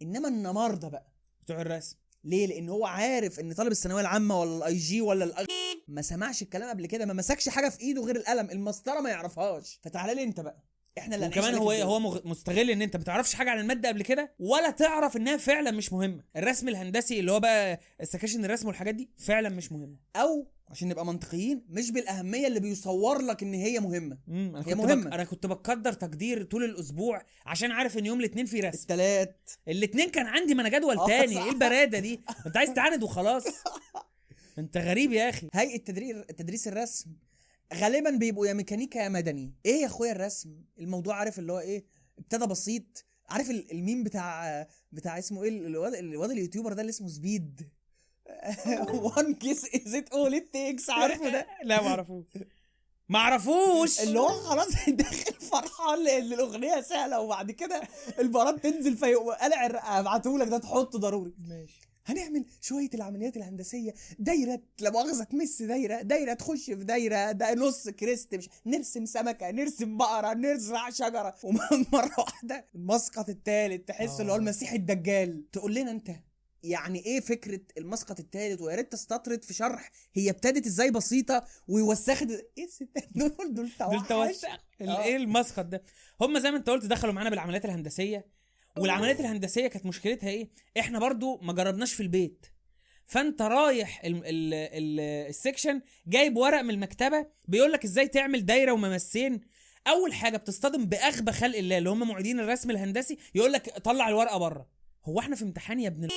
إنما النمارده بقى. بتوع الرسم. ليه؟ لأن هو عارف إن طالب الثانوية العامة ولا ال IG ولا الأغ... ما سمعش الكلام قبل كده ما مسكش حاجة في إيده غير القلم المسطرة ما يعرفهاش. فتعالى لي أنت بقى. إحنا اللي وكمان هو عليك هو مستغل إن أنت ما تعرفش حاجة عن المادة قبل كده ولا تعرف إنها فعلا مش مهمة. الرسم الهندسي اللي هو بقى سكاشن الرسم والحاجات دي فعلا مش مهمة. أو عشان نبقى منطقيين مش بالأهمية اللي بيصور لك إن هي مهمة. امم أنا هي كنت مهمة. بك... أنا كنت بقدر تقدير طول الأسبوع عشان عارف إن يوم الاثنين في رسم. التلات. الاثنين كان عندي ما أنا جدول آه، تاني. صح. إيه البرادة دي؟ أنت عايز تعاند وخلاص. أنت غريب يا أخي. هيئة تدريس تدريس الرسم غالبا بيبقوا يا ميكانيكا يا مدني. إيه يا أخويا الرسم؟ الموضوع عارف اللي هو إيه؟ ابتدى بسيط. عارف ال- الميم بتاع بتاع اسمه إيه؟ الواد الواد ال YouTuber ده اللي اسمه Speed. one kiss is all it takes عارفه ده؟ لا ما اعرفوش. ما اعرفوش. اللي هو خلاص داخل فرحان لأن الأغنية سهلة وبعد كده البارات تنزل فيقوم قلع الرقه ابعتهولك ده تحطه ضروري. ماشي. هنعمل شوية العمليات الهندسية. دايرة لا مؤاخذه تمس دايرة دايرة تخش في دايرة ده نص كريست مش نرسم سمكة نرسم بقرة نزرع شجرة. ومرة واحدة المسقط الثالث تحس اللي هو آه. المسيح الدجال. تقول لنا أنت يعني إيه فكرة المسقط الثالث ويا ريت تستطرد في شرح. هي ابتدت إزاي بسيطة ويوسخت إيه الستات دول؟ دول دول توحش آه. إيه المسخط ده؟ هم زي ما أنت قلت دخلوا معانا بالعمليات الهندسية. والعمليات الهندسية كانت مشكلتها إيه؟ إحنا برضو ما جربناش في البيت. فأنت رايح ال ال ال السكشن جايب ورق من المكتبة بيقول لك إزاي تعمل دايرة وممسين أول حاجة بتصطدم بأغبى خلق الله اللي هم معيدين الرسم الهندسي يقول لك طلع الورقة بره. هو إحنا في امتحان يا ابن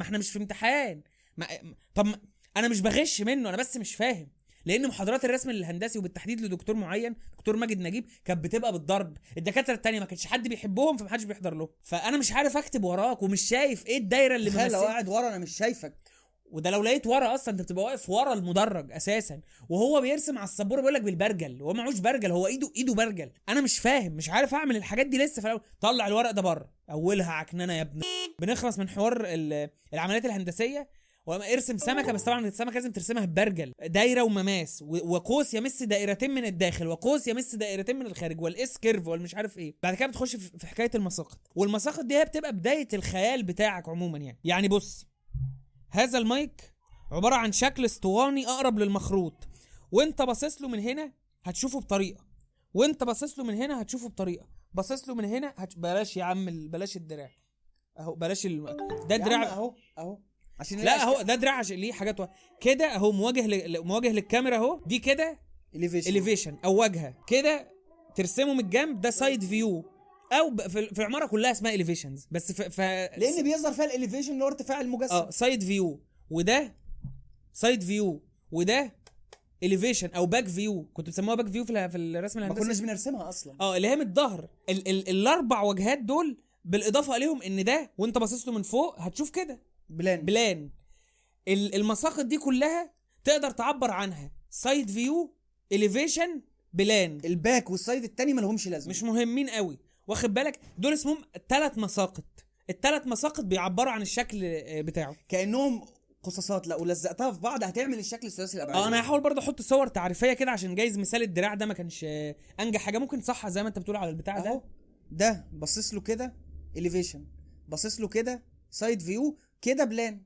ما إحنا مش في امتحان. ما طب ما- أنا مش بغش منه أنا بس مش فاهم. لأن محاضرات الرسم الهندسي وبالتحديد لدكتور معين دكتور ماجد نجيب كانت بتبقى بالضرب. الدكاترة التانية ما كانش حد بيحبهم فمحدش بيحضر لهم. فأنا مش عارف أكتب وراك ومش شايف إيه الدايرة اللي لو قاعد ورا أنا مش شايفك. وده لو لقيت ورا أصلا أنت بتبقى واقف ورا المدرج أساسا وهو بيرسم على السبورة بيقول لك بالبرجل هو معوش برجل هو إيده إيده برجل. أنا مش فاهم مش عارف أعمل الحاجات دي لسه الأول. طلع الورق ده بره. أولها عكننة يا ابن بنخلص من حوار ال- العمليات الهندسية. ارسم سمكة بس طبعا السمكة لازم ترسمها ببرجل. دايرة ومماس. وقوس يمس دائرتين من الداخل. وقوس يمس دائرتين من الخارج. وال S curve والمش عارف إيه. بعد كده بتخش في حكاية المساقط. والمساقط دي هي بتبقى بداية الخيال بتاعك عموما يعني. يعني بص هذا المايك عبارة عن شكل اسطواني أقرب للمخروط. وإنت باصص له من هنا هتشوفه بطريقة. وإنت باصص له من هنا هتشوفه بطريقة. باصص له من هنا هت... بلاش يا عم بلاش الدراع. أهو بلاش ال... ده دراع أهو أهو. عشان لا أهو ده دراع عشان ليه حاجات و... كده أهو مواجه ل... مواجه للكاميرا أهو. دي كده elevation elevation أو واجهه كده ترسمه من الجنب ده side view أو. في... العمارة كلها اسمها elevations بس في... ف... لأن بيظهر فيها ال elevation اللي هو ارتفاع المجسم. آه side view وده side view وده elevation أو back view كنت بتسموها back view في, ال- في الرسم ما الهندسي. كناش بنرسمها أصلا. آه اللي هي من الظهر. ال ال الأربع واجهات دول بالإضافة عليهم إن ده وأنت باصص له من فوق هتشوف كده. plan. plan. ال- المساقط دي كلها تقدر تعبر عنها. side view elevation plan. ال back وال side التاني ما لهمش لازمة. مش مهمين قوي. واخد بالك؟ دول اسمهم ثلاث مساقط. الثلاث مساقط بيعبروا عن الشكل آه، بتاعه. كأنهم قصاصات. لو لزقتها في بعض هتعمل الشكل الثلاثي الابعاد آه أنا هحاول برضه أحط صور تعريفية كده عشان جايز مثال الدراع ده ما كانش آه، أنجح حاجة. ممكن صح زي ما أنت بتقول على البتاع ده؟ ده باصص له كده elevation باصص له كده side view كده plan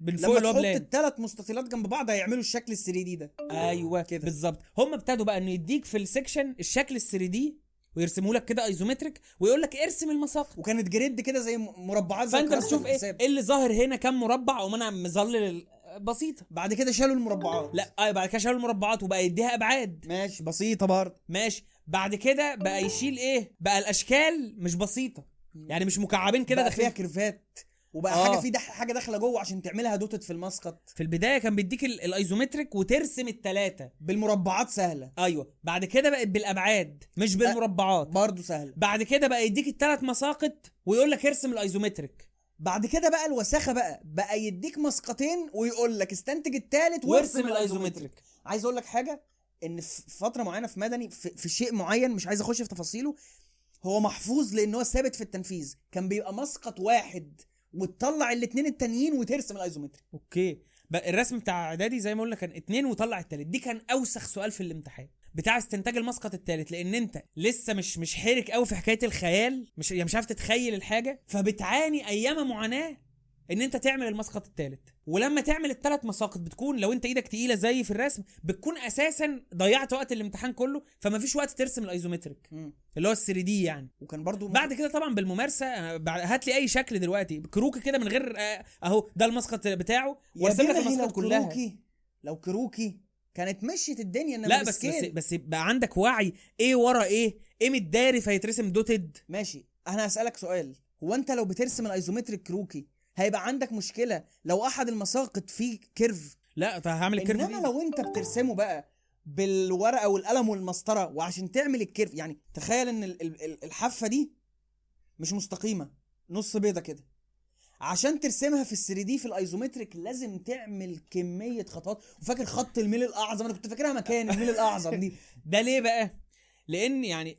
بالفوق لما اللي هو تحط plan الثلاث مستطيلات جنب بعض هيعملوا الشكل ال 3D ده. أيوه كده. كده بالظبط. هم ابتدوا بقى إنه يديك في ال section الشكل ال 3D ويرسموا لك كده isometric ويقول لك ارسم المساقط وكانت grid كده زي مربعات زي فأنت بتشوف إيه. إيه اللي ظاهر هنا كام مربع ومنع مظلل ال- بسيطة. بعد كده شالوا المربعات. لا آه بعد كده شالوا المربعات وبقى يديها أبعاد. ماشي بسيطة برضه. ماشي. بعد كده بقى يشيل إيه؟ بقى الأشكال مش بسيطة. يعني مش مكعبين كده كده فيها داخلين curve ات. وبقى آه. حاجة في دح حاجة داخلة جوه عشان تعملها dotted في المسقط في البداية كان بيديك ال- ال isometric وترسم الثلاثه بالمربعات سهلة. أيوه. بعد كده بقت بالأبعاد مش بالمربعات. برضه سهلة. بعد كده بقى يديك الثلاث مساقط ويقول لك ارسم ال isometric. بعد كده بقى الوساخة بقى بقى يديك مسقطين ويقول لك استنتج التالت وارسم ال isometric. عايز أقول لك حاجة إن في فترة معينة في مدني في, في شيء معين مش عايز أخش في تفاصيله هو محفوظ لأن هو ثابت في التنفيذ. كان بيبقى مسقط واحد. وتطلع الاثنين التانيين وترسم ال isometric okay. بقى الرسم بتاع إعدادي زي ما قلنا كان اتنين وطلع التالت. دي كان أوسخ سؤال في الامتحان. بتاع استنتاج المسقط التالت لأن أنت لسه مش مش حيرك قوي في حكاية الخيال مش يعني مش عارف تتخيل الحاجة فبتعاني أيام معاناة إن أنت تعمل المسقط التالت. ولما تعمل الثلاث مساقط بتكون لو انت إيدك تقيلة زي في الرسم بتكون أساسا ضيعت وقت الامتحان كله فما فيش وقت ترسم ال isometric. اللي هو ال 3D يعني. وكان برضو بعد كده طبعا بالممارسة بعد- هات لي أي شكل دلوقتي. كروكي كده من غير آه، أهو ده المسقط بتاعه. وأرسم لك المسقط كلها كروكي لو كروكي كانت مشيت الدنيا انما لا بس بس. بس بقى عندك وعي. إيه ورا إيه؟ إيه متداري فيترسم dotted؟ ماشي أنا هسألك سؤال. هو أنت لو بترسم ال isometric كروكي هيبقى عندك مشكلة. لو أحد المساقط فيه curve. لا طب هعمل ال curve إنما لو أنت بترسمه بقى بالورقة والقلم والمسطرة وعشان تعمل ال curve يعني تخيل إن ال- ال- ال- الحافة دي مش مستقيمة. نص بيضة كده. عشان ترسمها في ال 3D في ال isometric لازم تعمل كمية خطوات. وفاكر خط الميل الأعظم؟ أنا كنت فاكرها مكان الميل الأعظم دي. ده ليه بقى؟ لأن يعني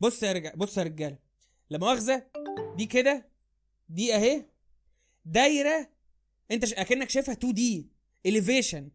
بص يا رجال بص يا رجالة. لا مؤاخذه دي كده دي أهي. دايرة انت ش... اكنك شايفها 2D elevation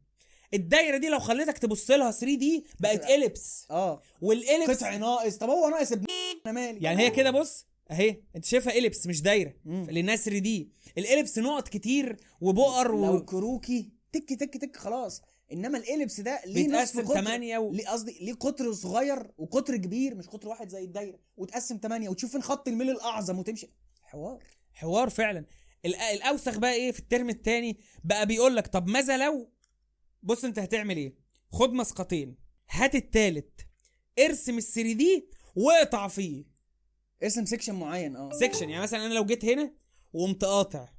الدايرة دي لو خليتك تبص لها 3D بقت ellipse آه. وال ellipse قطع ناقص. طب هو ناقص ابن أنا مالي؟ يعني هي كده بص اهي انت شايفها ellipse مش دايرة. لأنها 3D ال ellipse نقط كتير وبؤر لو و... كروكي تك تك تك خلاص. إنما ال ellipse ده ليه نصف قطر. 8 و... ليه قصدي ليه قطر صغير وقطر كبير مش قطر واحد زي الدايرة. وتقسم 8 وتشوف فين خط الميل الأعظم وتمشي. حوار. حوار فعلا. الأوسخ بقى إيه في الترم الثاني بقى بيقول لك طب ماذا لو؟ بص أنت هتعمل إيه؟ خد مسقطين هات التالت ارسم ال 3D واقطع فيه. ارسم section معين آه. section يعني مثلا أنا لو جيت هنا وقمت قاطع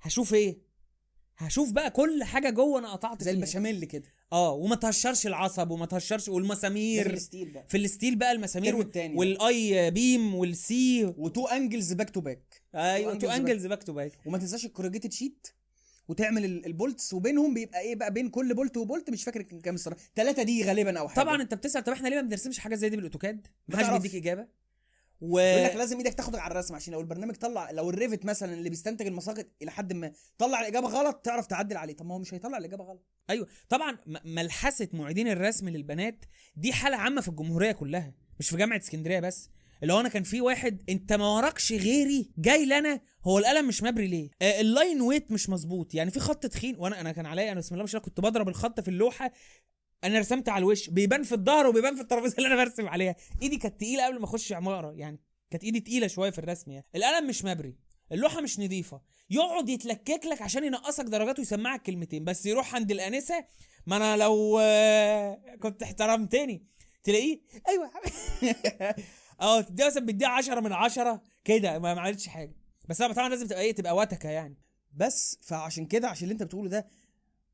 هشوف إيه؟ هشوف بقى كل حاجة جوه أنا قطعت زي فيها. البشاميل كده. آه وما تهشرش العصب وما تهشرش والمسامير. في ال steel بقى. في ال steel بقى المسامير الترم وال- التاني. وال I beam وال C. و two angles back to back أيوه two angles back to back وما تنساش ال corrugated sheet وتعمل ال- ال bolts وبينهم بيبقى إيه بقى بين كل bolt و bolt مش فاكر كام الصراحة. 3 D غالبا أو حاجة. طبعا أنت بتسأل طب إحنا ليه ما بنرسمش حاجة زي دي بال AutoCAD؟ ما حدش. بيديك إجابة. و يقول لك لازم إيدك تاخد على الرسم عشان لو البرنامج طلع لو ال Revit مثلا اللي بيستنتج المساقط إلى حد ما طلع الإجابة غلط تعرف تعدل عليه. طب ما هو مش هيطلع الإجابة غلط. أيوه. طبعا ملحسة معيدين الرسم للبنات دي حالة عامة في الجمهورية كلها مش في جامعة اسكندرية بس. اللي هو أنا كان في واحد أنت ما وراكش غيري جاي لنا هو القلم مش مبري ليه؟ آه ال line weight مش مظبوط. يعني في خط تخين وأنا أنا كان عليا أنا بسم الله ما شاء الله كنت بضرب الخط في اللوحة أنا رسمت على الوش بيبان في الظهر وبيبان في الترابيزة اللي أنا برسم عليها. إيدي كانت تقيلة قبل ما أخش عماره يعني كانت إيدي تقيلة شوية في الرسم يعني. القلم مش مبري اللوحة مش نظيفة. يقعد يتلكك لك عشان ينقصك درجات ويسمعك كلمتين بس يروح عند الأنسة ما أنا لو آه، كنت احترمتني. تلاقيه أيوه آه تديها مثلا بيديها 10 من 10 كده ما عملتش حاجة. بس طبعا طبعا لازم تبقى إيه تبقى وتكه يعني. بس فعشان كده عشان اللي أنت بتقوله ده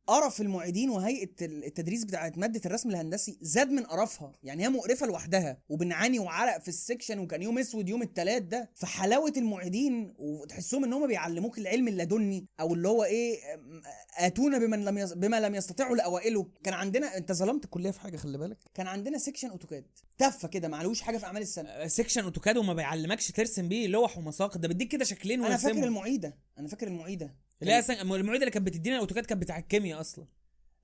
قرف المعيدين وهيئة التدريس بتاعت مادة الرسم الهندسي زاد من قرفها. يعني هي مقرفة لوحدها وبنعاني وعرق في ال section وكان يوم أسود يوم التلات ده. فحلاوة المعيدين وتحسهم إن هم بيعلموك العلم اللدني أو اللي هو إيه آتونا بمن لم يس... بما لم يستطيعوا لأوائله. كان عندنا أنت ظلمت الكلية في حاجة خلي بالك. كان عندنا section AutoCAD. تفه كده معلوش حاجة في أعمال السنة. آه، section AutoCAD وما بيعلمكش ترسم بيه لوح ومساقط ده بيديك كده شكلين أنا فاكر. المعيدة. أنا فاكر المعيدة. لا أصلاً المعيدة اللي كانت بتدينا ال AutoCAD كانت بتاع الكيمياء أصلا.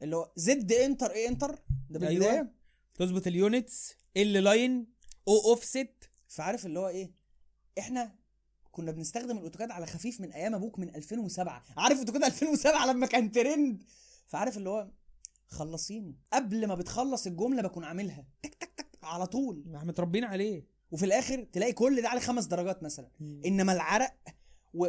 اللي هو Z enter A enter؟ ده بالبدايه أيوة. تظبط ال units ال line أو أوفست. فعارف اللي هو إيه؟ إحنا كنا بنستخدم ال AutoCAD على خفيف من أيام أبوك من 2007 عارف AutoCAD 2007 لما كان ترند؟ فعارف اللي هو خلصيني. قبل ما بتخلص الجملة بكون عاملها. تك تك تك على طول. ما متربيين عليه. وفي الآخر تلاقي كل ده عليه خمس درجات مثلا. إنما العرق و-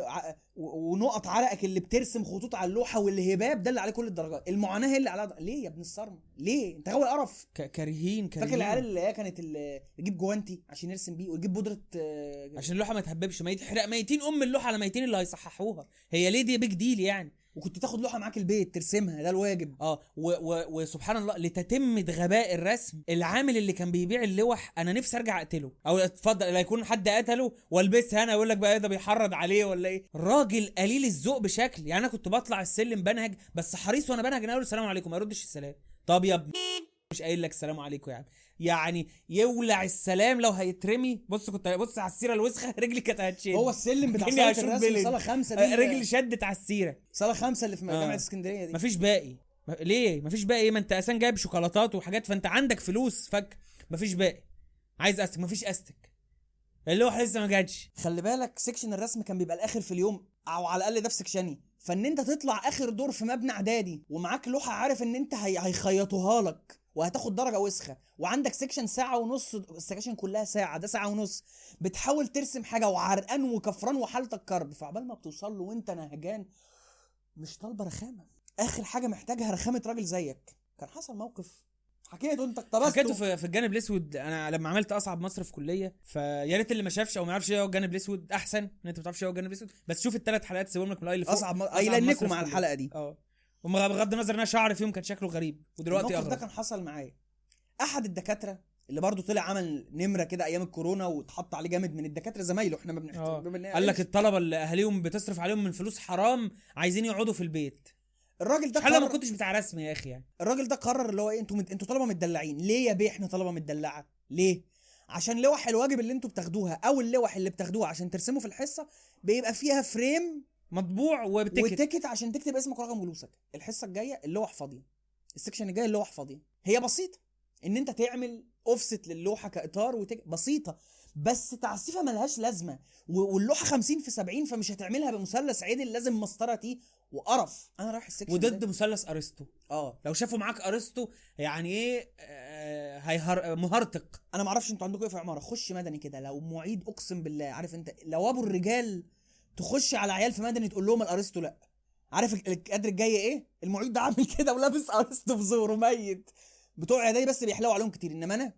ونقط عرقك اللي بترسم خطوط على اللوحة والهباب ده اللي عليه كل الدرجات. المعاناة هي اللي عليها در- ليه يا ابن الصرم؟ ليه؟ انت غاوي قرف. ك- كارهين كارهين. فاكر العيال اللي هي كانت اللي يجيب جوانتي عشان يرسم بيه ويجيب بودرة آه، عشان اللوحة ما تهببش ما يتحرق ميتين أم اللوحة على ميتين اللي هيصححوها. هي ليه دي بيج ديل يعني؟ وكنت تاخد لوحة معاك البيت ترسمها ده الواجب. آه و و وسبحان الله لتتمة غباء الرسم العامل اللي كان بيبيع اللوح أنا نفسي أرجع أقتله. أو اتفضل لا يكون حد قتله والبسها أنا يقول لك بقى إيه ده بيحرض عليه ولا إيه؟ راجل قليل الذوق بشكل. يعني أنا كنت بطلع السلم بنهج بس حريص وأنا بنهج أنا أقول السلام عليكم ما يردش السلام. طب يا ابني مش قايل لك السلام عليكم يعني يعني يولع السلام لو هيترمي. بص كنت بص على السيرة الوسخة رجلي كانت هتشد. هو السلم بتاع صاله الرسم. صاله خمسة آه، دي رجلي شدت على السيرة. صاله خمسة اللي في آه. جامعه اسكندرية دي. مفيش باقي. ليه؟ مفيش باقي. إيه ما أنت أساسا جايب شوكولاتات وحاجات فأنت عندك فلوس فك. مفيش باقي. عايز أستك مفيش أستك. اللوحه لسه ما جاتش. خلي بالك section الرسم كان بيبقى الآخر في اليوم أو على الأقل ده في section ي فإن أنت تطلع آخر دور في مبنى إعدادي ومعاك لوحة عارف إن أنت هي... هيخيطوها لك. وهتاخد درجة وسخة. وعندك section ساعة ونص السكاشن كلها ساعة ده ساعة ونص. بتحاول ترسم حاجة وعرقان وكفران وحالتك كرب. فعبال ما بتوصل له وانت نهجان مش طالبة رخامة. آخر حاجة محتاجها رخامة راجل زيك. كان حصل موقف. حكيته انت اقتبسته حكيته في, في الجانب الأسود. أنا لما عملت أصعب مصر في كلية فيا ريت اللي ما شافش أو ما يعرفش إيه هو الجانب الأسود أحسن ان أنت ما تعرفش إيه هو الجانب الأسود. بس شوف الثلاث حلقات سيبهم لك من ال i اللي فوق أصعب م... أصعب ايلنكم مصر مع الحلقة دي. آه. وم- بغض النظر إن أنا شعري فيهم كان شكله غريب ودلوقتي الموقف ده أغرب. كان حصل معايا. أحد الدكاترة اللي برضه طلع عمل نمرة كده أيام الكورونا واتحط عليه جامد من الدكاترة زمايله إحنا ما بنحترم إن- قال لك الطلبة اللي أهاليهم بتصرف عليهم من فلوس حرام عايزين يقعدوا في البيت. الراجل ده حل ما قرر كنتش بتاع رسم يا أخي يعني. الراجل ده قرر اللي هو إيه أنتوا مد... أنتوا طلبة متدلعين ليه يا بيه إحنا طلبة متدلعة؟ ليه؟ عشان لوح الواجب اللي أنتوا بتاخدوها أو اللوح اللي بتاخدوها عشان ترسموا في الحصة بيبقى فيها frame مطبوع و ticket. و ticket عشان تكتب اسمك ورقم جلوسك الحصة الجاية اللوح فاضية. ال section الجاي اللوح فاضية. هي بسيطة. إن أنت تعمل اوفست للوحة كإطار وتك... بسيطة. بس تعسيفه ملهاش لازمة. و... واللوحة 50 في 70 فمش هتعملها بمثلث عدل لازم مسطرة T وقرف. أنا رايح ال section واخد مثلث أرسطو. آه. لو شافوا معاك أرسطو يعني إيه آه هيهر مهرطق أنا ما أعرفش أنتوا عندكم إيه في عمارة. خش مدني كده. لو معيد أقسم بالله. عارف أنت؟ لو أبو الرجال تخش على عيال في مدني تقول لهم الأرسطو لأ. عارف ال- الكادر الجاي إيه؟ المعيد ده عامل كده ولابس أرسطو في زوره ميت. بتوع إعدادي بس بيحلوا عليهم كتير. إنما أنا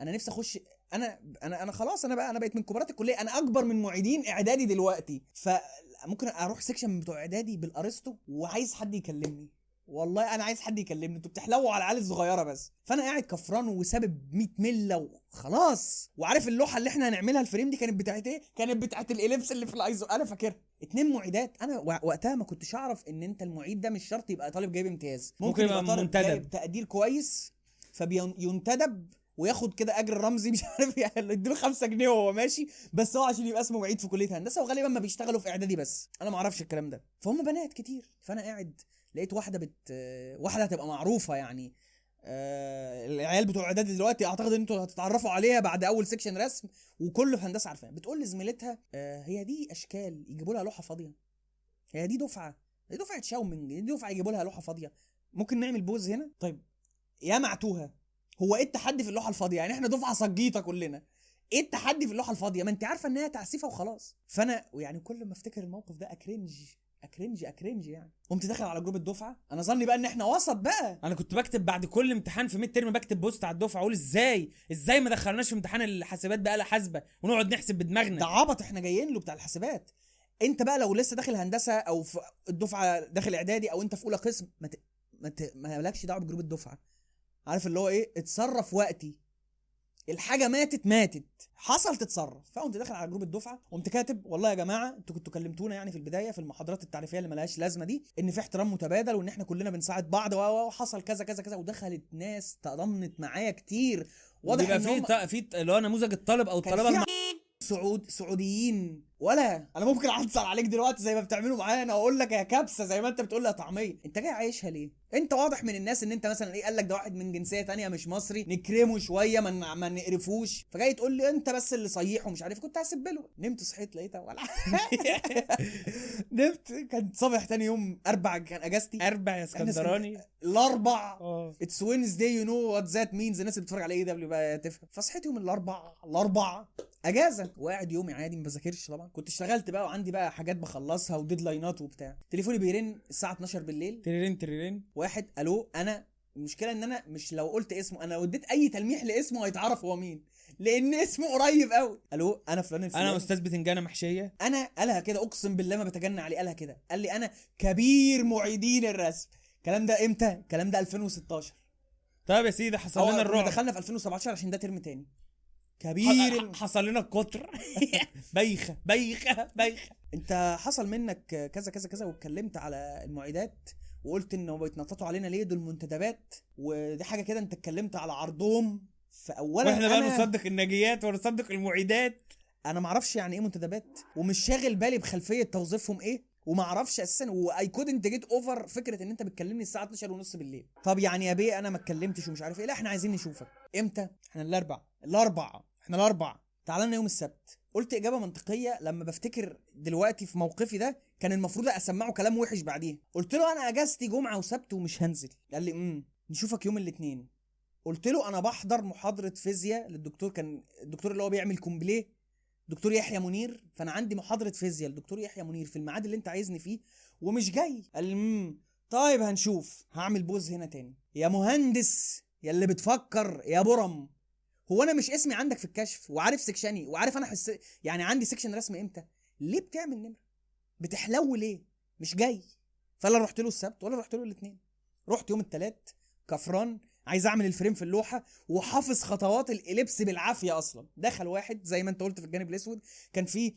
أنا نفسي أخش أنا أنا أنا خلاص أنا بقى أنا بقيت من كبارات الكلية. أنا أكبر من معيدين إعدادي دلوقتي. فممكن أروح section بتوع إعدادي بالأرسطو وعايز حد يكلمني. والله أنا عايز حد يكلمني. أنتوا بتحلوا على العيال الصغيرة بس. فأنا قاعد كفران وسابب 100 ملة وخلاص وعارف اللوحة اللي إحنا هنعملها؟ ال frame دي كانت بتاعت إيه؟ كانت بتاعت ال ellipse اللي في الايزو أنا فاكرها. اتنين معيدات. أنا وقتها ما كنتش أعرف إن أنت المعيد ده مش شرط يبقى طالب جايب امتياز. ممكن يبقى طالب. جايب تقدير كويس فبينتدب وياخد كده أجر رمزي. مش عارف يعني يديله 5 جنيه وهو ماشي. بس هو عشان يبقى اسمه معيد في كلية هندسة وغالبا ما بيشتغلوا في إعدادي بس. أنا ما أعرفش الكلام ده. فهم بنات كتير. فأنا قاعد لقيت واحدة بت واحدة هتبقى معروفة يعني. آه العيال بتوع إعدادي دلوقتي أعتقد إن أنتوا هتتعرفوا عليها بعد أول section رسم وكله في هندسه عارفاها. بتقول لزميلتها آه هي دي أشكال يجيبوا لها لوحة فاضية. هي دي دفعة دي دفعة شاومينج دي دفعة يجيبوا لها لوحة فاضية. ممكن نعمل pause هنا؟ طيب يا معتوهة هو إيه التحدي في اللوحة الفاضية؟ يعني إحنا دفعة سقيطة كلنا. إيه التحدي في اللوحة الفاضية؟ ما أنت عارفة إنها تعسيفه وخلاص. فأنا يعني كل ما أفتكر الموقف ده أ cringe أ cringe أ cringe يعني. قمت داخل على group الدفعة. أنا ظني بقى إن إحنا وسط بقى. أنا كنت بكتب بعد كل امتحان في mid term بكتب post على الدفعة أقول إزاي؟ إزاي ما دخلناش في امتحان الحاسبات بآلة حاسبة؟ ونقعد نحسب ده بدماغنا عبط إحنا جايين له بتاع الحاسبات. أنت بقى لو لسه داخل هندسة أو في الدفعة داخل إعدادي أو أنت في أولى قسم ما ت... ما, ت... ما لكش دعوة ب group الدفعة. عارف اللي هو إيه؟ اتصرف وقتي. الحاجة ماتت ماتت. حصل تتصرف. فقمت داخل على group الدفعة قمت كاتب والله يا جماعة أنتوا كنتوا كلمتونا يعني في البداية في المحاضرات التعريفية اللي ملهاش لازمة دي ان في احترام متبادل وان إحنا كلنا بنساعد بعض و- و- وحصل كذا كذا كذا ودخلت ناس تضامنت معايا كتير. واضح إن في هم في اللي هو نموذج الطالب أو المع... سعود سعوديين. ولا. أنا ممكن اتصل عليك دلوقتي زي ما بتعملوا معايا أنا أقول لك يا كبسة زي ما أنت بتقول لي يا طعمية. أنت جاي عايشها ليه؟ أنت واضح من الناس إن أنت مثلا إيه قال لك ده واحد من جنسية تانية مش مصري نكرمه شوية ما ما نقرفوش. فجاي تقول لي أنت بس اللي صيح ومش عارف كنت هسيب له. نمت صحيت لقيتها ولا. نمت. كان صبح تاني يوم أربع كان أجازتي. أربع يا اسكندراني. الأربع. It's Wednesday you know what that means الناس اللي بتتفرج على AEW بقى تفهم. فصحيت يوم الأربع. الأربع. أجازة. وقاعد يومي عادي ما بذاكرش طبعا. كنت اشتغلت بقى وعندي بقى حاجات بخلصها و deadline ات وبتاع. تليفوني بيرن الساعة 12 بالليل. تريرين تريرين. واحد ألو أنا. المشكلة إن أنا مش لو قلت اسمه أنا لو اديت أي تلميح لاسمه هيتعرف هو مين. لأن اسمه قريب قوي ألو أنا فلان الفلاني. أنا أستاذ بتنجانة محشية. أنا قالها كده أقسم بالله ما بتجنى عليه قالها كده. قال لي أنا كبير معيدين الرسم. الكلام ده إمتى؟ الكلام ده 2016 طيب يا سيدي حصل لنا الرعب. دخلنا في 2017 عشان ده ترم تاني. كبير. حصل لنا القطر بايخه بايخه بايخه انت حصل منك كذا كذا كذا واتكلمت على المعيدات وقلت انه بيتنططوا علينا ليه؟ دول منتدبات. ودي حاجة كده انت اتكلمت على عرضهم. فاولا وإحنا بقى نصدق الناجيات ونصدق المعيدات. أنا ما أعرفش يعني إيه منتدبات. ومش شاغل بالي بخلفية توظيفهم إيه. وما أعرفش أساسا. و I couldn't get over فكرة إن أنت بتكلمني الساعة 12 ونص بالليل. طب يعني يا بيه أنا ما اتكلمتش ومش عارف إيه. لا إحنا عايزين نشوفك. إمتى؟ إحنا الاربع الاربع إحنا الأربع تعال لنا يوم السبت. قلت إجابة منطقية لما بفتكر دلوقتي في موقفي ده كان المفروض أسمعه كلام وحش بعديه قلت له أنا أجازتي جمعة وسبت ومش هنزل. قال لي امم نشوفك يوم الاثنين قلت له أنا بحضر محاضرة فيزياء للدكتور كان الدكتور اللي هو بيعمل complet دكتور يحيى منير. فأنا عندي محاضرة فيزياء للدكتور يحيى منير في الميعاد اللي أنت عايزني فيه ومش جاي. قال لي امم طيب هنشوف هعمل pause هنا تاني. يا مهندس يا اللي بتفكر يا برم. هو أنا مش اسمي عندك في الكشف وعارف section ي وعارف أنا حس يعني عندي section رسم إمتى؟ ليه بتعمل نمره بتحلو ليه؟ مش جاي. فلا رحت له السبت ولا رحت له الاثنين رحت يوم الثلاث كفران عايز أعمل ال frame في اللوحة وحافظ خطوات ال ellipse بالعافية أصلا. دخل واحد زي ما أنت قلت في الجانب الأسود كان فيه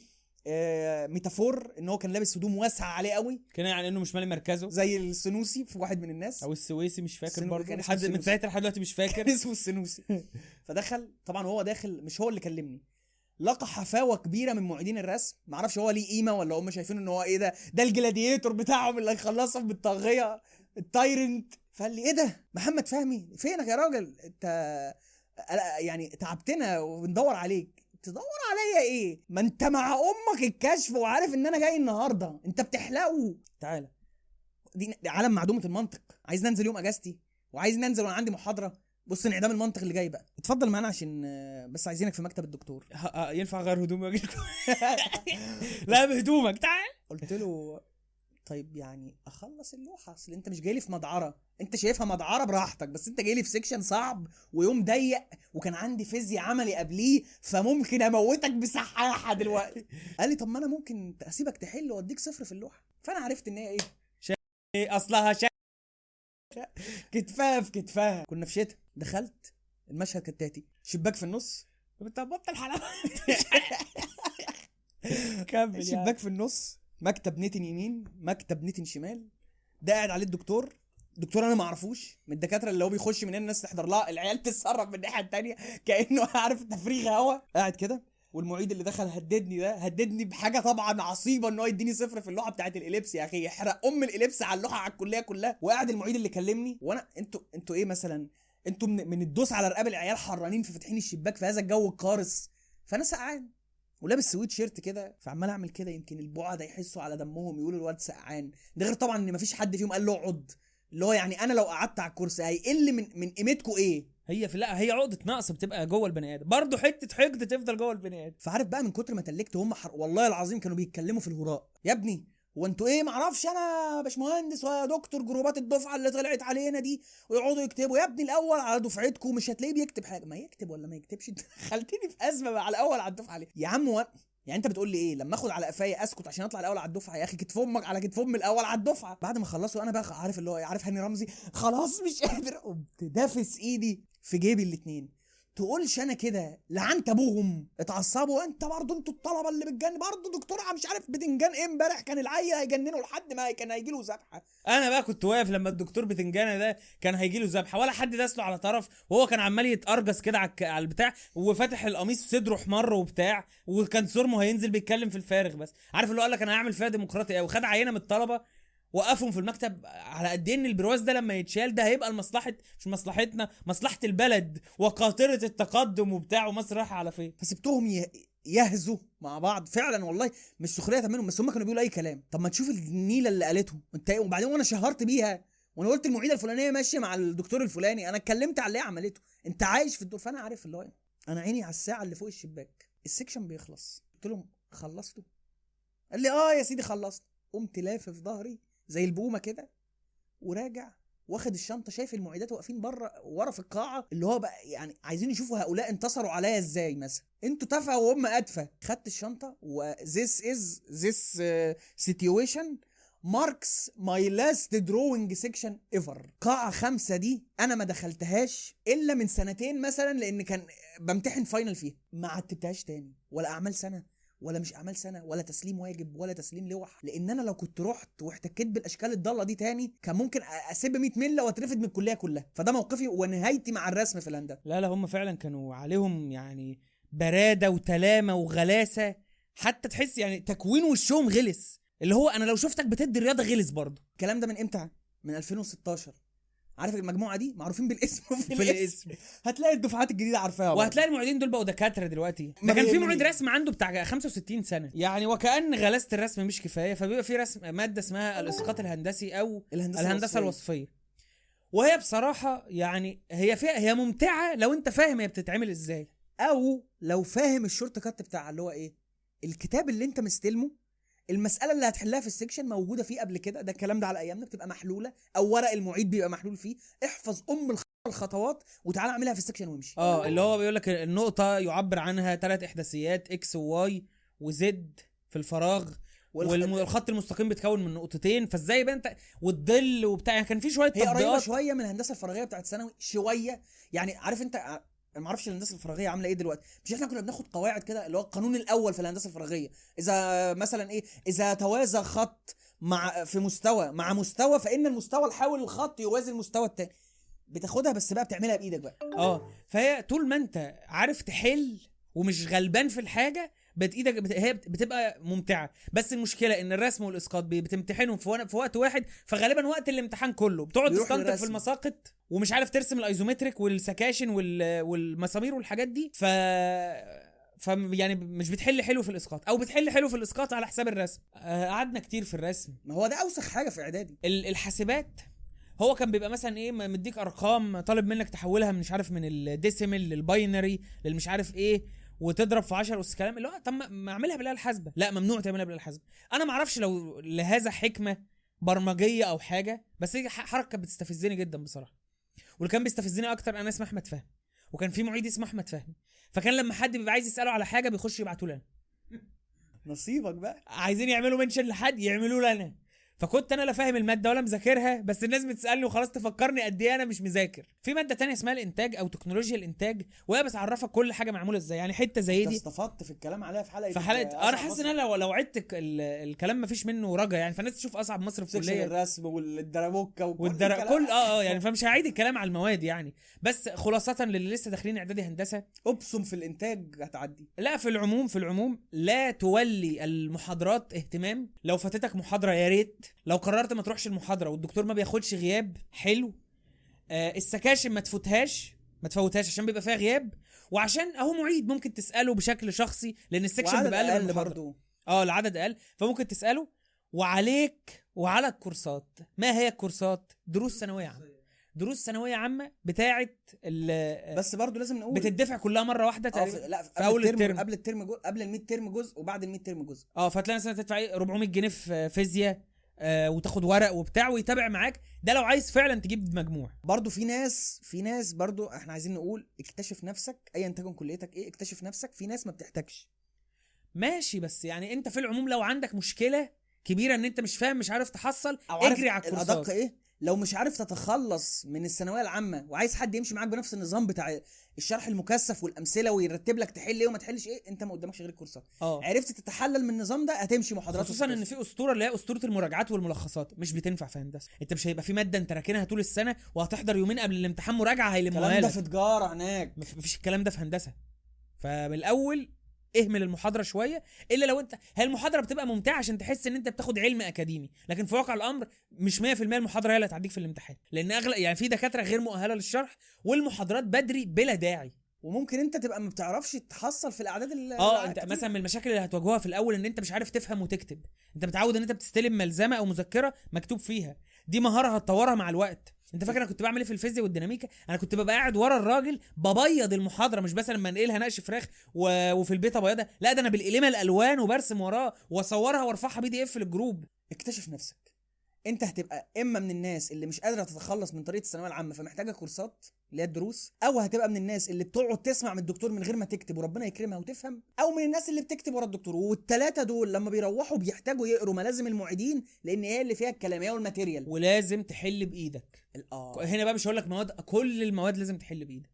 آه metaphor إن هو كان لابس هدوم واسعة عليه قوي. كان يعني إنه مش مالي مركزه. زي السنوسي في واحد من الناس. أو السويسي مش فاكر برضه. لحد من. ساعتها لحد دلوقتي مش كان فاكر اسمه السنوسي. فدخل طبعا وهو داخل مش هو اللي كلمني. لقى حفاوة كبيرة من معيدين الرسم. معرفش هو ليه قيمة ولا هم شايفين إن هو إيه ده. ده ال gladiator بتاعهم اللي هيخلصهم بالطاغيه التايرنت. فقال لي إيه ده؟ محمد فهمي فينك يا راجل؟ أنت يعني تعبتنا وبندور عليك. تدور عليا إيه؟ ما انت مع أمك الكشف وعارف ان أنا جاي النهارده. انت بتحلقه. تعالى. دي عالم معدومة المنطق. عايز ننزل يوم اجازتي؟ وعايز ننزل وأنا عندي محاضرة؟ بص انعدام المنطق اللي جاي بقى. اتفضل معانا عشان آه، بس عايزينك في مكتب الدكتور. ه- ه- ينفع اغير هدومي واجي لا بهدومك. تعال. قلت له طيب يعني أخلص اللوحة. أصل أنت مش جاي لي في مدعرة. انت شايفها مدعرة براحتك بس انت جاي لي في section صعب ويوم ضيق وكان عندي فيزياء عملي قبليه فممكن اموتك بسحاحة دلوقتي. قال لي طب ما أنا ممكن أسيبك تحل وأديك صفر في اللوحة. فأنا عرفت إن هي إيه؟ إيه أصلها شا... كتفها في كتفها كنا في شتاء دخلت المشهد كالتالي شباك في النص. طب أنت بطل حلقه كمل شباك في النص مكتب نتن يمين مكتب نتن شمال. ده قاعد عليه الدكتور. دكتور أنا ما اعرفوش من الدكاترة اللي هو بيخش من هنا الناس تحضر لها العيال تتسرب من الناحية التانية كأنه عارف تفريغ هوا. قاعد كده والمعيد اللي دخل هددني ده هددني بحاجة طبعا عصيبة ان هو يديني صفر في اللوحة بتاعت الإليبس يا أخي يحرق أم الإليبس على اللوحة على الكلية كلها. وقاعد المعيد اللي كلمني وأنا أنتوا أنتوا إيه مثلا؟ أنتوا من, من الدوس على رقاب العيال حرانين في فاتحين الشباك في هذا الجو القارس فأنا سقعان ولابس سويت شيرت كده فعمال أعمل كده يمكن البعد يحسوا على دمهم يقولوا الواد سقعان. ده غير طبعا إن مفيش حد فيهم قال له اقعد اللي هو يعني أنا لو قعدت على الكرسي هيقل من من قيمتكم إيه؟ هي في لا هي عقدة نقص بتبقى جوه البني آدم. برضه حتة حقد تفضل جوه البني آدم. فعارف بقى من كتر ما تلكت هم حر... والله العظيم كانوا بيتكلموا في الهراء. يا ابني هو أنتوا إيه؟ معرفش أنا باشمهندس ويا دكتور جروبات الدفعة اللي طلعت علينا دي ويقعدوا يكتبوا. يا ابني الأول على دفعتكم مش هتلاقيه بيكتب حاجة. ما يكتب ولا ما يكتبش؟ انت دخلتني في أزمة مع الأول على الدفعة ليه يا عم و... يعني انت بتقول لي إيه؟ لما اخد على قفايا اسكت عشان اطلع الأول على الدفعة يا أخي كتف أمك على كتف أم الأول على الدفعة. بعد ما خلصوا أنا بقى عارف اللي هو إيه، عارف هاني رمزي خلاص مش قادر. قمت دافس إيدي في جيبي الاتنين. تقولش أنا كده لعنت أبوهم اتعصبوا أنت برضه أنتوا الطلبة اللي بتجنن برضه دكتور مش عارف بتنجان إيه امبارح كان العيل هيجننه لحد ما كان هيجي له ذبحة. أنا بقى كنت واقف لما الدكتور بتنجانه ده كان هيجي له ذبحة ولا حد داس له على طرف وهو كان عمال يتأرجس كده على البتاع وفاتح القميص صدره حمر وبتاع وكان سورمه هينزل بيتكلم في الفارغ بس. عارف اللي هو قال لك أنا هعمل فيها ديمقراطي قوي خد عينة من الطلبة وقفهم في المكتب على قد إيه إن البرواز ده لما يتشال ده هيبقى لمصلحه مش مصلحتنا مصلحة البلد وقاطره التقدم وبتاع ومصر رايحة على فين. فسبتهم يه- يهزوا مع بعض. فعلا والله مش سخرية منهم بس هم كانوا بيقولوا أي كلام. طب ما تشوف النيلة اللي قالته أنت إيه؟ وبعدين وأنا شهرت بيها. وأنا قلت المعيدة الفلانية ماشية مع الدكتور الفلاني. أنا اتكلمت على اللي عملته. أنت عايش في الدور. فأنا عارف اللي هو إيه. أنا عيني على الساعة اللي فوق الشباك. ال section بيخلص. قلت لهم خلصتوا قال لي آه يا سيدي خلصت. قمت لافف ظهري. زي البومة كده وراجع واخد الشنطة شايف المعيدات واقفين بره ورا في القاعة اللي هو بقى يعني عايزين يشوفوا هؤلاء انتصروا عليا إزاي مثلا. أنتوا تافهة وهم أدفة. خدت الشنطة و this is this uh, situation marks my last drawing section ever. قاعة خمسة دي أنا ما دخلتهاش إلا من سنتين مثلا لأن كان بمتحن فاينل فيها. ما عتبتهاش تاني ولا أعمال سنة. ولا مش أعمال سنة ولا تسليم واجب ولا تسليم لوح. لأن أنا لو كنت رحت واحتكيت بالأشكال الضالة دي تاني كان ممكن أسيب 100 ملة وأترفد من الكلية كلها. فده موقفي ونهايتي مع الرسم في الهندسة. لا لا هم فعلا كانوا عليهم يعني برادة وتلامة وغلاسة. حتى تحس يعني تكوين وشهم غلس. اللي هو أنا لو شفتك بتدي رياضة غلس برضه. الكلام ده من إمتى؟ من 2016 عارف المجموعة دي؟ معروفين بالاسم في, في الاسم هتلاقي الدفعات الجديدة عارفاها. وهتلاقي المعيدين دول بقوا دكاترة دلوقتي. ما ده كان في. معيد رسم عنده بتاع 65 سنة. يعني وكأن غلاسة الرسم مش كفاية فبيبقى في رسم مادة اسمها الإسقاط الهندسي أو الهندسة, الهندسة. الوصفية. وهي بصراحة يعني هي فيها هي ممتعة لو انت فاهم هي بتتعمل إزاي. أو لو فاهم ال shortcut بتاع اللي هو إيه الكتاب اللي انت مستلمه المسألة اللي هتحلها في ال section موجودة فيه قبل كده ده الكلام ده على أيامنا بتبقى محلولة أو ورق المعيد بيبقى محلول فيه. احفظ أم الخ- الخطوات وتعالى اعملها في ال section وامشي. آه اللي هو بيقول لك النقطة يعبر عنها ثلاث إحداثيات إكس وواي وزد في الفراغ والخ- والخط المستقيم بيتكون من نقطتين. فازاي بقى انت والظل وبتاع يعني كان في شوية هي قريبة تطبيقات. شوية من الهندسة الفراغية بتاعت ثانوي شوية. يعني عارف انت أنا ما أعرفش الهندسة الفراغية عاملة إيه دلوقتي. مش إحنا كنا بناخد قواعد كده اللي هو القانون الأول في الهندسة الفراغية. إذا مثلا إيه إذا توازى خط مع في مستوى مع مستوى فإن المستوى الحاوي الخط يوازي المستوى التاني. بتاخدها بس بقى بتعملها بإيدك بقى. آه. فهي طول ما أنت عارف تحل ومش غلبان في الحاجة بت إيدك بت... هي بت- بتبقى ممتعة. بس المشكلة إن الرسم والإسقاط بتمتحنهم في, في وقت واحد فغالبا وقت الامتحان كله. بتقعد تستنطق في. المساقط ومش عارف ترسم ال isometric والسكاشن وال... والمسامير والحاجات دي. ف ف يعني مش بتحل حلو في الإسقاط. أو بتحل حلو في الإسقاط على حساب الرسم. آه، قعدنا كتير في الرسم. ما هو ده أوسخ حاجة في إعدادي. ال- الحاسبات هو كان بيبقى مثلا إيه مديك أرقام طالب منك تحولها من مش عارف من ال decimal لل binary للمش عارف إيه. وتضرب في 10 اس كلام اللي هو طب ما- اعملها بالآلة الحاسبة. لا ممنوع تعملها بالآلة الحاسبة. أنا ما أعرفش لو لهذا حكمة برمجية أو حاجة بس هي حركة بتستفزني جدا بصراحة. واللي كان بيستفزني أكتر أنا اسمي أحمد فهمي. وكان في معيد اسمه أحمد فهمي. فكان لما حد بيبقى عايز يسأله على حاجة بيخش يبعتوا لنا نصيبك بقى. عايزين يعملوا منشن لحد يعملوا لنا. فكنت أنا لا فاهم الماده ولا مذاكرها بس الناس بتسألني وخلاص تفكرني قد إيه أنا مش مذاكر. في مادة تانية اسمها الإنتاج أو تكنولوجيا الإنتاج وهي بتعرفك كل حاجة معمولة إزاي. يعني حتة زي دي استفدت في الكلام عليها في حلقة في حلقة أنا حاسس. إن أنا لو لو عدت الكلام ما فيش منه رجا. يعني فالناس تشوف أصعب مصر في كلية. الرسم والدراموكا وكل والدر... كل آه آه يعني فمش هعيد الكلام على المواد يعني. بس خلاصة للي لسه داخلين إعدادي هندسة. ابصم في الإنتاج هتعدي. لا في العموم في العموم لا تولي المحاضرات اهتمام. لو فاتتك محاضرة يا ريت. لو قررت ما تروحش المحاضرة والدكتور ما بياخدش غياب حلو. آه السكاشن ما تفوتهاش ما تفوتهاش عشان بيبقى فيها غياب. وعشان أهو معيد ممكن تسأله بشكل شخصي لأن ال section بيبقى أقل من. برضه آه العدد أقل. فممكن تسأله وعليك وعلى الكورسات ما هي الكورسات؟ دروس ثانوية عامة. دروس ثانوية عامة بتاعه ال- بس برضه لازم نقول بتدفع كلها مرة واحدة آه تقريبا. في لا في في أول الترم الترم. قبل الترم جزء قبل ال midterm جزء وبعد ال midterm جزء. آه فتلاقي مثلا تدفع إيه 400 جنيه في فيزياء آه وتاخد ورق وبتاع ويتابع معاك. ده لو عايز فعلا تجيب مجموع. برضه في ناس في ناس برضه إحنا عايزين نقول اكتشف نفسك ايا تكن كليتك إيه اكتشف نفسك في ناس ما بتحتاجش. ماشي بس يعني أنت في العموم لو عندك مشكلة كبيرة إن أنت مش فاهم مش عارف تحصل عارف اجري على الأدق الكورسات إيه؟ لو مش عارف تتخلص من الثانوية العامة وعايز حد يمشي معاك بنفس النظام بتاع الشرح المكثف والأمثلة ويرتب لك تحل إيه وما تحلش إيه أنت ما قدامكش غير الكورسات. آه. عرفت تتحلل من النظام ده هتمشي محاضرات خصوصا إن. في أسطورة اللي هي أسطورة المراجعات والملخصات. مش بتنفع في هندسة. أنت مش هيبقى في مادة أنت راكنها طول السنة وهتحضر يومين قبل الامتحان مراجعة هيلموها الكلام ده لك. في تجارة هناك. مف- مفيش الكلام ده في هندسة. فمن الأول اهمل المحاضرة شوية إلا لو أنت هي المحاضرة بتبقى ممتعة عشان تحس إن أنت بتاخد علم أكاديمي لكن في واقع الأمر مش 100% المحاضرة هي اللي هتعديك في الامتحان لأن أغلب يعني في دكاترة غير مؤهلة للشرح والمحاضرات بدري بلا داعي وممكن أنت تبقى ما بتعرفش تحصل في الأعداد ال- آه أنت الكتير. مثلا من المشاكل اللي هتواجهها في الأول إن أنت مش عارف تفهم وتكتب أنت متعود إن أنت بتستلم ملزمة أو مذكرة مكتوب فيها دي مهارة هتطورها مع الوقت. انت فاكر أنا كنت بعمل إيه في الفيزياء والديناميكا؟ أنا كنت ببقى قاعد ورا الراجل ببيض المحاضرة مش بس لما انقلها نقش فراخ و... وفي البيت ابيضها. لا ده أنا بالقلمه الالوان وبرسم وراه واصورها وارفعها PDF لل group اكتشف نفسك. انت هتبقى إما من الناس اللي مش قادرة تتخلص من طريقة الثانوية العامة فمحتاجة كورسات اللي هي الدروس أو هتبقى من الناس اللي بتقعد تسمع من الدكتور من غير ما تكتب وربنا يكرمها وتفهم أو من الناس اللي بتكتب ورا الدكتور. والثلاثه دول لما بيروحوا بيحتاجوا يقروا ملازم المعيدين لأن هي اللي فيها الكلام هي وال material ولازم تحل بإيدك. آه. هنا بقى مش هقول لك مواد كل المواد لازم تحل بإيدك.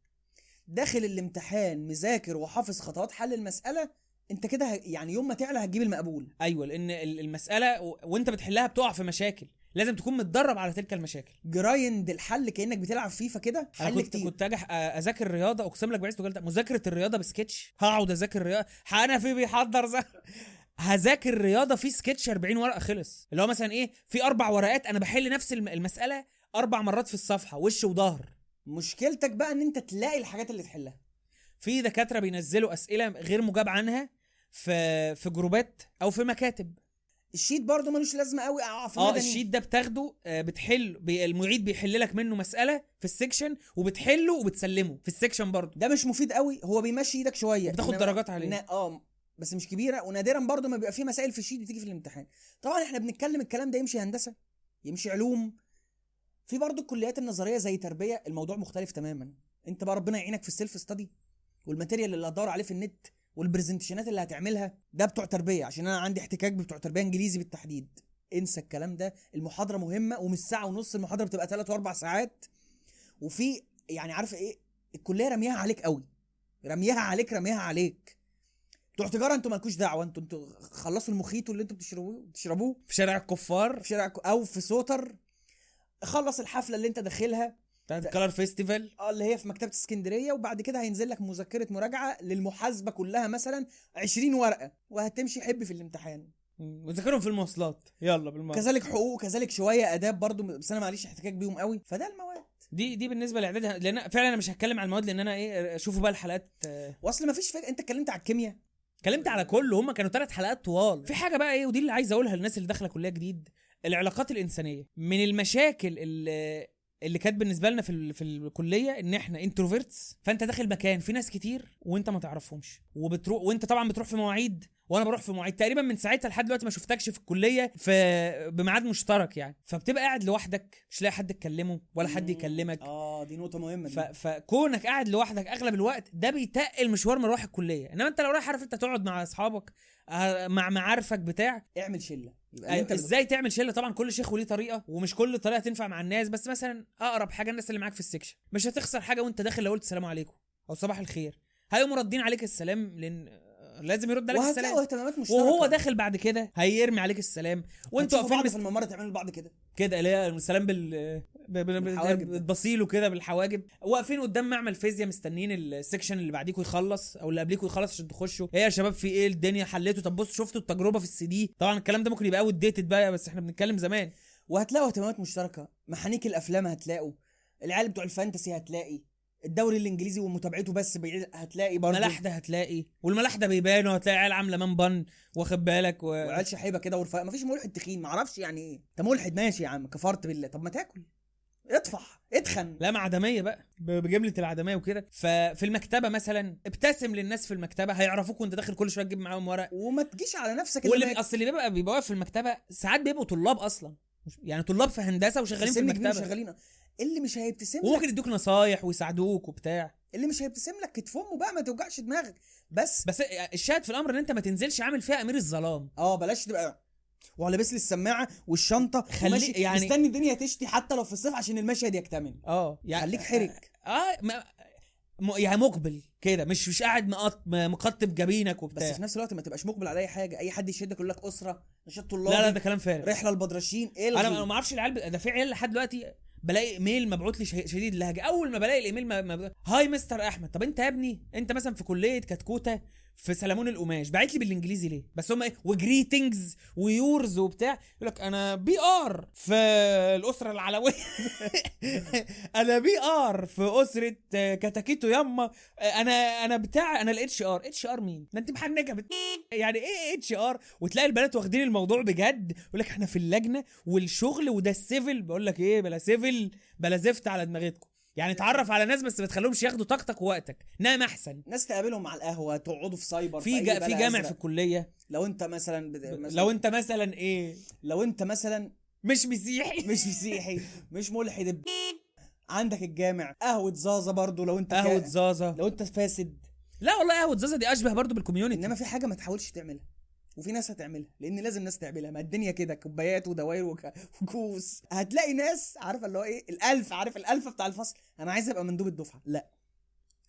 داخل الامتحان مذاكر وحافظ خطوات حل المسألة أنت كده يعني يوم ما تعلى هتجيب المقبول. أيوه لأن ال- المسألة و... وأنت بتحلها بتقع في مشاكل. لازم تكون متدرب على تلك المشاكل. grind الحل كأنك بتلعب فيفا كده حل كتير. كنت أجي أ- أذاكر رياضة أقسم لك بعزة وجلالة مذاكرة الرياضة بسكتش. هقعد أذاكر رياضة. حنفي بيحضر ز... هذاكر رياضة في سكتش 40 ورقة خلص. اللي هو مثلا إيه في أربع ورقات أنا بحل نفس الم- المسألة أربع مرات في الصفحة وش وظهر. مشكلتك بقى إن أنت تلاقي الحاجات اللي تحلها. في دكاترة بينزلوا أسئلة غير مجاب عنها في في groups ات أو في مكاتب. ال sheet برضه ملوش لازمة قوي. آه في آه مدني. ال sheet ده بتاخده آه، بتحل بي- المعيد بيحل لك منه مسألة في ال section وبتحله وبتسلمه في ال section برضه. ده مش مفيد قوي. هو بيمشي إيدك شوية. بتاخد درجات عليه. آه بس مش كبيرة. ونادرا برضه ما بيبقى في مسائل في ال sheet بتيجي في الامتحان. طبعا إحنا بنتكلم الكلام ده يمشي هندسة يمشي علوم. في برضه الكليات النظرية زي تربية الموضوع مختلف تماما. أنت بقى ربنا يعينك في ال self study وال material اللي هتدور عليه في النت. وال presentations ات اللي هتعملها ده بتوع تربية عشان أنا عندي احتكاك بتوع تربية إنجليزي بالتحديد. انسى الكلام ده. المحاضرة مهمة ومش ساعه ونص المحاضرة بتبقى ثلاث وأربع ساعات. وفي يعني عارف إيه؟ الكلية رامياها عليك قوي. رامياها عليك رامياها عليك. بتوع تجارة أنتوا مالكوش دعوة. أنتوا أنتوا خلصوا المخيط اللي أنتوا بتشربوه بتشربوه. في شارع الكفار. في شارع أو في سوتر. خلص الحفلة اللي أنت داخلها. بتاعت كلر فيستيفال آه اللي هي في مكتبة اسكندرية وبعد كده هينزل لك مذكرة مراجعة للمحاسبة كلها مثلا 20 ورقة وهتمشي حب في الامتحان. وذاكرهم في المواصلات. يلا بالمرة. كذلك حقوق كذلك شوية آداب برضو بس أنا معليش احتكاك بيهم قوي. فده المواد. دي دي بالنسبة لاعداد لأن فعلا أنا مش هتكلم عن المواد لأن أنا إيه شوفوا بقى الحلقات. آه، وأصل ما فيش فكره أنت اتكلمت على الكيمياء. اتكلمت على كله هم كانوا ثلاث حلقات طوال. في حاجة بقى إيه ودي اللي عايز أقولها للناس اللي داخلة كلية جديد العلاقات الإنسانية. من المشاكل اللي اللي كانت بالنسبة لنا في ال- في الكلية إن إحنا انتروفيرتس فأنت داخل مكان في ناس كتير وأنت ما تعرفهمش. وبتروح وأنت طبعا بتروح في مواعيد وأنا بروح في مواعيد. تقريبا من ساعتها لحد دلوقتي ما شفتكش في الكلية في بميعاد مشترك يعني. فبتبقى قاعد لوحدك مش لاقي حد تكلمه ولا حد يكلمك. آه دي نقطة مهمة ف... فكونك قاعد لوحدك أغلب الوقت ده بيتقل مشوار مروح الكلية. إنما أنت لو رايح عارف أنت تقعد مع أصحابك آه، مع معارفك بتاع اعمل شلة. أنت اللي إزاي تعمل شلة؟ طبعا كل شيخ وليه طريقة ومش كل طريقة تنفع مع الناس بس مثلا أقرب حاجة الناس اللي معاك في ال section. مش هتخسر حاجة وأنت داخل لو قلت السلام عليكم أو صباح الخير. هيقوموا ردين عليك السلام لأن لازم يرد عليك السلام. اهتمامات مشتركة. وهو داخل بعد كده هيرمي عليك السلام. وانتوا واقفين مست... في الممر تعملوا لبعض كده. كده اللي هي السلام بال. بتبصيله كده بالحواجب واقفين قدام معمل فيزياء مستنيين ال section اللي بعديكوا يخلص أو اللي قبليكوا يخلص عشان تخشوا. إيه يا شباب في إيه؟ الدنيا حليتوا طب بصوا شفتوا التجربة في السي دي؟ طبعا الكلام ده ممكن يبقى outdated بقى بس إحنا بنتكلم زمان. وهتلاقوا اهتمامات مشتركة. محانيك الأفلام هتلاقوا. العيال بتوع الفانتسي هتلاقي. الدوري الإنجليزي ومتابعته بس بعيد هتلاقي برضه ملاحده هتلاقي والملاحده بيبانوا هتلاقي عيال عاملة مان بن واخد بالك و... وعيال شحيبة كده ورفاق مفيش ملحد تخين معرفش يعني إيه. انت ملحد ماشي يا عم كفرت بالله. طب ما تاكل. اطفح اتخن. لا معدميه بقى ب- بجملة العدمية وكده. ففي المكتبة مثلا ابتسم للناس في المكتبة هيعرفوك وانت داخل كل شوية تجيب معاهم ورق. وما تجيش على نفسك واللي بي... أصل اللي بيبقى بيبقى واقف في المكتبة ساعات بيبقوا طلاب أصلا. يعني طلاب في هندسة وشغالين في المكتبة. شغالين. اللي مش هيبتسم لك. وممكن يدوك نصايح ويساعدوك وبتاع. اللي مش هيبتسم لك كتف أمه بقى ما توجعش دماغك. بس بس الشاهد في الأمر إن أنت ما تنزلش عامل فيها أمير الظلام. آه بلاش تبقى ولابس لي السماعة والشنطة خلي- وماشي. يعني- مستني الدنيا تشتي حتى لو في الصيف عشان المشهد يكتمل. آه يعني خليك حرك آه ما م- يعني مقبل كده مش مش قاعد مقط- مقطب جبينك بس وبتاع في نفس الوقت ما تبقاش مقبل على أي حاجة. أي حد يشدك يقول لك أسرة نشاط طلابي لا لا ده كلام فارغ. رحلة البدرشين إيه أنا ما أعرفش العيال ده في عيال لحد دلوقتي بلاقي إيميل مبعوت لي شديد اللهجه أول ما بلاقي الإيميل ما ما hi mister أحمد. طب أنت يا ابني أنت مثلا في كلية كتكوتة في سلمون القماش. باعت لي بالإنجليزي ليه؟ بس هم إيه؟ و greetings و yours وبتاع. يقول لك أنا PR في الأسرة العلوية. أنا PR في أسرة كتاكيتو ياما. أنا أنا بتاع أنا ال HR HR مين؟ ده أنت محنكه بت... يعني إيه HR وتلاقي البنات واخدين الموضوع بجد. يقول لك إحنا في اللجنة والشغل وده ال CV. بقول لك إيه؟ بلا CV بلا زفت على دماغتكم. يعني اتعرف على ناس بس ما تخليهمش ياخدوا طاقتك ووقتك. نام أحسن. ناس تقابلهم على القهوة تقعدوا في سايبر في جا في جامع أزرق. في الكلية. لو أنت مثلا, بد... مثلا لو أنت مثلا إيه؟ لو أنت مثلا مش مسيحي. مش مسيحي مش ملحد. عندك الجامع. قهوة زازا برضو لو أنت قهوة زازا. لو أنت فاسد. لا والله قهوة زازا دي أشبه برضو بالكوميونتي إنما في حاجة ما تحاولش تعملها. وفي ناس هتعملها لأن لازم ناس تعملها. ما الدنيا كده كوبايات ودواير وك- وكوس. هتلاقي ناس عارفة اللي هو إيه الألف عارف الألف بتاع الفصل. أنا عايز أبقى مندوب الدفعة. لا.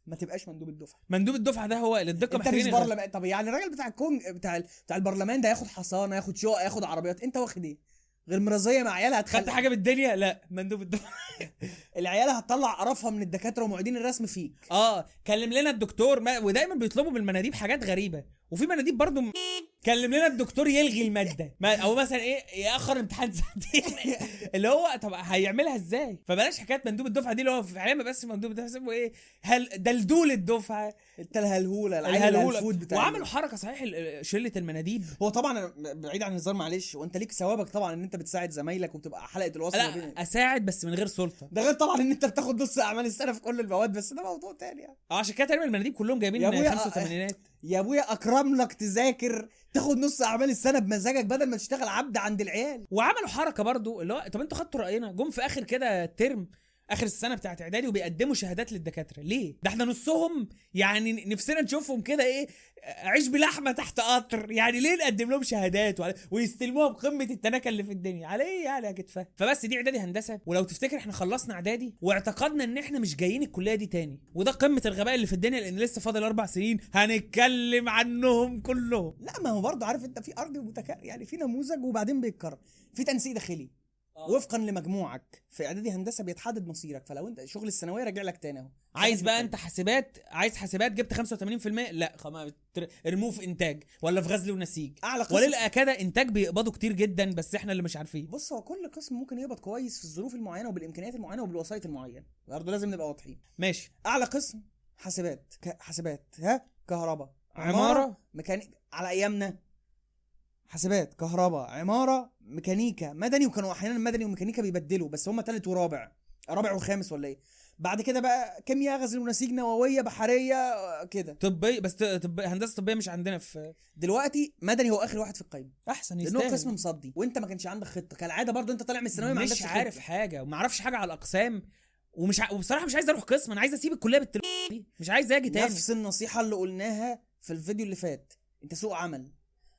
ما تبقاش مندوب الدفعة. مندوب الدفعة ده هو اللي الدقه أنت مش محتاجين برلمان طب يعني الراجل بتاع الكونج بتاع ال- بتاع البرلمان ده ياخد حصانة ياخد شقق ياخد عربيات. أنت واخد إيه؟ غير مرضيه مع عيالها خدت هتخلي حاجة بالدنيا؟ لا. مندوب الدفعة. العيال هتطلع قرفها من الدكاترة ومعيدين الرسم فيك. آه. كلم لنا الدكتور ما ودايما بيطلبوا من المناديب حاجات غريبة. وفي مناديب برضو م- كلم لنا الدكتور يلغي المادة. ما أو مثلا إيه ياخر الامتحان ساعتين. اللي هو طب هيعملها إزاي؟ فبلاش حكاية مندوب الدفعة دي اللي هو فعليا ما بس مندوب الدفعة اسمه إيه؟ هل دلدول الدفعة. انت الهلهولة. الهلفود بتاع وعملوا حركة صحيح شلة المناديب. هو طبعا بعيد عن الهزار معلش وانت ليك ثوابك طبعا إن أنت بتساعد زمايلك وبتبقى حلقة الوصل ما بين لا أساعد بس من غير سلطة. ده غير طبعا إن أنت بتاخد نص أعمال السنة في كل المواد بس ده موضوع تاني يعني. أه عشان كده تقريبا المناديب كلهم جايبين أبويا، 85 يا أبويا اكرم لك تذاكر تاخد نص أعمال السنة بمزاجك بدل ما تشتغل عبد عند العيال. وعملوا حركة برضو اللي هو طب أنتوا خدتوا رأينا جم في آخر كده ترم آخر السنة بتاعت إعدادي وبيقدموا شهادات للدكاترة. ليه؟ ده إحنا نصهم يعني نفسنا نشوفهم كده إيه عيش بلحمة تحت قطر. يعني ليه نقدم لهم شهادات ويستلموها بقمة التناكه اللي في الدنيا؟ على إيه يعني يا كتفة؟ فبس دي إعدادي هندسة. ولو تفتكر إحنا خلصنا إعدادي واعتقدنا إن إحنا مش جايين الكلية دي تاني. وده قمة الغباء اللي في الدنيا لأن لسه فاضل أربع سنين. هنتكلم عنهم كلهم. لا ما هو برضه عارف أنت في أرض ومتكرر يعني في نموذج وبعدين بيتكرر. في تنسيق داخلي. وفقا لمجموعك في إعدادي هندسة بيتحدد مصيرك فلو أنت شغل الثانوية راجع لك تاني أهو. عايز بقى أنت حاسبات عايز حاسبات جبت 85% لا خلاص ارموه في إنتاج ولا في غزل ونسيج. أعلى قسم. وللأكادة إنتاج بيقبضوا كتير جدا بس إحنا اللي مش عارفين. بص هو كل قسم ممكن يقبض كويس في الظروف المعينة وبالإمكانيات المعينة وبالوسائط المعينة. برضه لازم نبقى واضحين. ماشي. أعلى قسم حاسبات ك... حاسبات ها؟ كهرباء عمارة. ميكانيك على أيامنا. حاسبات كهرباء عمارة ميكانيكا مدني وكانوا أحيانا مدني وميكانيكا بيبدلوا بس هم تالت ورابع. رابع وخامس ولا إيه؟ بعد كده بقى كيمياء غزل ونسيج نوويه بحرية كده. طبي بس طب هندسة طبية مش عندنا في دلوقتي مدني هو آخر واحد في القايمة. أحسن لأنه قسم يستاهل. مصدي وأنت ما كانش عندك خطة. كالعادة برضو أنت طالع من الثانوية ما عندكش مش خطة. عارف حاجة وما أعرفش حاجة على الأقسام ومش ع... وبصراحة مش عايز أروح قسم أنا عايز أسيب الكلية بالتل دي مش عايز أجي تاني. نفس النصيحة اللي قلناها في الفيديو اللي فات. أنت سوق عمل.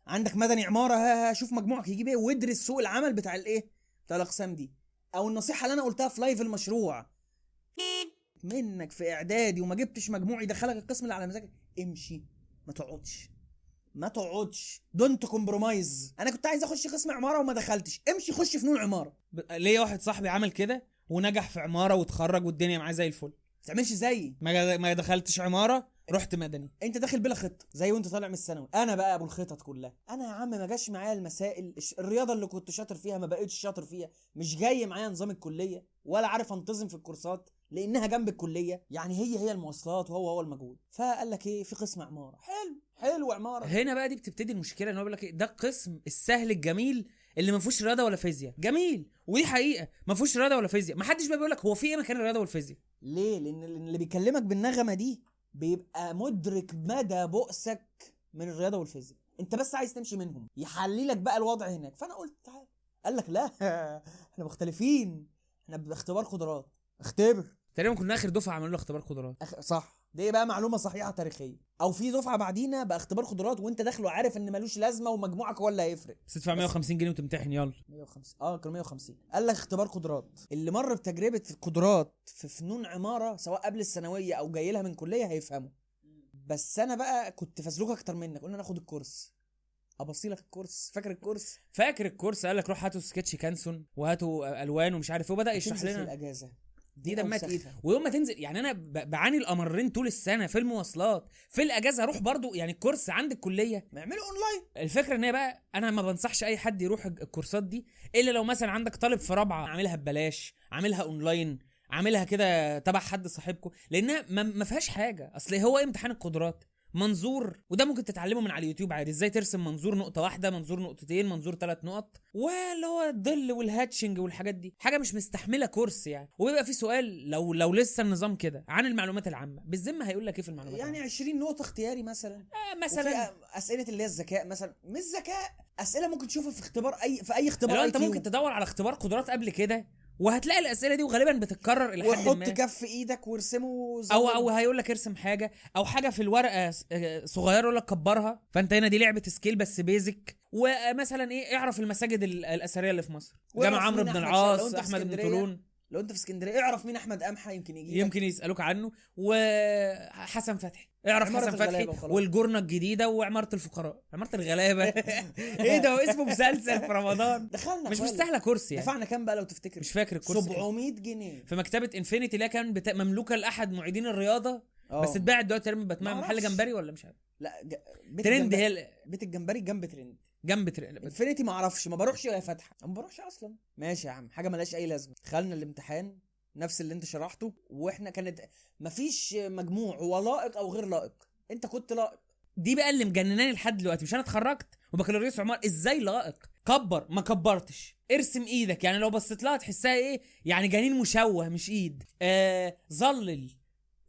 عندك مدني عمارة ها ها شوف مجموعك يجيب إيه وادرس سوق العمل بتاع الايه بتاع الأقسام دي. أو النصيحة اللي أنا قلتها في live المشروع. منك في إعدادي وما جبتش مجموع يدخلك القسم اللي على مزاجك امشي. ما تقعدش. ما تقعدش. don't compromise أنا كنت عايز أخش قسم عمارة وما دخلتش. امشي خش فنون عمارة. ب... ليا واحد صاحبي عمل كده ونجح في عمارة واتخرج والدنيا معاه زي الفل. ما تعملش زيي. ما دخلتش عمارة رحت مدني. انت داخل بلا خطة زي وانت طالع من الثانوي. أنا بقى ابو الخطط كلها. أنا يا عم ما جاش معايا المسائل الرياضة اللي كنت شاطر فيها ما بقتش شاطر فيها. مش جاي معايا نظام الكلية ولا عارف انتظم في الكورسات لانها جنب الكلية. يعني هي هي المواصلات وهو هو المجهود. فقال لك إيه؟ في قسم عمارة. حلو حلو عمارة. هنا بقى دي بتبتدي المشكلة إن هو بيقول لك إيه، ده القسم السهل الجميل اللي ما فيهوش رياضة ولا فيزياء. جميل ودي حقيقة. ما فيهوش رياضة ولا فيزياء. ما حدش بقى بيقول لك هو في إيه مكان الرياضة والفيزياء؟ ليه؟ لأن اللي بيكلمك بالنغمة دي بيبقى مدرك مدى بؤسك من الرياضة والفيزياء. انت بس عايز تمشي منهم يحللك بقى الوضع هناك. فأنا قلت تعال. قال لك لا إحنا مختلفين إحنا باختبار قدرات. اختبر. تقريبا كنا آخر دفعة عملوا اختبار قدرات. أخ... صح. دي بقى معلومة صحيحة تاريخية. أو في دفعة بعدينا بقى اختبار قدرات وانت داخله عارف إن ملوش لازمة ومجموعك هو اللي هيفرق. بس تدفع 150 جنيه وتمتحن يلا. 150 آه كانوا 150 قال لك اختبار قدرات. اللي مر بتجربة قدرات في فنون عمارة سواء قبل الثانوية أو جاي لها من كلية هيفهموا. بس أنا بقى كنت فزلوك أكتر منك. قلنا ناخد الكورس. أبصي لك الكورس. فاكر الكورس؟ فاكر الكورس؟ قال لك روح هاتوا سكتش كانسون وهاتوا ألوان ومش عارف إيه وبدأ يشرح تنزل في لنا. الأجازة. دي دمها. تقيل. ويوم ما تنزل يعني أنا بعاني الامرين طول السنة في المواصلات. في الأجازة أروح برضو يعني الكورس عند الكلية. يعملوا أونلاين. الفكرة إن هي بقى أنا ما بنصحش أي حد يروح الكورسات دي إلا لو مثلا عندك طالب في رابعة عاملها ببلاش عاملها أونلاين عاملها كده تبع حد صاحبكم لأنها ما, فيهاش حاجة. أصل هو امتحان القدرات. منظور وده ممكن تتعلمه من على اليوتيوب عادي. إزاي ترسم منظور نقطة واحدة منظور نقطتين منظور ثلاث نقط واللي هو الظل وال hatching والحاجات دي. حاجة مش مستحملة كورس يعني. وبيبقى في سؤال لو لو لسه النظام كده عن المعلومات العامة بالذمة هيقول لك إيه في المعلومات يعني 20 نقطة اختياري مثلا. العامة؟ آه مثلا. أسئلة اللي هي الذكاء مثلا. مش ذكاء أسئلة ممكن تشوفها في اختبار أي في أي اختبار لو أنت. ممكن تدور على اختبار قدرات قبل كده وهتلاقي الأسئلة دي وغالبا بتتكرر إلى حد وحط ما. كف إيدك وارسمه زي أو أو هيقول لك ارسم حاجة أو حاجة في الورقة آه، صغيرة يقول لك كبرها. فأنت هنا دي لعبة skill بس basic ومثلا إيه اعرف المساجد ال- الأثرية اللي في مصر. جامع عمرو بن العاص أحمد بن طولون. لو أنت في اسكندرية اعرف مين أحمد قمحه يمكن يجي يمكن يسألوك عنه. وحسن فتحي. اعرف حسن فتحي. والقرنة الجديدة وعمارة الفقراء. عمارة الغلابة. إيه ده اسمه مسلسل في رمضان. دخلنا مش خالص. مستاهلة كورس يعني. دفعنا كام بقى لو تفتكر؟ مش فاكر الكورس. كام. 700 جنيه. في مكتبة انفينيتي اللي كان بتا... مملوكة لأحد معيدين الرياضة آه. بس اتباعت دلوقتي تقريبا بقت محل. جمبري ولا مش عارف. لا ج... بيت ترند هي ال- بيت الجمبري جنب ترند. جنب تر... انفينيتي ما أعرفش ما بروحش وهي فاتحه ما بروحش أصلا. ماشي يا عم حاجة ملهاش أي لازمة. دخلنا الامتحان. نفس اللي انت شرحته وإحنا كانت مفيش مجموع هو لائق أو غير لائق. انت كنت لائق. دي بقى اللي مجنناني لحد دلوقتي مش أنا اتخرجت وبكالوريوس عمار إزاي لائق؟ كبر ما كبرتش. ارسم إيدك يعني لو بصيت لها تحسها إيه؟ يعني جنين مشوه مش ايد. آه ظلل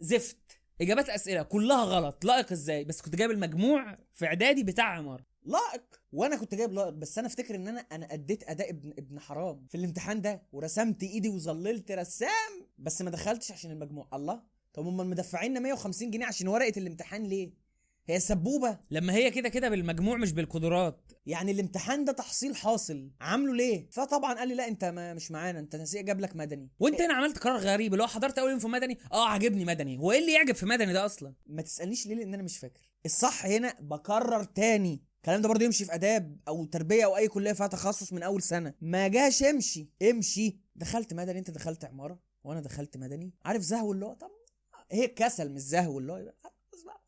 زفت. اجابات اسئلة كلها غلط. لائق إزاي؟ بس كنت جايب المجموع في اعدادي بتاع عمار لائق. وأنا كنت جايب لائق بس أنا أفتكر إن أنا أنا أديت أداء ابن ابن حرام في الامتحان ده ورسمت إيدي وظللت رسام. بس ما دخلتش عشان المجموع. الله! طب هم مدفعيننا 150 جنيه عشان ورقة الامتحان ليه؟ هي سبوبة. لما هي كده كده بالمجموع مش بالقدرات. يعني الامتحان ده تحصيل حاصل. عامله ليه؟ فطبعا قال لي لا أنت ما مش معانا. أنت نسيق جاب لك مدني. وأنت هنا عملت قرار غريب اللي هو حضرت أول يوم في مدني؟ آه عجبني مدني. هو إيه اللي يعجب في مدني ده أصلا؟ ما تسألنيش ليه لأن أنا مش فاكر. الصح هنا بكرر تاني. الكلام ده برضه يمشي في آداب أو تربية أو أي كلية فيها تخصص من أول سنة. ما جاش امشي. امشي. دخلت مدني. أنت دخلت عمارة. وأنا دخلت مدني. عارف زهو اللي هو؟ طب هي كسل مش زهو اللي هو؟ خلاص بقى.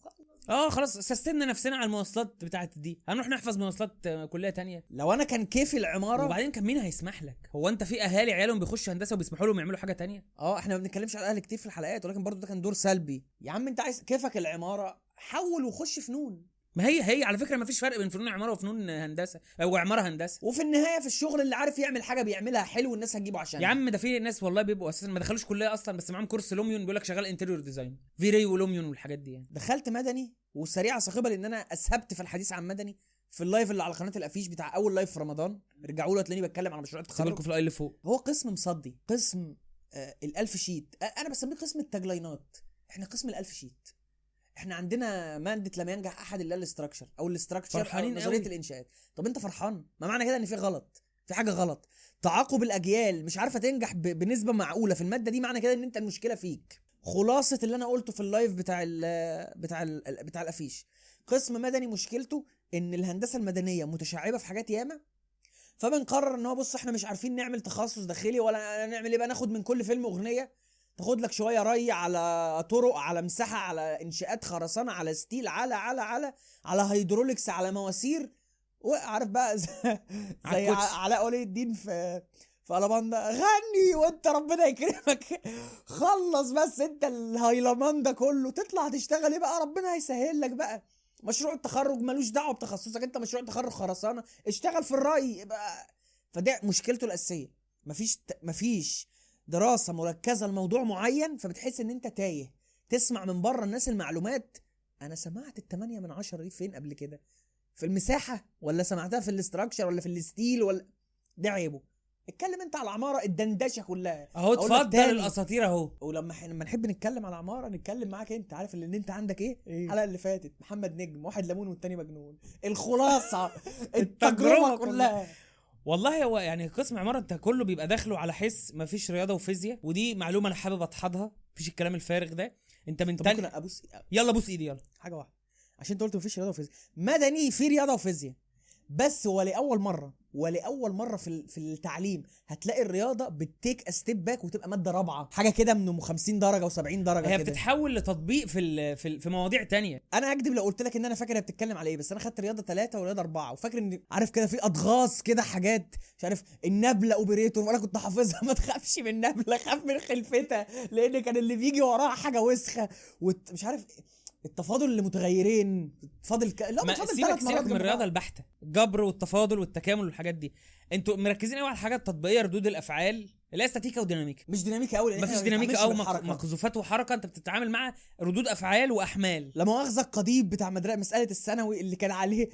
آه خلاص. سستنا نفسنا على المواصلات بتاعت دي. هنروح نحفظ مواصلات كلية تانية. لو أنا كان كيفي العماره وبعدين كان مين هيسمح لك؟ هو أنت في أهالي عيالهم بيخشوا هندسة وبيسمحوا لهم يعملوا حاجة تانية؟ آه إحنا ما بنتكلمش على أهل كتير في الحلقات ولكن برضه ده كان دور سلبي. يا عم أنت عايز كيفك العمارة؟ حول وخش فنون ما هي هي على فكرة ما فيش فرق بين فنون عمارة وفنون هندسة أو عمارة هندسة. وفي النهاية في الشغل اللي عارف يعمل حاجة بيعملها حلو والناس هتجيبه عشان يا عم ده في ناس والله بيبقوا أساسا ما دخلوش كلية أصلا بس معاهم كورس Lumion بيقول لك شغال interior design V-Ray و Lumion والحاجات دي يعني. دخلت مدني وسريعة صاخبة لأن أنا أسهبت في الحديث عن مدني في ال live اللي على قناة الأفيش بتاع أول live في رمضان. رجعوا له هتلاقيني بتكلم على مشروع التخرج. في ال i اللي فوق. هو قسم مصدي قسم آه الألف sheet. آه أنا بسميه قسم ال tagline ات. إحنا قسم الألف sheet. إحنا عندنا ماده لم ينجح احد الا ال structure أو ال structure فرحانين أو نظرية قوي. الانشاءات. طب انت فرحان؟ ما معنى كده ان في غلط؟ في حاجة غلط. تعاقب الاجيال مش عارفة تنجح بنسبة معقولة. في المادة دي معنى كده ان انت المشكلة فيك. خلاصة اللي أنا قلته في ال live بتاع ال بتاع ال بتاع الافيش. قسم مدني مشكلته ان الهندسة المدنية متشعبة في حاجات ياما فبنقرر ان هو بص إحنا مش عارفين نعمل تخصص داخلي ولا نعمل إيه بقى ناخد من كل فيلم أغنية تاخد لك شوية ري على طرق على مساحة على إنشاءات خرسانة على steel على على على على hydraulics على مواسير. وعارف بقى زي, علاء ولي الدين في في ألاباندا. غني! وانت ربنا يكرمك. خلص بس انت الهيلمان ده كله. تطلع تشتغل إيه بقى؟ ربنا هيسهل لك بقى. مشروع التخرج ملوش دعوة بتخصصك انت مشروع تخرج خرسانة. اشتغل في الري يبقى فده مشكلته الأساسية. مفيش ت... مفيش دراسة مركزة لموضوع معين فبتحس إن أنت تايه. تسمع من بره الناس المعلومات. أنا سمعت التمانية من عشرة دي فين قبل كده؟ في المساحة ولا سمعتها في ال structure ولا في ال steel ولا؟ ده عيبه. اتكلم أنت على العمارة الدندشة كلها. أهو اتفضل. الأساطير أهو. ولما ح... لما نحب نتكلم على عماره نتكلم معاك أنت. عارف إن أنت عندك إيه؟ إيه؟ الحلقة اللي فاتت. محمد نجم واحد ليمون والتاني مجنون. الخلاصة. التجربة كلها. والله هو يعني قسم عمارة انت كله بيبقى داخله على حس مفيش رياضة وفيزياء ودي معلومة أنا حابب اضحضها مفيش الكلام الفارغ ده. انت من طب ممكن تاني ابص يلا بوس إيدي يلا. حاجة واحدة عشان انت قلت مفيش رياضة وفيزياء. مدني في رياضة وفيزياء بس ولاول مرة. ولأول مرة في في التعليم هتلاقي الرياضة بت take step back وتبقى مادة رابعة حاجة كده من 50 درجة و70 درجة هي كده. بتتحول لتطبيق في ال- في ال- في مواضيع تانية. أنا أكدب لو قلت لك إن أنا فاكر هي بتتكلم على إيه بس أنا خدت رياضة ثلاثة ورياضة أربعة وفاكر إن عارف كده في اضغاث كده حاجات مش عارف ال nabla operator وأنا كنت حافظها ما تخافش من ال nabla خاف من خلفتها لأن كان اللي بيجي وراها حاجة وسخة ومش عارف التفاضل اللي متغيرين تفاضل ك... لا ما سيبك سيبك من الرياضة. البحتة الجبر والتفاضل والتكامل والحاجات دي. أنتوا مركزين قوي على الحاجات التطبيقيه ردود الأفعال اللي هي استاتيكا وديناميكا مش ديناميكا قوي مفيش ديناميكا أو. مقذوفات وحركة أنت بتتعامل مع ردود أفعال وأحمال. لا مؤاخذة القضيب بتاع مدرسة مسألة الثانوي اللي كان عليه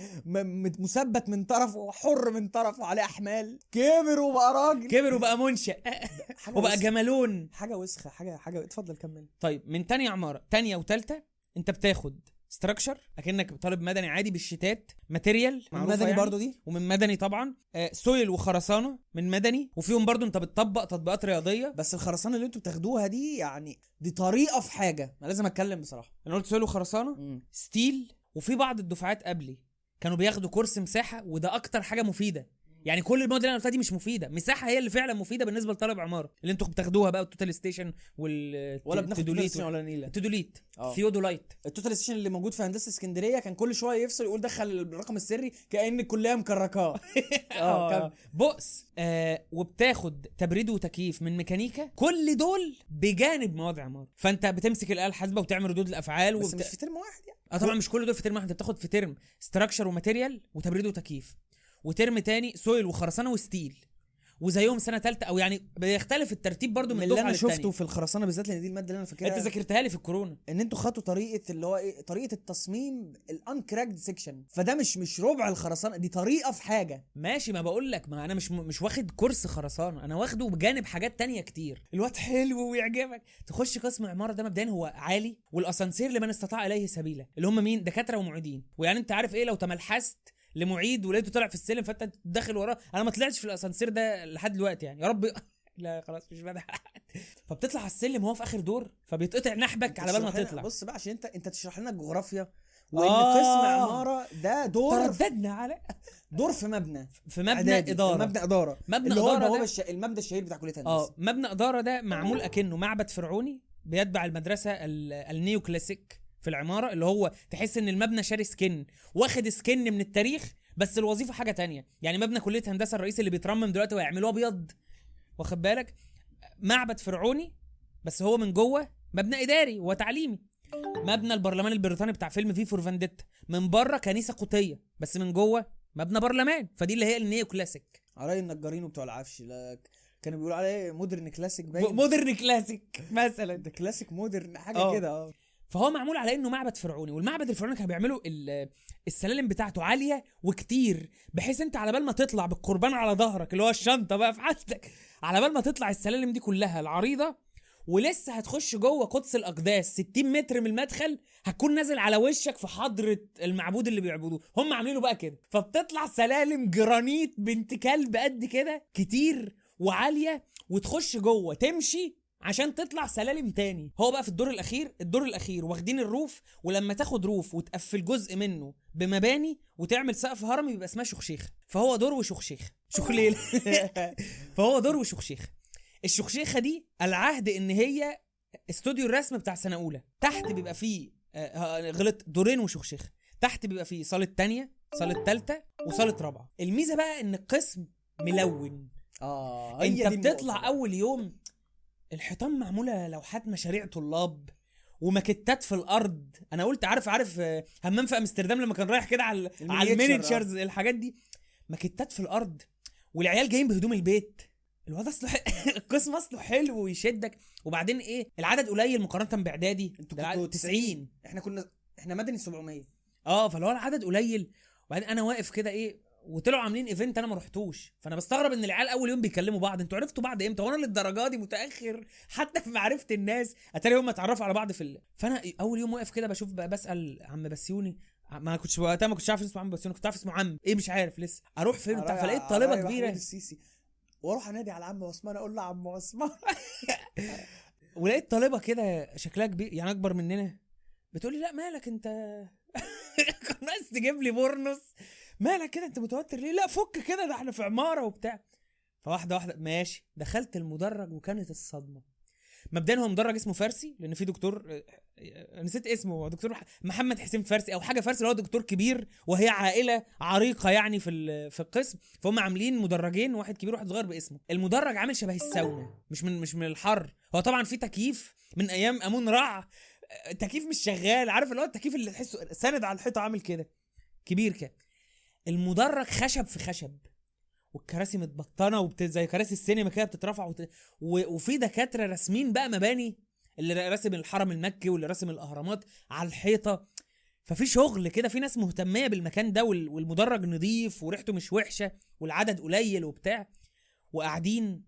مثبت من طرفه وحر من طرفه عليه أحمال. كبر وبقى راجل. كبر وبقى منشأ. حاجة وبقى. جمالون. حاجة وسخة حاجة حاجة اتفضل كمل. طيب من تانية عمارة تانية وتالتة انت بتاخد structure أكنك طالب مدني عادي بال sheet ات material معروفة مدني يعني. برضو دي؟ ومن مدني طبعا. آه soil وخرسانة من مدني وفيهم برضو انت بتطبق تطبيقات رياضية. بس الخرسانة اللي أنتوا بتاخدوها دي يعني دي طريقة في حاجة. أنا لازم أتكلم بصراحة. أنا قلت soil وخرسانة steel وفي بعض الدفعات قبلي كانوا بياخدوا كورس مساحة وده أكتر حاجة مفيدة. يعني كل المواد اللي أنا قلتها دي مش مفيدة. مساحة هي اللي فعلا مفيدة بالنسبة لطالب عمارة. اللي أنتوا بتاخدوها بقى ال total station وال ولا بناخد total ولا نيلة. ال theodolite آه. theodolite. ال total station اللي موجود في هندسة اسكندرية كان كل شوية يفصل يقول دخل الرقم السري كأن الكلية مكركاة. آه كمل. بؤس آه وبتاخد تبريد وتكييف من ميكانيكا. كل دول بجانب مواد عمارة. فأنت بتمسك الآلة الحاسبة وبتعمل ردود الأفعال بس وبت... مش في ترم واحد يعني. آه طبعا مش كل دول في ترم واحد. أنت بتاخد في ترم structure و material وتبريد وتكييف. وترم تاني soil وخرسانة و steel. وزيهم سنة ثالثه أو يعني بيختلف الترتيب برضو من, من اللي أنا شفته. في الخرسانة بالذات لأن دي المادة اللي أنا فاكرها أنت ذاكرتها لي في الكورونا. إن أنتوا خدتوا طريقة اللي هو إيه طريقة التصميم ال uncracked section فده مش مش ربع الخرسانة دي طريقة في حاجة. ماشي ما بقول لك ما أنا مش مش واخد كورس خرسانة أنا واخده بجانب حاجات تانية كتير. الواد حلو ويعجبك. تخش قسم عمارة ده مبدئيا هو عالي والأسانسير لمن استطاع إليه سبيلا اللي هم مين؟ دكاترة ومعيدين. ويعني أنت عارف إيه؟ لو تملحست لمعيد ولقيته طالع في السلم فانت داخل وراه. أنا ما طلعتش في الأسانسير ده لحد دلوقتي يعني. يا رب لا خلاص مش بدح فبتطلع على السلم وهو في آخر دور فبيتقطع نحبك على بال ما تطلع. بص بقى عشان انت انت تشرح لنا الجغرافيا وإن آه. قسم عمارة ده دور ترددنا على دور في مبنى. في مبنى إعدادي. إدارة. مبنى إدارة. مبنى اللي هو إدارة البوابة ده- الش... المبنى الشهير بتاع كلية آه هندسه مبنى إدارة ده معمول أكنه معبد فرعوني بيتبع المدرسة ال- النيو كلاسيك في العمارة اللي هو تحس إن المبنى شاري سكن واخد skin من التاريخ بس الوظيفة حاجة تانية. يعني مبنى كلية هندسة الرئيسي اللي بيترمم دلوقتي ويعملوه أبيض. واخد بالك؟ معبد فرعوني بس هو من جوه مبنى إداري وتعليمي. مبنى البرلمان البريطاني بتاع فيلم V for Vendetta. من بره كنيسة قوطيه بس من جوه مبنى برلمان. فدي اللي هي ال neo classic. على رأي النجارين وبتوع العفش لا كانوا بيقولوا عليه modern classic باين. modern classic مثلا. ده classic modern حاجة آه. كده آه. فهو معمول على إنه معبد فرعوني والمعبد الفرعوني كانوا بيعملوا ال- السلالم بتاعته عالية وكتير بحيث أنت على بال ما تطلع بالقربان على ظهرك اللي هو الشنطة بقى في حالتك على بال ما تطلع السلالم دي كلها العريضة ولسه هتخش جوه قدس الأقداس 60 متر من المدخل هتكون نازل على وشك في حضرة المعبود اللي بيعبدوه. هم عاملينه بقى كده. فبتطلع سلالم جرانيت بنت كلب قد كده كتير وعالية وتخش جوه تمشي عشان تطلع سلالم تاني. هو بقى في الدور الأخير الدور الأخير واخدين الروف ولما تاخد روف وتقفل جزء منه بمباني وتعمل سقف هرمي بيبقى اسمها شخشيخة. فهو دور وشخشيخة. شخليل فهو دور وشخشيخة. الشخشيخة دي العهد إن هي استوديو الرسم بتاع سنة أولى. تحت بيبقى فيه آه، غلط دورين وشخشيخة. تحت بيبقى فيه صالة تانية صالة تالتة وصالة رابعة. الميزة بقى إن القسم ملون. آه أنت بتطلع. أول يوم الحيطان معمولة لوحات مشاريع طلاب وماكيتات في الأرض. أنا قلت عارف عارف آه، همام في أمستردام لما كان رايح كده على على ال miniature، ال miniatures الحاجات دي. ماكيتات في الأرض والعيال جايين بهدوم البيت. الواد أصله القسم أصله حلو ويشدك. وبعدين إيه؟ العدد قليل مقارنة بإعدادي. أنتوا كنتوا 90 إحنا كنا إحنا مدني 700 آه فاللي هو العدد قليل. وبعدين أنا واقف كده إيه؟ وطلعوا عاملين event أنا ما رحتوش. فانا بستغرب إن العيال أول يوم بيكلموا بعض. أنتوا عرفتوا بعض إمتى؟ وأنا للدرجة دي متأخر. حتى في معرفة الناس. اتاري هم اتعرفوا على بعض في ال... فأنا أول يوم واقف كده بشوف بقى بسأل عم بسيوني. ما كنتش وقتها ما كنتش عارف اسمه عم بسيوني. كنت عارف اسمه عم. إيه مش عارف لسه. أروح فين بتاع فلقيت طالبة كبيرة. السيسي. وأروح أنادي على عم عثمان. أقول له عم عثمان. ولقيت طالبة كده شكلها كبير يعني أكبر مننا. بتقول لي لا مالك أنت؟ كان ناقص تجيب لي بورنوس. مالك كده؟ انت متوتر ليه؟ لا فك كده ده إحنا في عمارة وبتاع. فواحدة واحدة ماشي. دخلت المدرج وكانت الصدمة. مبدئيا هو مدرج اسمه فارسي لأن في دكتور آه، آه، نسيت اسمه هو دكتور مح- محمد حسين فارسي أو حاجة فارسي اللي هو دكتور كبير وهي عائلة عريقة يعني في في القسم. فهم عاملين مدرجين واحد كبير وواحد صغير باسمه. المدرج عامل شبه الساونا مش من مش من الحر. هو طبعا في تكييف من أيام أمون رع آه، التكييف مش شغال. عارف اللي هو التكييف اللي تحسه ساند على الحيطة عامل كده. كبير كده. المدرج خشب في خشب والكراسي متبطنة وبت... زي كراسي السينما كده بتترفع وت... و... وفي دكاترة راسمين بقى مباني اللي راسم الحرم المكي واللي راسم الأهرامات على الحيطة. ففي شغل كده في ناس مهتمية بالمكان ده وال... والمدرج نظيف وريحته مش وحشة والعدد قليل وبتاع وقاعدين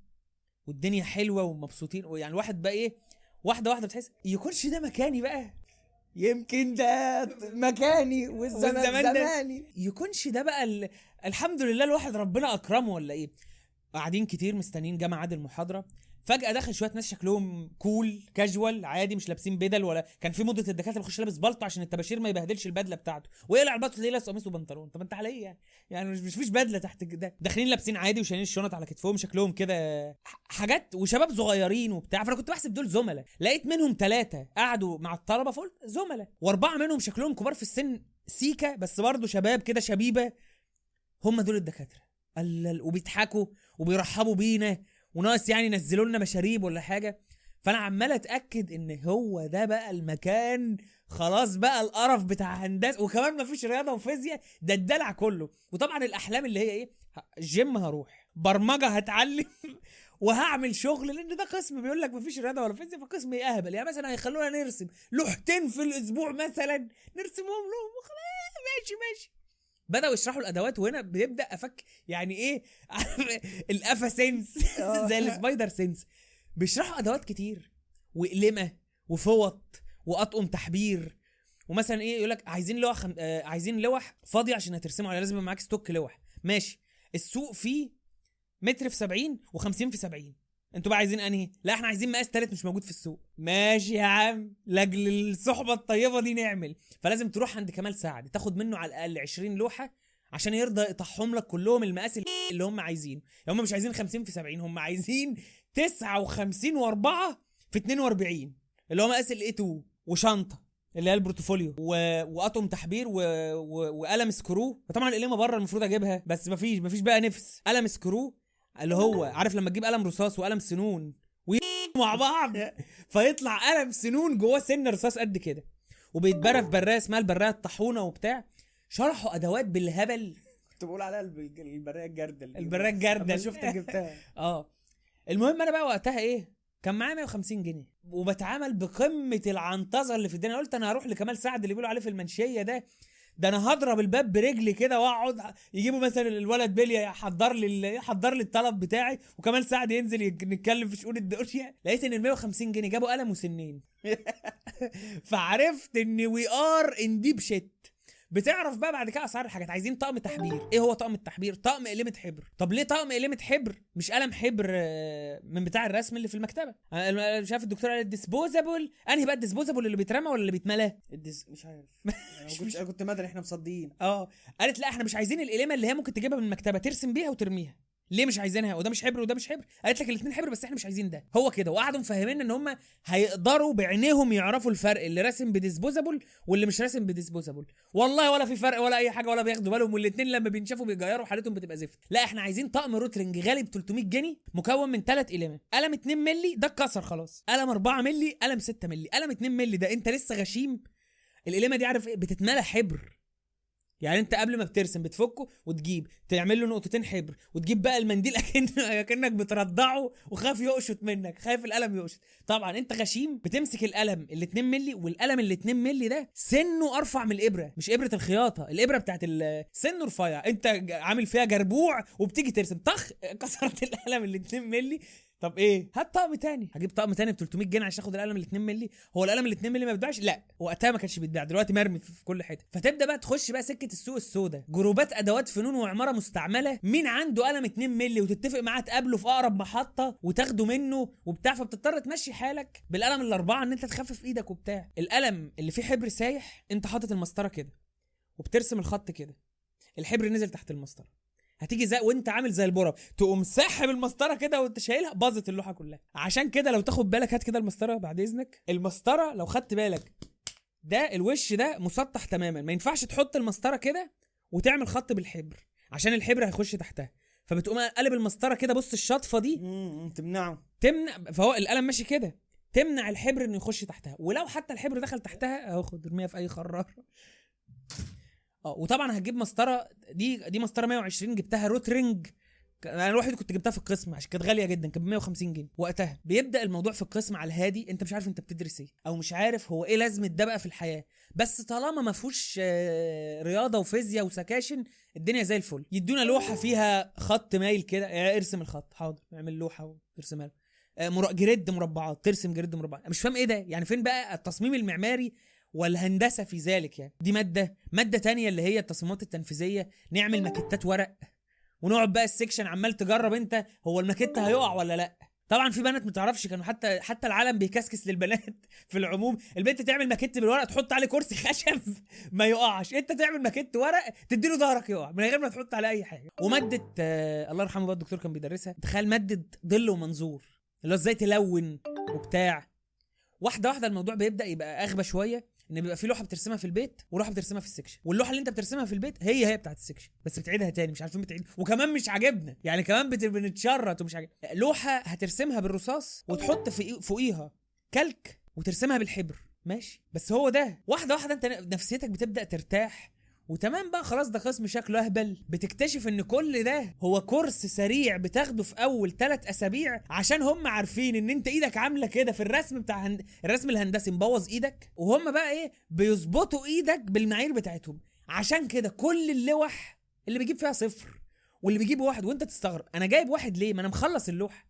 والدنيا حلوة ومبسوطين ويعني الواحد بقى إيه واحدة واحدة بتحس يكونش ده مكاني بقى. يمكن ده مكاني والزمان والزمان ده- زماني. يكونش ده بقى ال... الحمد لله الواحد ربنا أكرمه ولا إيه؟ قاعدين كتير مستنيين جامعة عاد المحاضرة. فجأة دخل شوية ناس شكلهم كول كاجوال عادي مش لابسين بدل ولا كان في مدة الدكاترة بيخش لابس بلطو عشان الطباشير ما يبهدلش البدلة بتاعته. ويقلع البلطو ليه لابس قميص وبنطلون. طب انت على إيه يعني؟ يعني مش فيش بدلة تحت كده داخلين لابسين عادي وشايلين الشنط على كتفهم شكلهم كده حاجات وشباب صغيرين وبتاع. فأنا كنت بحسب دول زملاء. لقيت منهم ثلاثة قعدوا مع الطلبة فقلت زملاء. وأربعة منهم شكلهم كبار في السن سيكا بس برضه شباب كده شبيبة. هم دول الدكاترة. قال وبيضحكوا وبيرحبوا بينا. وناقص يعني ينزلوا لنا مشاريب ولا حاجة. فأنا عمال أتأكد إن هو ده بقى المكان. خلاص بقى القرف بتاع هندسة. وكمان مفيش رياضة وفيزياء. ده الدلع كله. وطبعا الأحلام اللي هي إيه؟ جيم هروح. برمجة هتعلم. وهعمل شغل. لأن ده قسم بيقول لك مفيش رياضة ولا فيزياء فقسم يهبل يعني مثلا هيخلونا نرسم. لوحتين في الأسبوع مثلا. نرسمهم لهم. وخلاص. ماشي ماشي. بدأوا يشرحوا الأدوات وهنا بيبدأ أفك يعني إيه؟ الأفا sense زي ال spider sense بيشرحوا أدوات كتير وقلمه وفوط وأطقم تحبير ومثلا إيه؟ يقول لك عايزين لوح خم... آه عايزين لوح فاضية عشان هترسموا عليها لازم يبقى معاك stock لوح. ماشي. السوق فيه متر في 70 و50 في 70 أنتوا بقى عايزين انهي؟ لا إحنا عايزين مقاس تالت مش موجود في السوق. ماشي يا عم. لاجل الصحبة الطيبة دي نعمل. فلازم تروح عند كمال سعد. تاخد منه على الأقل 20 لوحة عشان يرضى يقطعهم لك كلهم المقاس اللي هم عايزينه. يعني هم مش عايزين 50 في 70 هم عايزين 59 و4 في 42 اللي هو مقاس ال A 2 وشنطة اللي هي ال portfolio. و... واطقم تحبير و... و... وقلم سكرو. طبعا القلمه بره المفروض أجيبها بس مفيش مفيش بقى نفس. قلم سكرو اللي هو عارف لما تجيب قلم رصاص وقلم سنون ويّا بعض؟ فيطلع قلم سنون جواه سن رصاص قد كده. وبيتبرى في براية اسمها البراية الطاحونة وبتاع. شرحوا أدوات بالهبل. كنت بقول عليها الب- البراية الجردل البراية الجردل. شفتك جبتها. آه. المهم أنا بقى وقتها إيه كان معايا 150 جنيه. وبتعامل بقمة العنطزة اللي في الدنيا. قلت أنا هروح لكمال سعد اللي بيقولوا عليه في المنشية ده. ده أنا هضرب الباب برجلي كده واقعد يجيبوا مثلا الولد بيليا يحضر لي يحضر لي الطلب بتاعي وكمال سعد ينزل نتكلم في شؤون الدنيا. لقيت إن ال 150 جنيه جابوا قلم وسنين. فعرفت إن we are in deep shit بتعرف بقى بعد كده أسعار الحاجات. عايزين طقم تحبير. إيه هو طقم التحبير؟ طقم قلمه حبر. طب ليه طقم قلمه حبر؟ مش قلم حبر آه، من بتاع الرسم اللي في المكتبة. مش عارف الدكتور قال ال disposable أنهي بقى ال disposable اللي بيترمى ولا اللي بيتملى ال dis مش عارف. كنتش أنا كنت مدري إحنا مصدقين. آه. قالت لا إحنا مش عايزين القلمه اللي هي ممكن تجيبها من المكتبة ترسم بيها وترميها. ليه مش عايزينها؟ وده مش حبر وده مش حبر. قالت لك الاثنين حبر بس إحنا مش عايزين ده. هو كده. وقعدوا مفهمين إن هم هيقدروا بعينيهم يعرفوا الفرق اللي راسم ب disposable واللي مش راسم ب disposable. والله ولا في فرق ولا أي حاجة ولا بياخدوا بالهم والاثنين لما بينشفوا بيجيروا حالتهم بتبقى زفت. لا إحنا عايزين طقم روترنج غالي ب 300 جنيه مكون من ثلاث قلم قلم 2 مللي ده اتكسر خلاص. قلم 4 مللي قلم 6 مللي. قلم 2 مللي ده أنت لسه غشيم؟ القلمه دي عارف إيه؟ بتتملى حبر. يعني انت قبل ما بترسم بتفكه وتجيب تعمل له نقطتين حبر وتجيب بقى المنديل اكن أكنك بترضعه وخاف يقشط منك خايف القلم يقشط. طبعا انت غشيم بتمسك القلم ال 2 مللي والقلم ال 2 مللي ده سنه أرفع من الإبرة مش إبرة الخياطة الإبرة بتاعت سنه رفيع. انت عامل فيها جربوع وبتيجي ترسم. طخ! كسرت القلم ال 2 مللي طب إيه؟ هات طقم تاني. هجيب طقم تاني ب 300 جنيه عشان آخد القلم ال 2 مللي. هو القلم ال 2 مللي ما بيتباعش لا. وقتها ما كانش بيتباع. دلوقتي مرمي في كل حتة. فتبدأ بقى تخش بقى سكة السوق السوداء. جروبات أدوات فنون وعمارة مستعملة. مين عنده قلم 2 مللي وتتفق معاه تقابله في أقرب محطة وتاخده منه وبتاع فبتضطر تمشي حالك بالقلم الأربعة إن أنت تخفف إيدك وبتاع. القلم اللي فيه حبر سايح أنت حاطط المسطرة كده وبترسم الخط كده. الحبر نزل تحت المسطرة. هتيجي زي وانت عامل زي البرب تقوم ساحب المسطرة كده وانت شايلها باظت اللوحة كلها. عشان كده لو تاخد بالك هات كده المسطرة بعد إذنك. المسطرة لو خدت بالك ده الوش ده مسطح تماما. ما ينفعش تحط المسطرة كده وتعمل خط بالحبر عشان الحبر هيخش تحتها. فبتقوم قلب المسطرة كده بص الشطفة دي. مم، تمنعه. تمنع فهو القلم ماشي كده. تمنع الحبر إنه يخش تحتها. ولو حتى الحبر دخل تحتها اهو خد ارميها في أي خرار. آه وطبعا هتجيب مسطره دي دي مسطره 120 جبتها روترنج أنا الواحد كنت جبتها في القسم عشان كانت غالية جدا كانت ب 150 جنيه. وقتها بيبدأ الموضوع في القسم على الهادي أنت مش عارف أنت بتدرس إيه أو مش عارف هو إيه لازمه ده بقى في الحياة. بس طالما ما فيهوش آه، رياضة وفيزياء وسكاشن الدنيا زي الفل. يدونا لوحة فيها خط مايل كده آه، ارسم الخط. حاضر اعمل لوحة وارسمها. آه، grid مربعات ترسم grid مربعات. مش فاهم إيه ده. يعني فين بقى التصميم المعماري؟ والهندسة في ذلك يعني. دي مادة مادة تانية اللي هي التصميمات التنفيذية. نعمل ماكيتات ورق ونقعد بقى ال section عمال تجرب انت هو الماكيت هيقع ولا لأ؟ طبعا في بنات ما تعرفش كانوا حتى حتى العالم بيكسكس للبنات في العموم. البنت تعمل ماكيت بالورق تحط عليه كرسي خشب ما يقعش. انت تعمل ماكيت ورق تديله ظهرك يقع من غير ما تحط عليه أي حاجة. ومادة آه الله يرحمه بقى الدكتور كان بيدرسها. تخيل مادة ظل ومنظور اللي هو إزاي تلون وبتاع. واحدة واحدة الموضوع بيبدأ يبقى أغبى شوية. ان بيبقى في لوحة بترسمها في البيت ولوحة بترسمها في ال section. واللوحة اللي انت بترسمها في البيت هي هي بتاعت ال section. بس بتعيدها تاني مش عارفين بتعيد. وكمان مش عاجبنا. يعني كمان بنتشرط ومش عاجب. لوحة هترسمها بالرصاص وتحط فوقيها calque وترسمها بالحبر. ماشي؟ بس هو ده. واحدة واحدة انت نفسيتك بتبدأ ترتاح. وتمام بقى خلاص ده قسم شكله اهبل. بتكتشف إن كل ده هو كورس سريع بتاخده في أول ثلاث أسابيع عشان هم عارفين إن أنت إيدك عاملة كده في الرسم بتاع هند... الرسم الهندسي مبوظ إيدك. وهم بقى إيه؟ بيظبطوا إيدك بالمعايير بتاعتهم. عشان كده كل اللوح اللي بيجيب فيها صفر واللي بيجيب واحد وأنت تستغرب أنا جايب واحد ليه؟ ما أنا مخلص اللوحة.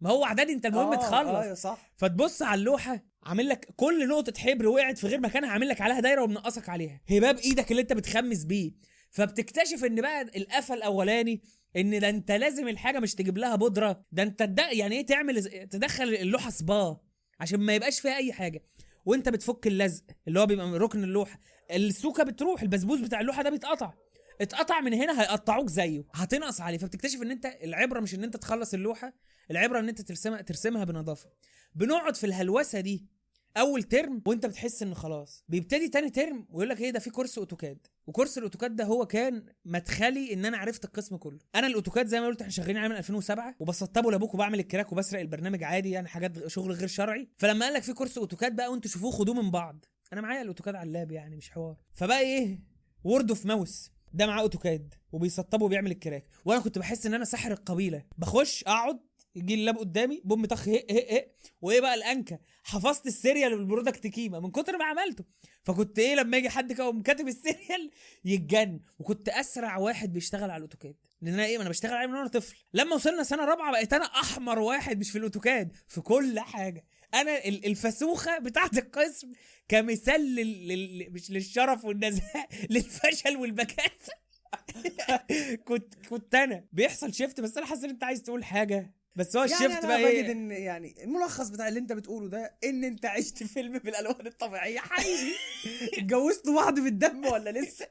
ما هو أعدادي أنت المهم آه، تخلص. أيوه صح. فتبص على اللوحة عامل لك كل نقطة حبر وقعت في غير مكانها عامل لك عليها دايرة ومنقصك عليها. هباب إيدك اللي انت بتخمس بيه. فبتكتشف ان بقى القفا الاولاني ان ده انت لازم الحاجة مش تجيب لها بودرة. ده انت. يعني إيه تعمل تدخل اللوحة صباه عشان ما يبقاش فيها اي حاجة. وانت بتفك اللزق اللي هو بيبقى من ركن اللوحة. السوكة بتروح البسبوس بتاع اللوحة ده بيتقطع. اتقطع من هنا هيقطعوك زيه. هتنقص عليه. فبتكتشف ان انت العبرة مش ان انت تخلص اللوحة العبرة ان انت ترسمها ترسمها بنظافة. بنقعد في الهلوسة دي أول ترم وأنت بتحس إن خلاص. بيبتدي تاني ترم ويقول لك إيه ده في course AutoCAD و course ال AutoCAD ده هو كان مدخلي إن أنا عرفت القسم كله. أنا ال AutoCAD زي ما قلت إحنا شغالين عليه من 2007 وبسطبه لأبوك وبعمل ال crack وبسرق البرنامج عادي يعني حاجات شغل غير شرعي. فلما قال لك في course AutoCAD بقى وأنتوا شوفوه خدوه من بعض. أنا معايا ال AutoCAD على ال lap يعني مش حوار. فبقى إيه word of mouth ده معاه AutoCAD وبيسطبه وبيعمل ال crack. وأنا كنت بحس إن أنا ساحر القبيلة. بخش أقعد يجي ال lap قدامي بوم طخ هق هق هق وإيه بقى الأنكا؟ حفظت ال serial بال product key ما من كتر ما عملته. فكنت إيه لما يجي حد كده كاتب ال serial يتجن وكنت أسرع واحد بيشتغل على ال AutoCAD. لأن أنا إيه ما أنا بشتغل عليه من وأنا طفل. لما وصلنا سنة رابعة بقيت أنا أحمر واحد مش في ال AutoCAD في كل حاجة. أنا ال- الفسوخة بتاعت القسم كمثال لل... لل... مش للشرف والنزاهه للفشل والبكاسه كنت كنت أنا. بيحصل شيفت بس أنا حاسس إن أنت عايز تقول حاجة. بس هو يعني الشيفت أنا بقى بجد إيه؟ إن يعني الملخص بتاع اللي أنت بتقوله ده إن أنت عشت فيلم بالألوان الطبيعية. حقيقي اتجوزتوا بعض بالدم ولا لسه؟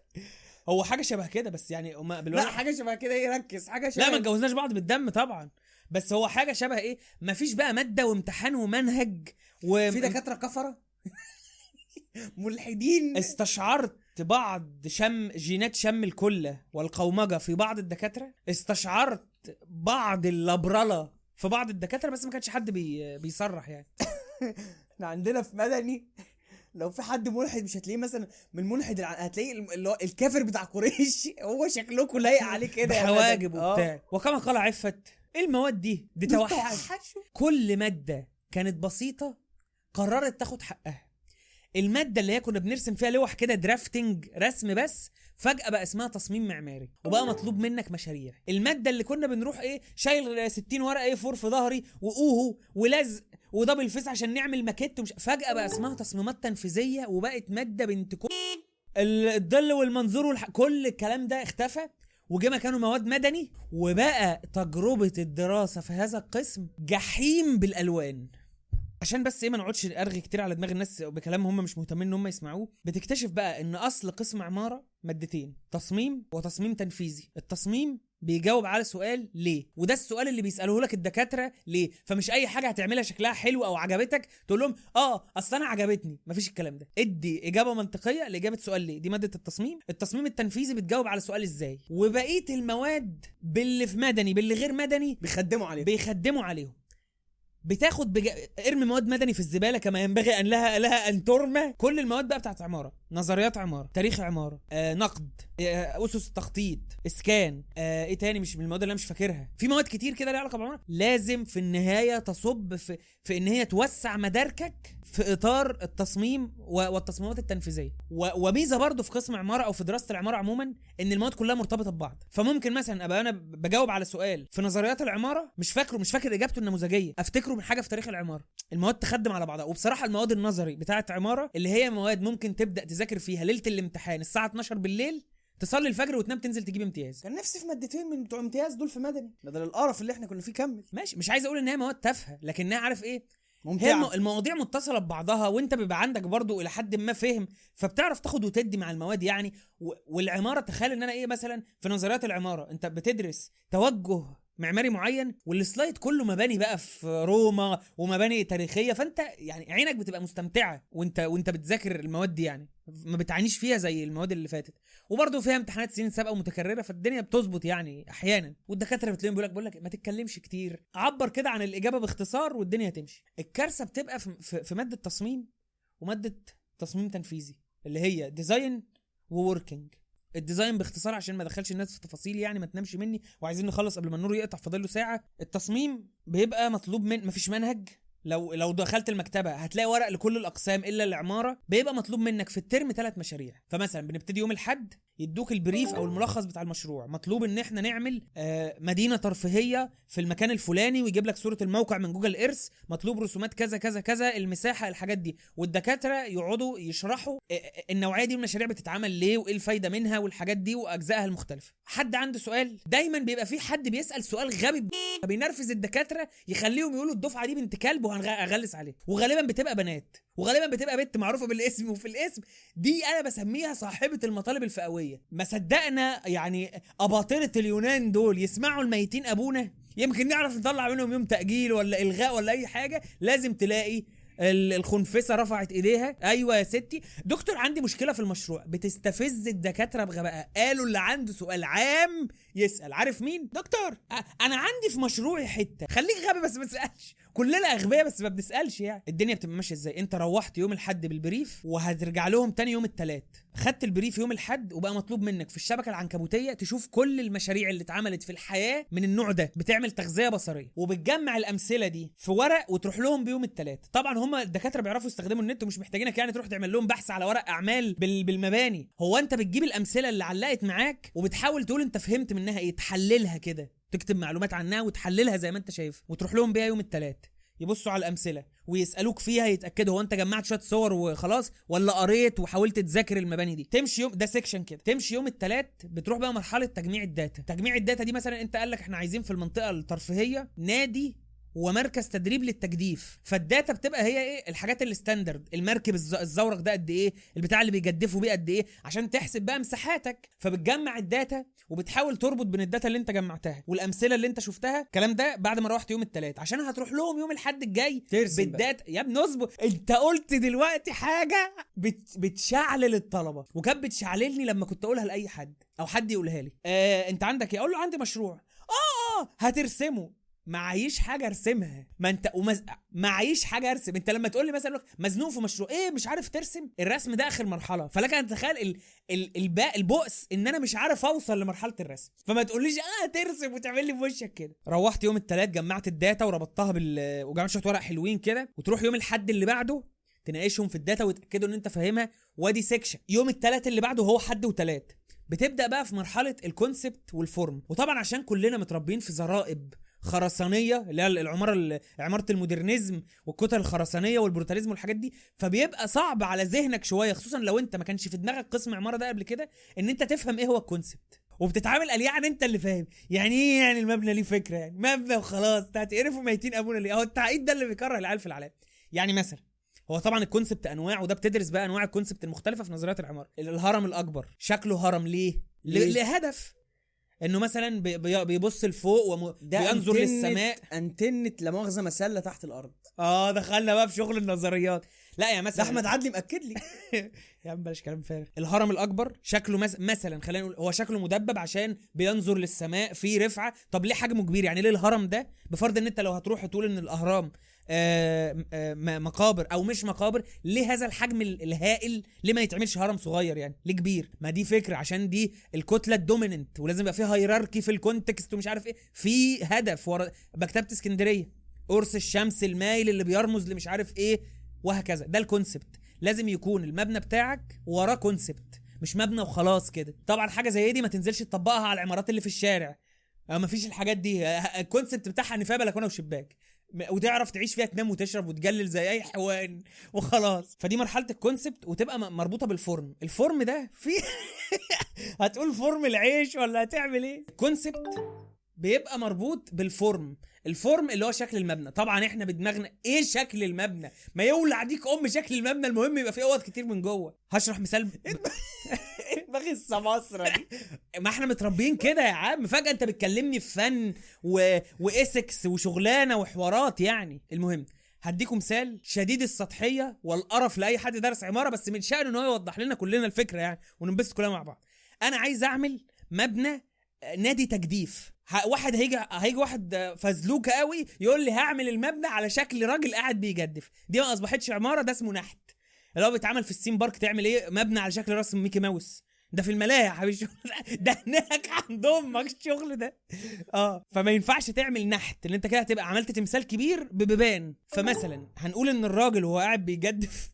هو حاجة شبه كده بس يعني هما لا حاجة شبه كده. إيه ركز. حاجة شبه لا ما اتجوزناش بعض بالدم طبعا. بس هو حاجة شبه إيه؟ مفيش بقى مادة وامتحان ومنهج و في دكاترة كفرة؟ ملحدين. استشعرت بعض شم جينات شم الكلة والقومجة في بعض الدكاترة؟ استشعرت بعض اللبرلة في بعض الدكاترة بس ما كانش حد بي بيصرح يعني إحنا عندنا في مدني لو في حد ملحد مش هتلاقيه مثلا من ملحد. هتلاقيه اللي هو الكافر بتاع قريش هو شكلكم لايق عليه كده مدد. آه. وبتاع وكما قال عفت المواد دي دي توحش توحشوا. كل مادة كانت بسيطة قررت تاخد حقها المادة اللي هي كنا بنرسم فيها لوح كده drafting رسم بس فجأة بقى اسمها تصميم معماري وبقى مطلوب منك مشاريع. المادة اللي كنا بنروح إيه شايل 60 ورقة A4 في ظهري و UHU ولزق و double face عشان نعمل ماكيت ومش فجأة بقى اسمها تصميمات تنفيذية وبقت مادة بنت كو... ال- الظل والمنظور والح... كل الكلام ده اختفى وجه مكانه مواد مدني وبقى تجربة الدراسة في هذا القسم جحيم بالألوان. عشان بس إيه ما نقعدش أرغي كتير على دماغ الناس بكلام هم مش مهتمين إن هم يسمعوه. بتكتشف بقى إن أصل قسم عمارة مادتين تصميم وتصميم تنفيذي. التصميم بيجاوب على سؤال ليه؟ وده السؤال اللي بيسألوه لك الدكاترة ليه؟ فمش أي حاجة هتعملها شكلها حلو أو عجبتك تقول لهم آه أصل أنا عجبتني. مفيش الكلام ده. ادي إجابة منطقية لإجابة سؤال ليه؟ دي مادة التصميم. التصميم التنفيذي بتجاوب على سؤال إزاي؟ وبقية المواد باللي في مدني باللي غير مدني بيخدموا عليه بيخدموا عليهم. بتاخد بج... ارمي مواد مدني في الزبالة كما ينبغي أن لها لها أن ترمى. كل المواد بقى بتاعت عمارة. نظريات عمارة تاريخ عمارة آه نقد. أسس التخطيط إسكان آه إيه تاني؟ مش من المواد اللي أنا مش فاكرها. في مواد كتير كده ليها علاقة بالعماره لازم في النهاية تصب في في إن هي توسع مداركك في إطار التصميم والتصميمات التنفيذية. وميزة برضو في قسم عمارة أو في دراسة العمارة عموما إن المواد كلها مرتبطة ببعض. فممكن مثلا أبقى أنا بجاوب على سؤال. في نظريات العمارة مش فاكره مش فاكر إجابته النموذجية. أفتكره من حاجة في تاريخ العمارة. المواد تخدم على بعضها. وبصراحة المواد النظري بتاعة عمارة اللي هي مواد ممكن تبدأ تذاكر فيها ليلة الامتحان الساعة 12 بالليل تصلي الفجر وتنام تنزل تجيب امتياز. كان نفسي في مادتين من بتوع امتياز دول في مدني. بدل القرف اللي إحنا كنا فيه كمل. ماشي مش عايز أقول ان هي مواد تافهة لكنها عارف إيه؟ هي ممتعة. الم- المواضيع متصلة ببعضها وانت بيبقى عندك برضو إلى حد ما فهم فبتعرف تاخد وتدي مع المواد يعني و... والعمارة تخيل إن أنا إيه مثلا في نظريات العمارة أنت بتدرس توجه معماري معين وال slide كله مباني بقى في روما ومباني تاريخية. فأنت يعني عينك بتبقى مستمتعة وأنت وأنت بتذاكر المواد دي يعني. ما بتعانيش فيها زي المواد اللي فاتت. وبرضه فيها امتحانات سنين سابقة متكرره فالدنيا بتظبط يعني أحيانا. والدكاترة بتلاقيهم بيقول لك بقول لك ما تتكلمش كتير. عبر كده عن الإجابة باختصار والدنيا هتمشي. الكارثة بتبقى في, في مادة تصميم ومادة تصميم تنفيذي اللي هي design و working ال design باختصار عشان ما ادخلش الناس في تفاصيل يعني ما تنامش مني وعايزين نخلص قبل ما النور يقطع فاضل له ساعة. التصميم بيبقى مطلوب من مفيش منهج. لو لو دخلت المكتبة هتلاقي ورق لكل الأقسام إلا العمارة بيبقى مطلوب منك في الترم ثلاث مشاريع. فمثلا بنبتدي يوم الأحد يدوك ال brief أو الملخص بتاع المشروع. مطلوب إن إحنا نعمل آه، مدينة ترفيهية في المكان الفلاني ويجيب لك صورة الموقع من Google Earth مطلوب رسومات كذا كذا كذا المساحة الحاجات دي. والدكاترة يقعدوا يشرحوا آه، آه، النوعية دي من المشاريع بتتعمل ليه وإيه الفايدة منها والحاجات دي وأجزائها المختلفة. حد عنده سؤال؟ دايما بيبقى في حد بيسأل سؤال غبي بينرفز الدكاترة يخليهم يقولوا الدفعة دي بنت كلب وهنغلس عليه. وغالبا بتبقى بنات. وغالبا بتبقى بنت معروفة بالاسم وفي الاسم دي أنا بسميها صاحبة المطالب الفئوية. ما صدقنا يعني أباطرة اليونان دول يسمعوا الميتين أبونا؟ يمكن نعرف نطلع منهم يوم تأجيل ولا إلغاء ولا أي حاجة. لازم تلاقي ال- الخنفسة رفعت إيديها. أيوه يا ستي. دكتور عندي مشكلة في المشروع. بتستفز الدكاترة بغباء. قالوا اللي عنده سؤال عام يسأل. عارف مين؟ دكتور أنا عندي في مشروعي حتة. خليك غبي بس ما تسألش. كلنا أغبياء بس ما بنسألش يعني. الدنيا بتبقى ماشية إزاي؟ أنت روحت يوم الاحد بالبريف وهترجع لهم تاني يوم الثلاث خدت البريف يوم الاحد وبقى مطلوب منك في الشبكة العنكبوتية تشوف كل المشاريع اللي اتعملت في الحياة من النوع ده. بتعمل تغذية بصرية وبتجمع الأمثلة دي في ورق وتروح لهم بيوم الثلاث طبعا هم الدكاترة بيعرفوا يستخدموا النت ومش محتاجينك يعني تروح تعمل لهم بحث على ورق أعمال بال- بالمباني. هو أنت بتجيب الأمثلة اللي علقت معاك وبتحاول تقول أنت فهمت منها إيه؟ تحللها كده. تكتب معلومات عنها وتحللها زي ما انت شايف وتروح لهم بيها يوم الثلاث يبصوا على الأمثلة ويسألوك فيها يتأكدوا هو انت جمعت شوية صور وخلاص ولا قريت وحاولت تذاكر المباني دي. تمشي يوم ده section كده. تمشي يوم الثلاث بتروح بقى مرحلة تجميع ال data. تجميع ال data دي مثلا انت قال لك إحنا عايزين في المنطقة الترفيهية نادي ومركز تدريب للتجديف. فال data بتبقى هي إيه؟ الحاجات ال standard المركب الز- الزورق ده قد إيه؟ البتاع اللي بيجدفوا بيه قد إيه؟ عشان تحسب بقى مساحاتك. فبتجمع ال data وبتحاول تربط بين ال data اللي أنت جمعتها والأمثلة اللي أنت شفتها. الكلام ده بعد ما روحت يوم الثلاث عشان هتروح لهم يوم الأحد الجاي. بال data. يا ابني اصبر. أنت قلت دلوقتي حاجة بت... بتشعلل الطلبه وكانت بتشعللني لما كنت أقولها لأي حد أو حد يقولها لي. آه أنت عندك إيه؟ أقول له عندي مشروع. آه آه هترسمه. معيش حاجة أرسمها. ما أنت ومز... معيش حاجة أرسم. أنت لما تقول لي مثلا مزنوق في مشروع إيه مش عارف ترسم؟ الرسم ده آخر مرحلة. فلك أن تتخيل ال... ال... الباء البؤس إن أنا مش عارف أوصل لمرحلة الرسم. فما تقوليش آه ترسم وتعمل لي في وشك كده. روحت يوم الثلاث جمعت ال data وربطتها بال وجمعت شوية ورق حلوين كده. وتروح يوم الحد اللي بعده تناقشهم في ال data وتأكدوا إن أنت فاهمها. وأدي section يوم الثلاث اللي بعده هو حد وثلاث بتبدأ بقى في مرحلة ال concept وال form وطبعا عشان كلنا متربيين في زرائب خرسانيه اللي هي العمارة ال- عمارة ال modernism والكتل الخرسانية وال brutalism والحاجات دي. فبيبقى صعب على ذهنك شوية خصوصا لو انت ما كانش في دماغك قسم عمارة ده قبل كده ان انت تفهم إيه هو ال concept وبتتعامل قال يعني انت اللي فاهم. يعني إيه يعني المبنى ليه فكرة يعني؟ مبنى وخلاص انت هتقرفوا ميتين أبونا ليه؟ اهو التعقيد ده اللي بيكره العيال في العالم يعني مثلا هو طبعا ال concept أنواع وده بتدرس بقى أنواع ال concept المختلفة في نظريات العمارة. الهرم الأكبر شكله هرم ليه؟ ليه؟ لهدف. انه مثلا بي- بي- بيبص لفوق وبينظر أنتنة- للسماء. انتنة لا مؤاخذة مسلة تحت الأرض. آه دخلنا بقى في شغل النظريات. لا يا مثلا أحمد عدلي مأكد لي. يا عم بلاش كلام فارغ. الهرم الأكبر شكله مس... مثلا خلينا نقول هو شكله مدبب عشان بينظر للسماء في رفعة. طب ليه حجمه كبير؟ يعني ليه الهرم ده؟ بفرض إن أنت لو هتروح تقول إن الأهرام مقابر أو مش مقابر ليه هذا الحجم ال- الهائل ليه ما يتعملش هرم صغير يعني ليه كبير ما دي فكرة عشان دي الكتلة ال dominant ولازم يبقى فيها hierarchy في ال context ومش عارف إيه. في هدف ورا مكتبة اسكندرية قرص الشمس المايل اللي بيرمز لمش عارف إيه وهكذا. ده ال concept لازم يكون المبنى بتاعك وراه concept مش مبنى وخلاص كده. طبعا حاجة زي دي ما تنزلش تطبقها على العمارات اللي في الشارع. ما مفيش الحاجات دي. آه، ال concept بتاعها ان فيها بلكونة وشباك. وتعرف تعيش فيها تنام وتشرب وتجلل زي أي حيوان وخلاص. فدي مرحلة ال concept وتبقى مربوطة بال form ال form ده في هتقول form العيش ولا هتعمل إيه؟ ال concept بيبقى مربوط بال form ال form اللي هو شكل المبنى. طبعا إحنا بدماغنا إيه شكل المبنى؟ ما يولع ديك أم شكل المبنى المهم يبقى فيه أوض كتير من جوه. هشرح مثال دماغ السماسرة دي. ما إحنا متربيين كده يا عم. فجأة انت بتكلمني في فن و... وإسكس وشغلانة وحوارات يعني. المهم هديكم مثال شديد السطحية والقرف لأي حد درس عمارة بس من شأنه إن هو يوضح لنا كلنا الفكرة يعني وننبسط كلنا مع بعض. أنا عايز أعمل مبنى آه، نادي تجديف. واحد هيجي هيجي واحد فزلوكه قوي يقول لي هعمل المبنى على شكل راجل قاعد بيجدف. دي ما أصبحتش عمارة ده اسمه نحت. اللي هو بيتعمل في السيم بارك تعمل إيه؟ مبنى على شكل راس ميكي ماوس. ده في الملاهي يا حبيبي. ده- هناك عند أمك الشغل ده. آه فما ينفعش تعمل نحت اللي أنت كده هتبقى عملت تمثال كبير ببيبان. فمثلا هنقول إن الراجل وهو قاعد بيجدف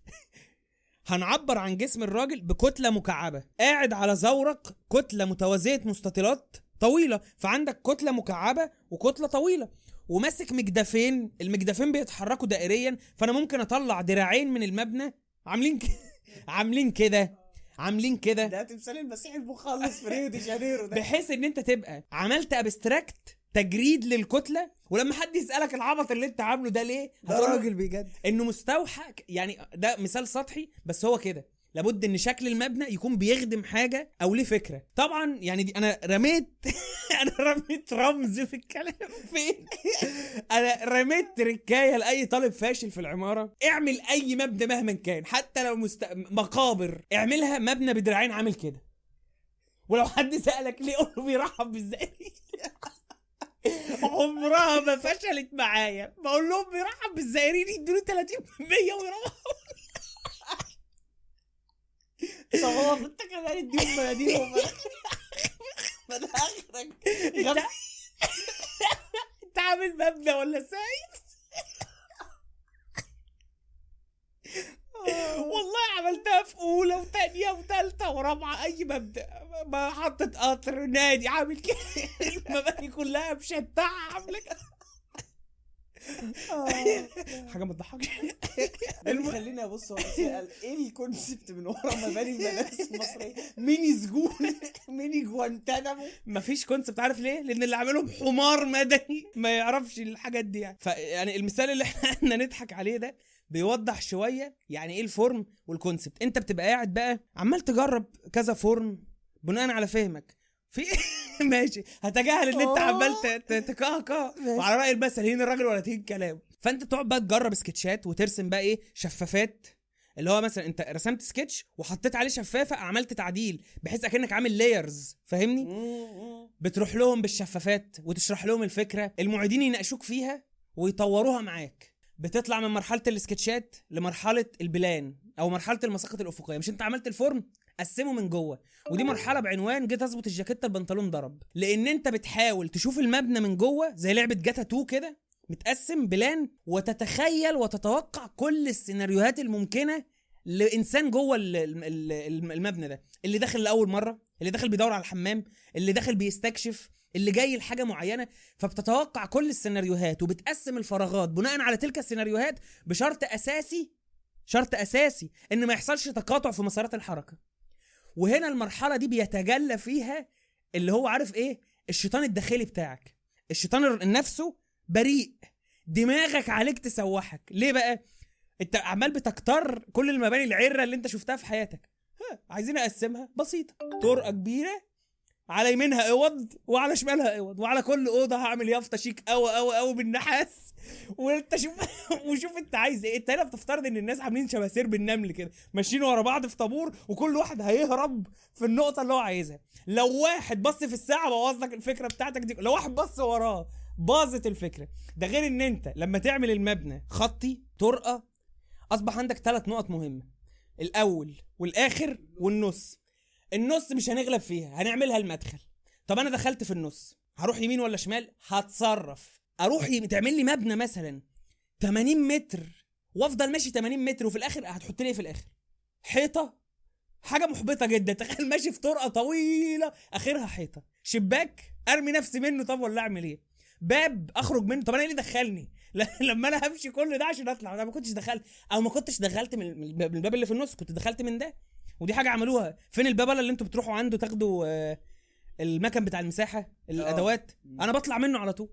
هنعبر عن جسم الراجل بكتلة مكعبة. قاعد على زورق كتلة متوازية مستطيلات طويلة. فعندك كتلة مكعبة وكتلة طويلة. وماسك مجدفين المجدفين بيتحركوا دائريا. فأنا ممكن أطلع دراعين من المبنى. عاملين ك... عاملين كده. عاملين كده؟ ده تمثال المسيح المخلص في ريو دي جانيرو ده. بحيث إن أنت تبقى عملت abstract تجريد للكتلة ولما حد يسألك العبط اللي أنت عامله ده ليه ده هتقول راجل بجد إنه مستوحى يعني ده مثال سطحي بس هو كده. لابد إن شكل المبنى يكون بيخدم حاجة أو ليه فكرة. طبعا يعني دي أنا رميت أنا رميت رمز في الكلام. فين؟ أنا رميت تركاية لأي طالب فاشل في العمارة. اعمل أي مبنى مهما كان. حتى لو مست... مقابر. اعملها مبنى بدراعين عامل كده. ولو حد سألك ليه قول له بيرحب بالزائرين عمرها ما فشلت معايا. بقول لهم بيرحب بالزائرين يدوني 30% ويروحوا صواب انت كمان اديهم مناديلهم من آخرك. انت انت عامل مبنى ولا سايس؟ والله عملتها في أولى وثانيه وثالثه ورابعة أي مبنى محطه قطر نادي عامل كده. المباني كلها مشتعه عاملة كده. حاجة ما تضحكش. المهم خليني أبص واسال إيه ال concept من ورا مباني المدارس المصرية؟ ميني سجون ميني جوانتانامو. مفيش concept عارف ليه؟ لأن اللي عاملهم حمار مدني ما يعرفش الحاجات دي يعني. فيعني المثال اللي إحنا نضحك عليه ده بيوضح شوية يعني إيه ال form وال concept أنت بتبقى قاعد بقى عمال تجرب كذا form بناء على فهمك. في ماشي. هتجاهل ان انت آه. عمال ت- ت- تكهكه وعلى رأي المثل هين الراجل ولا تهين كلام. فأنت تقعد بقى تجرب سكتشات وترسم بقى إيه شفافات. اللي هو مثلا أنت رسمت سكتش وحطيت عليه شفافة عملت تعديل بحيث أكنك عامل layers فاهمني؟ بتروح لهم بالشفافات وتشرح لهم الفكرة. المعيدين يناقشوك فيها ويطوروها معاك. بتطلع من مرحلة السكتشات لمرحلة ال plan أو مرحلة المساقط الأفقية. مش أنت عملت ال form؟ قسمه من جوه. ودي مرحلة بعنوان جيت أظبط الجاكيته البنطلون ضرب لأن أنت بتحاول تشوف المبنى من جوه زي لعبة GTA 2 كده متقسم بلان وتتخيل وتتوقع كل السيناريوهات الممكنة لإنسان جوه ال- ال- ال- المبنى ده. اللي داخل لأول مرة اللي داخل بيدور على الحمام اللي داخل بيستكشف اللي جاي لحاجة معينة. فبتتوقع كل السيناريوهات وبتقسم الفراغات بناء على تلك السيناريوهات بشرط أساسي شرط أساسي إن ما يحصلش تقاطع في مسارات الحركة. وهنا المرحلة دي بيتجلى فيها اللي هو عارف إيه؟ الشيطان الداخلي بتاعك. الشيطان نفسه بريء. دماغك عليك تسوحك. ليه بقى؟ أنت عمال بتكتر كل المباني العرة اللي أنت شفتها في حياتك. ها عايزين أقسمها. بسيطة. طرقة كبيرة على يمينها أوض وعلى شمالها أوض وعلى كل أوضة هعمل يافطة شيك قوي قوي قوي بالنحاس وأنت شوف وشوف أنت عايز إيه. أنت هنا بتفترض إن الناس عاملين شبه سرب النمل كده ماشيين ورا بعض في طابور وكل واحد هيهرب في النقطة اللي هو عايزها. لو واحد بص في الساعة بوظ لك الفكرة بتاعتك دي لو واحد بص وراه باظت الفكرة. ده غير إن أنت لما تعمل المبنى خطي طرقة أصبح عندك ثلاث نقط مهمة الأول والآخر والنص. النص مش هنغلب فيها هنعملها المدخل. طب أنا دخلت في النص هروح يمين ولا شمال؟ هتصرف. أروح ي... تعمل لي مبنى مثلا 80 متر وأفضل ماشي 80 متر وفي الآخر هتحط لي إيه في الآخر؟ حيطة. حاجة محبطة جدا. تخيل ماشي في طرقة طويلة. آخرها حيطة. شباك أرمي نفسي منه. طب ولا أعمل إيه؟ باب أخرج منه. طب أنا اللي دخلني؟ لما أنا همشي كل ده عشان أطلع. أنا ما كنتش دخلت. أو ما كنتش دخلت من الباب اللي في النص كنت دخلت من ده. ودي حاجة عملوها. فين البابله اللي أنتوا بتروحوا عنده تاخدوا آه، المكن بتاع المساحة الأدوات؟ أنا بطلع منه على طول.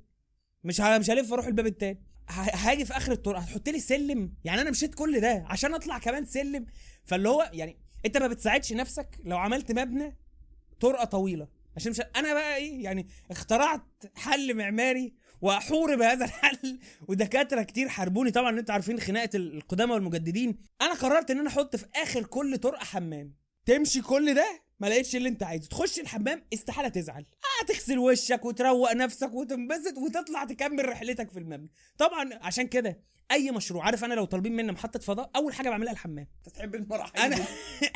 مش مش هلف أروح الباب التاني. هاجي في آخر الطرق هتحط لي سلم. يعني أنا مشيت كل ده عشان أطلع كمان سلم. فاللي هو يعني أنت ما بتساعدش نفسك لو عملت مبنى طرقة طويلة. عشان مش أنا بقى إيه يعني اخترعت حل معماري واحور بهذا الحل ودكاترة كتير حاربوني. طبعا أنتوا عارفين خناقة القدامى والمجددين. أنا قررت إن أنا أحط في آخر كل طرقة حمام. تمشي كل ده؟ ما لقيتش اللي أنت عايزه. تخش الحمام استحالة تزعل. آه تغسل وشك وتروق نفسك وتنبسط وتطلع تكمل رحلتك في المبنى. طبعا عشان كده أي مشروع عارف أنا لو طالبين مني محطة فضاء أول حاجة بعملها الحمام. تحب المراحل أنا.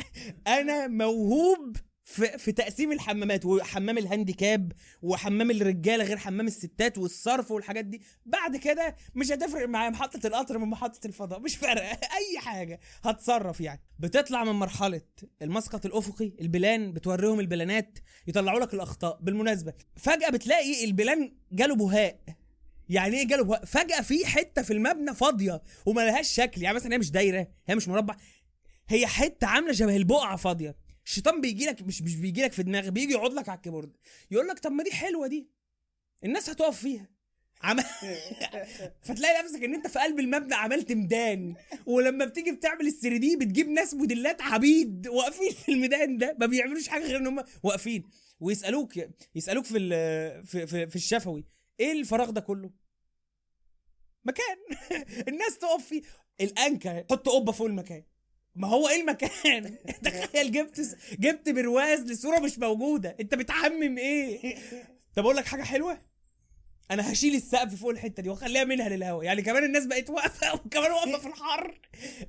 أنا موهوب في, في تقسيم الحمامات وحمام ال handicap وحمام الرجاله غير حمام الستات والصرف والحاجات دي. بعد كده مش هتفرق معايا محطة القطر من محطة الفضاء. مش فارقة. أي حاجة هتصرف يعني. بتطلع من مرحلة المسقط الأفقي ال plan بتوريهم البلانات يطلعوا لك الأخطاء. بالمناسبة فجأة بتلاقي ال plan جاله بهاء. يعني إيه جاله بهاء؟ فجأة في حتة في المبنى فاضية وما لهاش شكل. يعني مثلا هي مش دايرة هي مش مربع. هي حتة عاملة شبه البقعة فاضية. الشيطان بيجي لك مش مش بيجي لك في دماغك بيجي يقعد لك على ال keyboard. يقول لك طب ما دي حلوة دي. الناس هتقف فيها. عم... فتلاقي نفسك إن أنت في قلب المبنى عملت ميدان. ولما بتيجي بتعمل ال 3D بتجيب ناس موديلات عبيد واقفين في الميدان ده. ما بيعملوش حاجة غير إن هم واقفين. ويسألوك يسألوك في في في, في الشفوي إيه الفراغ ده كله؟ مكان. الناس تقف فيه. الأنكى حط قبة فوق المكان. ما هو إيه المكان؟ تخيل جبت جبت برواز لصورة مش موجودة. أنت بتعمم إيه؟ طب أقول لك حاجة حلوة؟ أنا هشيل السقف فوق الحته دي واخليها منها للهواء يعني كمان الناس بقت واقفة وكمان واقفة في الحر.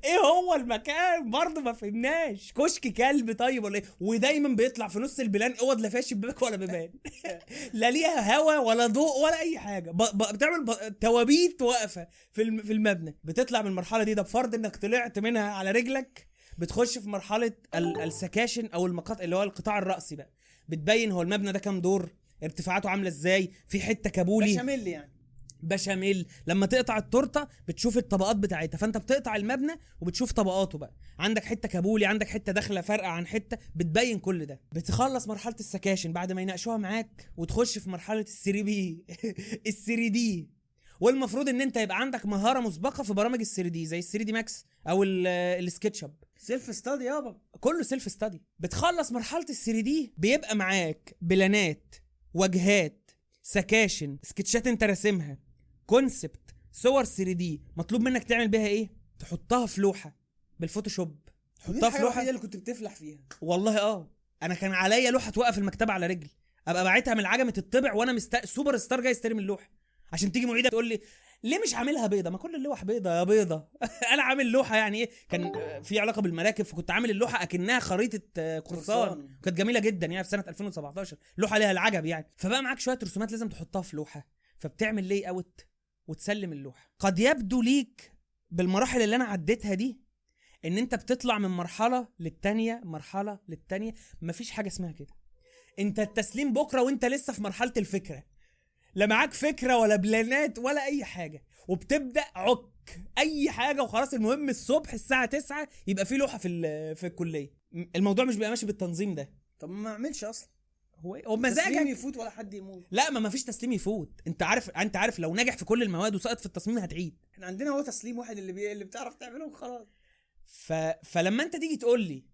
إيه هو المكان؟ برضه ما فهمناش. كشك كلب طيب ولا إيه؟ ودايما بيطلع في نص ال plan اوض لا فيها شباك ولا بيبان. لا ليها هوا ولا ضوء ولا اي حاجة. ب... ب... بتعمل ب... توابيت واقفة في الم... في المبنى. بتطلع من المرحلة دي. ده بفرض انك طلعت منها على رجلك. بتخش في مرحلة ال... ال sections أو المقاطع اللي هو القطاع الرأسي بقى. بتبين هو المبنى ده كام دور؟ ارتفاعاته عاملة إزاي؟ في حتة كابولي. بشاميل يعني. بشاميل. لما تقطع التورتة بتشوف الطبقات بتاعتها فانت بتقطع المبنى وبتشوف طبقاته بقى. عندك حتة كابولي عندك حتة داخلة فارقه عن حتة بتبين كل ده. بتخلص مرحلة ال sections بعد ما يناقشوها معاك وتخش في مرحلة ال 3D ال 3D والمفروض إن أنت يبقى عندك مهارة مسبقة في برامج ال 3D زي ال 3D Max أو ال- ال SketchUp self study يابا. كله self study بتخلص مرحلة ال 3D بيبقى معاك بلانات واجهات sections سكتشات انت راسمها concept صور 3D مطلوب منك تعمل بيها إيه؟ تحطها في لوحة بال Photoshop. دي حطها الحاجة في لوحة. الوحيدة اللي كنت بتفلح فيها. والله آه. أنا كان عليا لوحة توقف المكتبة على رجل. أبقى باعتها من عجمه الطبع وأنا مست... سوبر ستار جاي يستلم اللوحة. عشان تيجي معيدة تقول لي ليه مش عاملها بيضة؟ ما كل اللوح بيضة يا بيضة. أنا عامل لوحة يعني إيه؟ كان في علاقة بالمراكب فكنت عامل اللوحة أكنها خريطة آه، قرصان. قرصان. كانت جميلة جدا يعني في سنة 2017 لوحة ليها العجب يعني. فبقى معاك شوية رسومات لازم تحطها في لوحة. فبتعمل layout وتسلم اللوحة. قد يبدو ليك بالمراحل اللي أنا عديتها دي إن أنت بتطلع من مرحلة للتانية مرحلة للتانية. مفيش حاجة اسمها كده. أنت التسليم بكرة وأنت لسه في مرحلة الفكرة. لا معاك فكرة ولا بلانات ولا أي حاجة وبتبدأ عك أي حاجة وخلاص المهم الصبح الساعة 9 يبقى في لوحة في في الكلية. الموضوع مش بيبقى ماشي بالتنظيم ده. طب ما أعملش أصلا. هو هو تسليم مزاجك يفوت ولا حد يموت. لا ما مفيش تسليم يفوت. أنت عارف أنت عارف لو نجح في كل المواد وسقط في التصميم هتعيد. إحنا عندنا هو تسليم واحد اللي بي... اللي بتعرف تعمله وخلاص. ف... فلما أنت تيجي تقول لي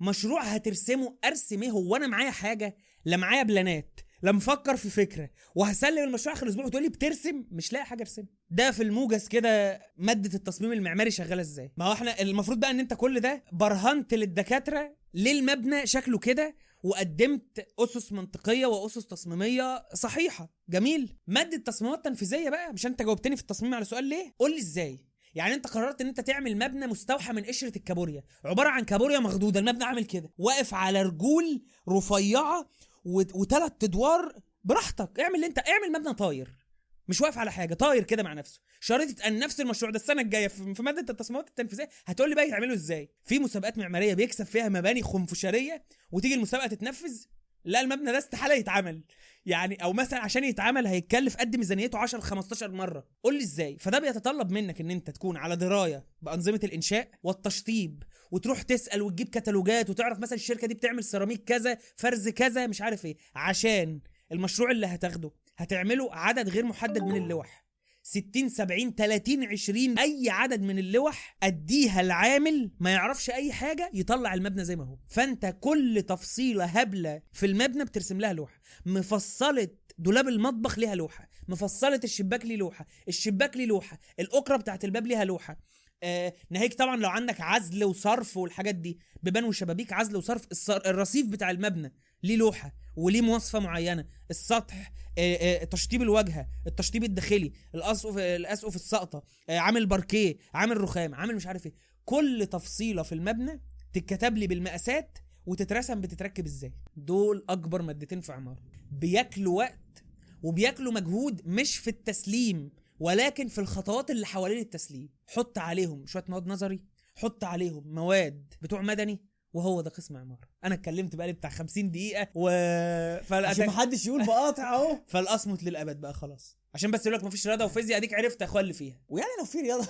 مشروع هترسمه أرسم إيه؟ هو أنا معايا حاجة لا معايا بلانات. لا مفكر في فكرة وهسلم المشروع آخر أسبوع وتقول لي بترسم مش لاقي حاجة أرسمها. ده في الموجز كده مادة التصميم المعماري شغالة إزاي؟ ما هو إحنا المفروض بقى إن أنت كل ده برهنت للدكاترة ليه المبنى شكله كده وقدمت أسس منطقية وأسس تصميمية صحيحة. جميل. مادة تصميمات تنفيذيه بقى مش أنت جاوبتني في التصميم على سؤال ليه؟ قول لي إزاي؟ يعني أنت قررت إن أنت تعمل مبنى مستوحى من قشرة الكابوريا. عبارة عن كابوريا مخدوده المبنى عامل كده. واقف على رجول رفيعة وثلاث ادوار براحتك. اعمل اللي انت اعمل مبنى طاير. مش واقف على حاجة طاير كده مع نفسه. شريطه ان نفس المشروع ده السنة الجاية في مادة التصميمات التنفيذية. هتقول لي بقى يتعملوا إزاي؟ في مسابقات معمارية بيكسب فيها مباني خنفشارية وتيجي المسابقة تتنفذ لا المبنى ده استحالة يتعمل. يعني أو مثلا عشان يتعمل هيتكلف قد ميزانيته 10 15 مرة. قول لي إزاي؟ فده بيتطلب منك إن أنت تكون على دراية بأنظمة الإنشاء والتشطيب وتروح تسأل وتجيب كتالوجات وتعرف مثلا الشركة دي بتعمل سيراميك كذا فرز كذا مش عارف إيه. عشان المشروع اللي هتاخده هتعمله عدد غير محدد من اللوح. 60 70 30 20 أي عدد من اللوح أديها العامل ما يعرفش أي حاجة يطلع المبنى زي ما هو. فأنت كل تفصيلة هبلة في المبنى بترسم لها لوحة. مفصلة دولاب المطبخ ليها لوحة. مفصلة الشباك ليه لوحة. الشباك ليه لوحة. الأكرة بتاعت الباب ليها لوحة. آه ناهيك طبعا لو عندك عزل وصرف والحاجات دي. بيبان وشبابيك عزل وصرف. الرصيف بتاع المبنى ليه لوحة وليه مواصفة معينة. السطح آه، آه، تشطيب الواجهة التشطيب الداخلي الأسقف الأسقف الساقطه آه، عامل باركيه عامل رخام عامل مش عارف إيه. كل تفصيلة في المبنى تتكتب لي بالمقاسات وتترسم بتتركب إزاي. دول أكبر مادتين في عمارة. بياكلوا وقت وبياكلوا مجهود مش في التسليم. ولكن في الخطوات اللي حوالين التسليم حط عليهم شوية مواد نظري حط عليهم مواد بتوع مدني وهو ده قسم عمارة. أنا اتكلمت بقى لي بتاع 50 دقيقة و عشان محدش يقول بقاطع أهو. فالاصمت للأبد بقى خلاص. عشان بس يقول لك مفيش رياضة وفيزياء أديك عرفت يا أخويا اللي فيها. ويعني لو في رياضة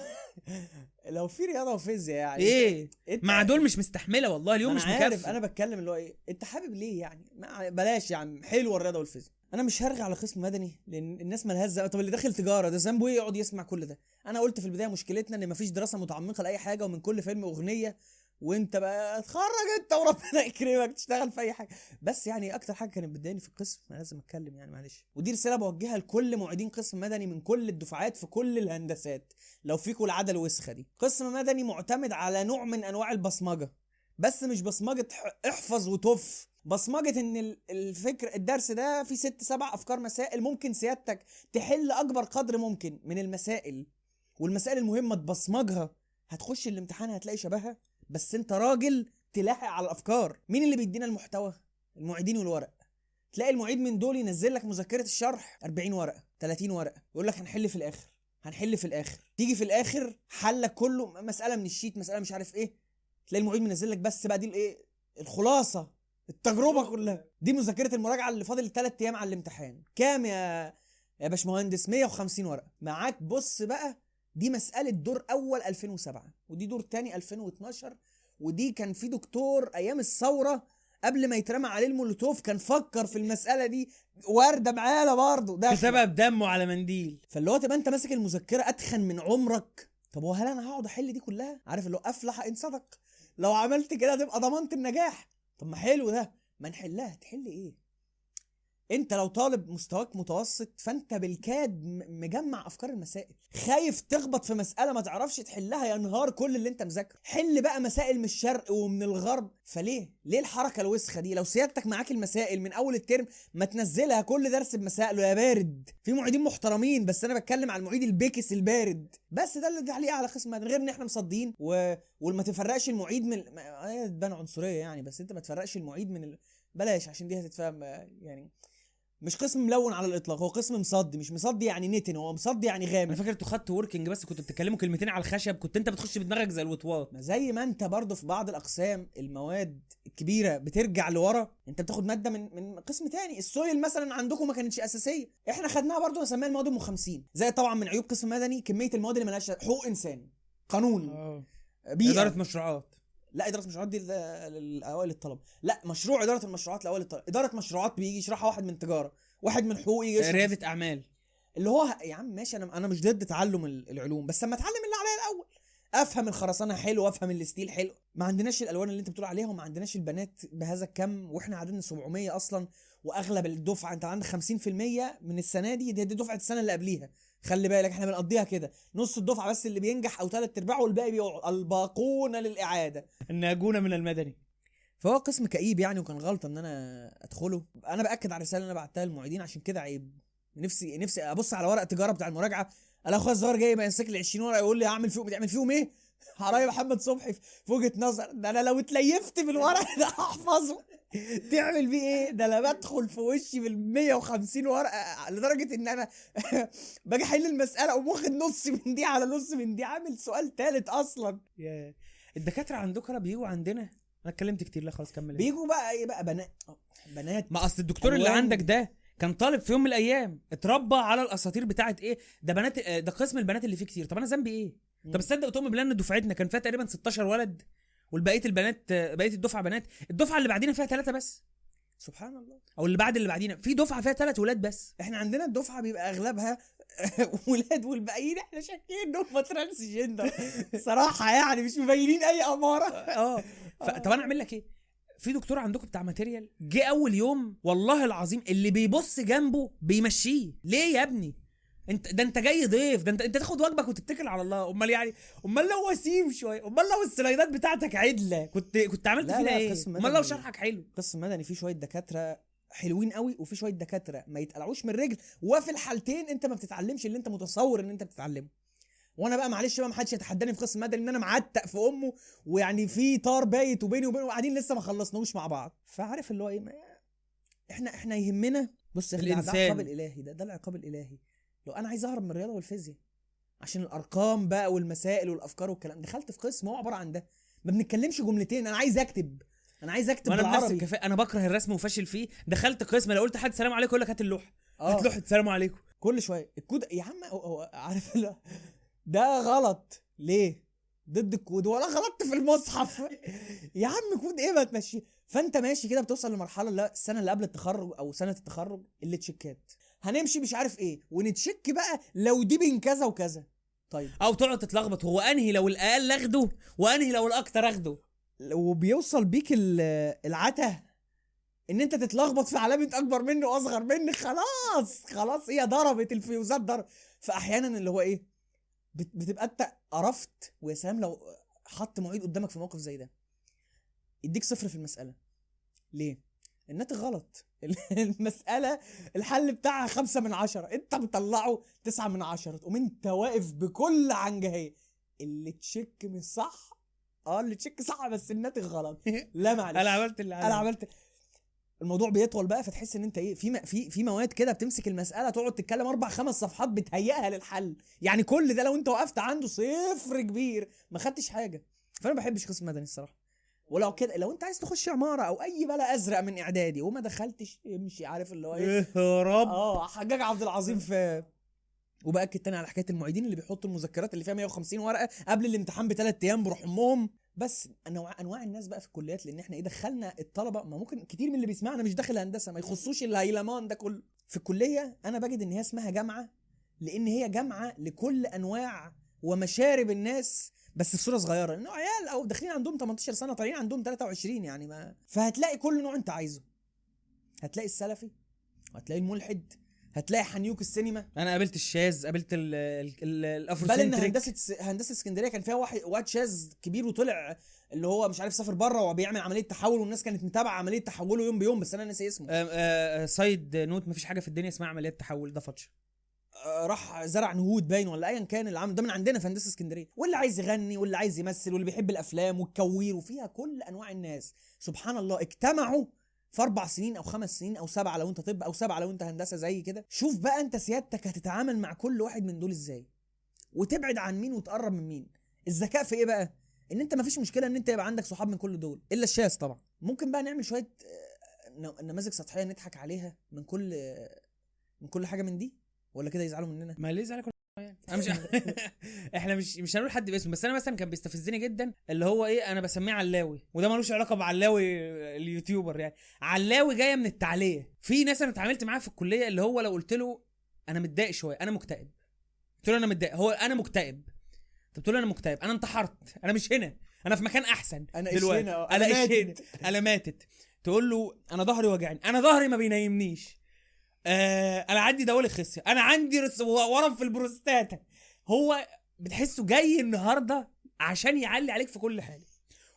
لو في رياضة وفيزياء يعني. إيه؟ أنت مع دول مش مستحملة والله اليوم مش مكفي. أنا بتكلم اللي هو إيه أنت حابب ليه يعني؟ ما بلاش عم حلوة الرياضة والفيزياء. أنا مش هرجع على قسم مدني لأن الناس مالهاش طب اللي داخل تجارة ده ذنبه إيه؟ يقعد يسمع كل ده. أنا قلت في البداية مشكلتنا إن مفيش دراسة متعمقة لأي حاجة ومن كل فيلم أغنية وأنت بقى اتخرج أنت وربنا يكرمك تشتغل في أي حاجة. بس يعني أكتر حاجة كانت بتضايقني في القسم أنا لازم أتكلم يعني معلش. ودي رسالة بوجهها لكل معيدين قسم مدني من كل الدفعات في كل الهندسات لو فيكم العاده الوسخه دي. قسم مدني معتمد على نوع من أنواع البصمجة. بس مش بصمجة احفظ وتف. بصمجة إن ال- الفكر الدرس ده فيه ست سبع أفكار مسائل ممكن سيادتك تحل أكبر قدر ممكن من المسائل والمسائل المهمة تبصمجها. هتخش الامتحان هتلاقي شبهها بس أنت راجل تلاحق على الأفكار. مين اللي بيدينا المحتوى؟ المعيدين والورق. تلاقي المعيد من دول ينزل لك مذكرة الشرح 40 ورقة 30 ورقة يقول لك هنحل في الآخر هنحل في الآخر. تيجي في الآخر حلك كله مسألة من الشيت مسألة مش عارف إيه. تلاقي المعيد منزل لك بس بقى دي الايه الخلاصة. التجربة كلها. دي مذكره المراجعة اللي فاضل 3 أيام على الامتحان. كام يا يا باشمهندس؟ 150 ورقة. معاك بص بقى دي مسألة دور أول 2007 ودي دور تاني 2012 ودي كان في دكتور أيام الثورة قبل ما يترمى عليه المولوتوف كان فكر في المسألة دي. وردة معانا برضه. ده كتبها بدمه على منديل. فاللي هو تبقى انت ماسك المذكرة أتخن من عمرك. طب وهل أنا هقعد أحل دي كلها؟ عارف اللي هو أفلح إن صدق. لو عملت كده تبقى ضمنت النجاح. طب ما حلو ده ما نحلها تحل إيه؟ انت لو طالب مستواك متوسط فانت بالكاد مجمع افكار المسائل. خايف تخبط في مسألة ما تعرفش تحلها يا نهار كل اللي انت مذاكره. حل بقى مسائل من الشرق ومن الغرب. فليه؟ ليه الحركة الوسخة دي؟ لو سيادتك معاك المسائل من أول الترم ما تنزلها كل درس بمسائله يا بارد. في معيدين محترمين بس أنا بتكلم على المعيد البيكس البارد. بس ده اللي تعليق على قسم مدني غير إن إحنا مصدين و... وما تفرقش المعيد من تبان عنصرية يعني بس أنت ما تفرقش المعيد من ال... بلاش عشان دي هتتفهم آه، يعني مش قسم ملون على الإطلاق هو قسم مصدي مش مصدي يعني نتن هو مصدي يعني أنا غامق فاكر أنتوا خدتوا وركينج بس كنتوا بتتكلموا كلمتين على الخشب كنت أنت بتخش بدماغك زي الوطواط. ما زي ما أنت برضه في بعض الأقسام المواد الكبيره بترجع لورا أنت بتاخد مادة من من قسم تاني السويل مثلا عندكم ما كانتش أساسية. إحنا خدناها برضه نسميها المواد ام 50 زي طبعا من عيوب قسم مدني كمية المواد اللي ملهاش حقوق إنسان قانون بيئة. إدارة مشروعات. لا إدارة مشروعات دي للاوائل الطلبة. لا مشروع إدارة المشروعات لأوائل الطلبة. إدارة مشروعات بيجي يشرحها واحد من تجارة واحد من حقوق يجي ريادة أعمال. اللي هو يا عم ماشي أنا أنا مش ضد تعلم ال- العلوم بس اما أتعلم اللي عليا الأول. أفهم الخرسانة حلو أفهم الستيل حلو. ما عندناش الألوان اللي أنت بتقول عليها وما عندناش البنات بهذا الكم وإحنا عددنا 700 أصلا وأغلب الدفعة أنت عندك 50% من السنة دي دي, دي دفعة السنة اللي قبليها. خلي بالك إحنا بنقضيها كده. نص الدفعة بس اللي بينجح أو ثلاث أرباعه والباقي بيقعد. الباقون للإعادة. الناجونة من المدني. فهو قسم كئيب يعني وكان غلطة إن أنا أدخله. أنا بأكد على الرسالة اللي أنا بعتها للمعيدين عشان كده عيب. نفسي نفسي أبص على ورق تجارة بتاع المراجعة. الاقي أخويا الصغير جاي يمسك لي 20 ورقة يقول لي اعمل فيهم بتعمل فيهم إيه؟ حرايا محمد صبحي في وجهة نظر. ده أنا لو اتليفت بالورق ده هحفظه. تعمل بيه إيه؟ ده أنا بدخل في وشي بال 150 ورقة لدرجة إن أنا باجي أحل المسألة أقوم واخد نص من دي على نص من دي عامل سؤال ثالث أصلا. يا الدكاترة عندكم بيجوا عندنا؟ أنا اتكلمت كتير لا خلاص كمل. بيجوا بقى إيه بقى؟ بنات بنات. ما أصل الدكتور اللي. عندك ده كان طالب في يوم من الأيام اتربى على الأساطير بتاعت إيه؟ ده بنات آه، ده قسم البنات اللي فيه كتير. طب أنا ذنبي إيه؟ طب تصدق وتؤمن بالله إن دفعتنا كان فيها تقريبا 16 ولد؟ والبقية البنات بقية الدفعة بنات الدفعة اللي بعدينا فيها ثلاثة بس. سبحان الله. أو اللي بعد اللي بعدينا. في دفعة فيها ثلاث ولاد بس. إحنا عندنا الدفعة بيبقى أغلبها ولاد والباقيين إحنا شاكين إنهم transgender صراحة يعني مش مبينين أي أمارة. آه. طب أنا أعمل لك إيه؟ في دكتور عندكم بتاع material جه أول يوم والله العظيم اللي بيبص جنبه بيمشيه. ليه يا ابني؟ انت ده انت جاي ضيف ده انت انت تاخد واجبك وتتكل على الله. امال يعني امال لو وسيم شوية امال لو ال slideات بتاعتك عدلة كنت كنت عملت فينا إيه؟ امال لو. شرحك حلو. قسم مدني فيه شوية دكاترة حلوين قوي وفي شوية دكاترة ما يتقلعوش من الرجل. وفي الحالتين انت ما بتتعلمش اللي انت متصور ان انت بتتعلمه. وأنا بقى معلش بقى ما حدش يتحداني في قسم مدني ان أنا معتق في امه ويعني في طار بايت وبيني وبينه وقاعدين لسه ما خلصناهوش مع بعض. فعارف اللي هو إيه؟ إحنا إحنا يهمنا بص أخي، ده-. العقاب الإلهي ده ده العقاب الإلهي. لو أنا عايز أهرب من الرياضة والفيزياء عشان الأرقام بقى والمسائل والأفكار والكلام. دخلت في قسم هو عبارة عن ده. ما بنتكلمش جملتين. أنا عايز أكتب. أنا عايز أكتب وأنا بنفس بالعربي. الكفاءة. أنا بكره الرسم وفاشل فيه. دخلت قسم لو قلت حد سلام عليكم يقول لك هات اللوحة. هات آه لوحة سلام عليكم. كل شوية. الكود يا عم هو, هو عارف لا. ده غلط. ليه؟ ضد الكود. ولا غلطت في المصحف. يا عم كود إيه ما تمشي. فأنت ماشي كده بتوصل لمرحلة لا السنة اللي قبل التخرج أو سنة التخرج اللي checkات هنمشي مش عارف إيه ون check بقى لو دي بين كذا وكذا. طيب. أو تقعد تتلخبط هو أنهي لو الأقل أخده وأنهي لو الأكتر أخده؟ وبيوصل بيك ال- العته إن أنت تتلخبط في علامه أكبر منه واصغر منك خلاص خلاص هي ضربت الفيوزات ضرب فاحيانا اللي هو إيه بت- بتبقى أنت قرفت ويا سلام لو حط معيد قدامك في موقف زي ده. يديك صفر في المسألة. ليه؟ الناتج غلط. المسألة الحل بتاعها خمسة من عشرة. انت مطلعه تسعة من عشرة. تقوم انت واقف بكل عنجهية. اللي تشك مش صح آه اللي تشك صح بس الناتج غلط. لا معلش. أنا عملت اللي أنا عملت. الموضوع بيطول بقى فتحس إن أنت إيه في في في مواد كده بتمسك المسألة تقعد تتكلم أربع خمس صفحات بتهيئها للحل. يعني كل ده لو أنت وقفت عنده صفر كبير. ما خدتش حاجة. فأنا ما بحبش قسم مدني الصراحة. ولو كده لو انت عايز تخش عمارة أو أي بلا أزرق من إعدادي وما دخلتش امشي عارف اللي هو إيه؟ يا رب. آه حجاج عبد العظيم في وباكد تاني على حكاية المعيدين اللي بيحطوا المذكرات اللي فيها 150 ورقة قبل الامتحان بثلاث أيام بروح أمهم. بس انواع أنواع الناس بقى في الكليات لأن إحنا إيه دخلنا الطلبة ما ممكن كتير من اللي بيسمعنا مش داخل هندسة ما يخصوش الهيلمان ده كله. في الكلية أنا بجد إن هي اسمها جامعة لأن هي جامعة لكل أنواع ومشارب الناس بس في صوره صغيرة. انه عيال أو داخلين عندهم 18 سنة طالعين عندهم 23 يعني ما. فهتلاقي كل نوع أنت عايزه. هتلاقي السلفي هتلاقي الملحد هتلاقي محانيك السينما. أنا قابلت الشاذ قابلت ال- ال- ال- الافرو بل إن. هندسة هندسة اسكندرية كان فيها واحد واد شاذ كبير وطلع اللي هو مش عارف سافر بره وبيعمل عملية تحول والناس كانت متابعة عملية تحوله يوم بيوم بس أنا ناسي اسمه. آه، آه، side note مفيش حاجة في الدنيا اسمها عمليات تحول ده فتش آه، راح زرع نهود باين ولا ايا كان اللي ده من عندنا في هندسة اسكندرية. واللي عايز يغني واللي عايز يمثل واللي بيحب الأفلام وال queer وفيها كل أنواع الناس. سبحان الله اجتمعوا في أربع سنين أو خمس سنين أو سبعة لو أنت طب أو سبعة لو أنت هندسة زي كده. شوف بقى أنت سيادتك هتتعامل مع كل واحد من دول إزاي. وتبعد عن مين وتقرب من مين. الذكاء في إيه بقى؟ إن أنت مفيش مشكلة إن أنت يبقى عندك صحاب من كل دول. إلا الشاذ طبعا. ممكن بقى نعمل شوية آه، نماذج سطحية نضحك عليها من كل من كل حاجة من دي؟ ولا كده يزعلوا مننا؟ ما ليه زعلك يعني؟ أنا مش إحنا مش مش هنقول حد باسمه بس أنا مثلا كان بيستفزني جدا اللي هو إيه أنا بسميه علاوي وده ملوش علاقة بعلاوي ال YouTuber يعني. علاوي جاية من التعلية. في ناس أنا اتعاملت معاها في الكلية اللي هو لو قلت له أنا متضايق شوية أنا مكتئب. قلت له أنا متضايق هو أنا مكتئب. طب تقول له أنا مكتئب أنا انتحرت أنا مش هنا أنا في مكان أحسن ايش دلوقتي. هنا؟ أنا هنا ماتت. أنا ماتت. تقول له أنا ظهري وجعني أنا ظهري ما بينيمنيش. آه أنا عندي دوالي خصية. أنا عندي ورم في البروستاتا. هو بتحسه جاي النهارده عشان يعلي عليك في كل حاجة.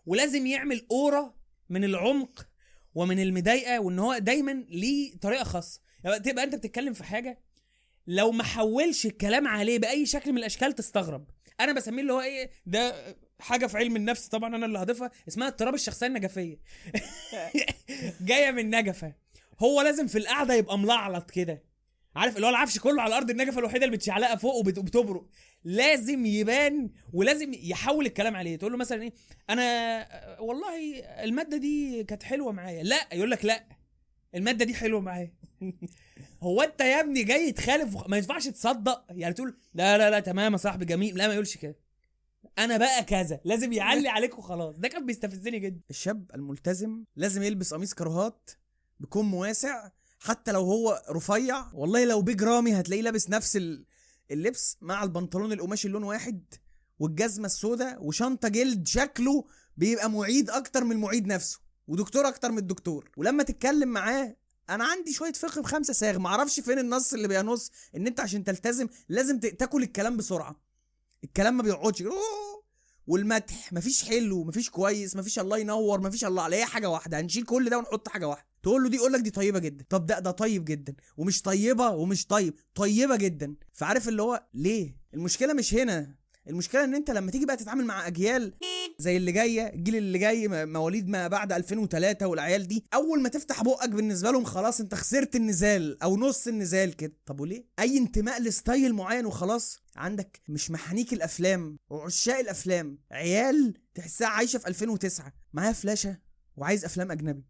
ولازم يعمل أورا من العمق ومن المضايقة وإن هو دايما ليه طريقة خاصة. يعني تبقى أنت بتتكلم في حاجة لو ما حولش الكلام عليه بأي شكل من الأشكال تستغرب. أنا بسميه اللي هو إيه ده حاجة في علم النفس طبعا أنا اللي هضيفها اسمها اضطراب الشخصية النجفية. جاية من نجفة. هو لازم في القعدة يبقى ملعلط كده. عارف اللي هو العفش كله على الأرض النجفة الوحيدة اللي متشعلقه فوق وبت- وبتبرق. لازم يبان ولازم يحول الكلام عليه. تقول له مثلا إيه أنا والله المادة دي كانت حلوة معايا. لا يقول لك لا المادة دي حلوة معايا. هو أنت يا ابني جاي تخالف ما ينفعش تصدق. يعني تقول لا لا لا تمام يا صاحبي جميل. لا ما يقولش كده. أنا بقى كذا. لازم يعلي عليك وخلاص ده كان بيستفزني جدا. الشاب الملتزم لازم يلبس قميص كراهات بكم واسع حتى لو هو رفيع. والله لو بيج رامي هتلاقيه لابس نفس ال- اللبس مع البنطلون القماشي اللون واحد والجزمة السوداء وشنطة جلد شكله بيبقى معيد أكتر من المعيد نفسه ودكتور أكتر من الدكتور. ولما تتكلم معاه أنا عندي شوية فقه بخمسه ساغ معرفش فين النص اللي بينص إن أنت عشان تلتزم لازم تاكل الكلام بسرعة. الكلام ما بيقعدش. والمدح مفيش حلو مفيش كويس مفيش الله ينور مفيش الله على هي حاجة واحدة هنشيل كل ده ونحط حاجة واحدة. تقول له دي يقول لك دي طيبة جدا. طب ده ده طيب جدا. ومش طيبة ومش طيب طيبة جدا. فعارف اللي هو ليه؟ المشكلة مش هنا. المشكلة إن أنت لما تيجي بقى تتعامل مع أجيال زي اللي جاية الجيل اللي جاي مواليد ما بعد 2003 والعيال دي أول ما تفتح بقك بالنسبة لهم خلاص أنت خسرت النزال أو نص النزال كده. طب وليه؟ أي انتماء ل style معين وخلاص. عندك مش محانيك الأفلام وعشاق الأفلام عيال تحسها عايشة في 2009 معاها فلاشة وعايز أفلام أجنبي.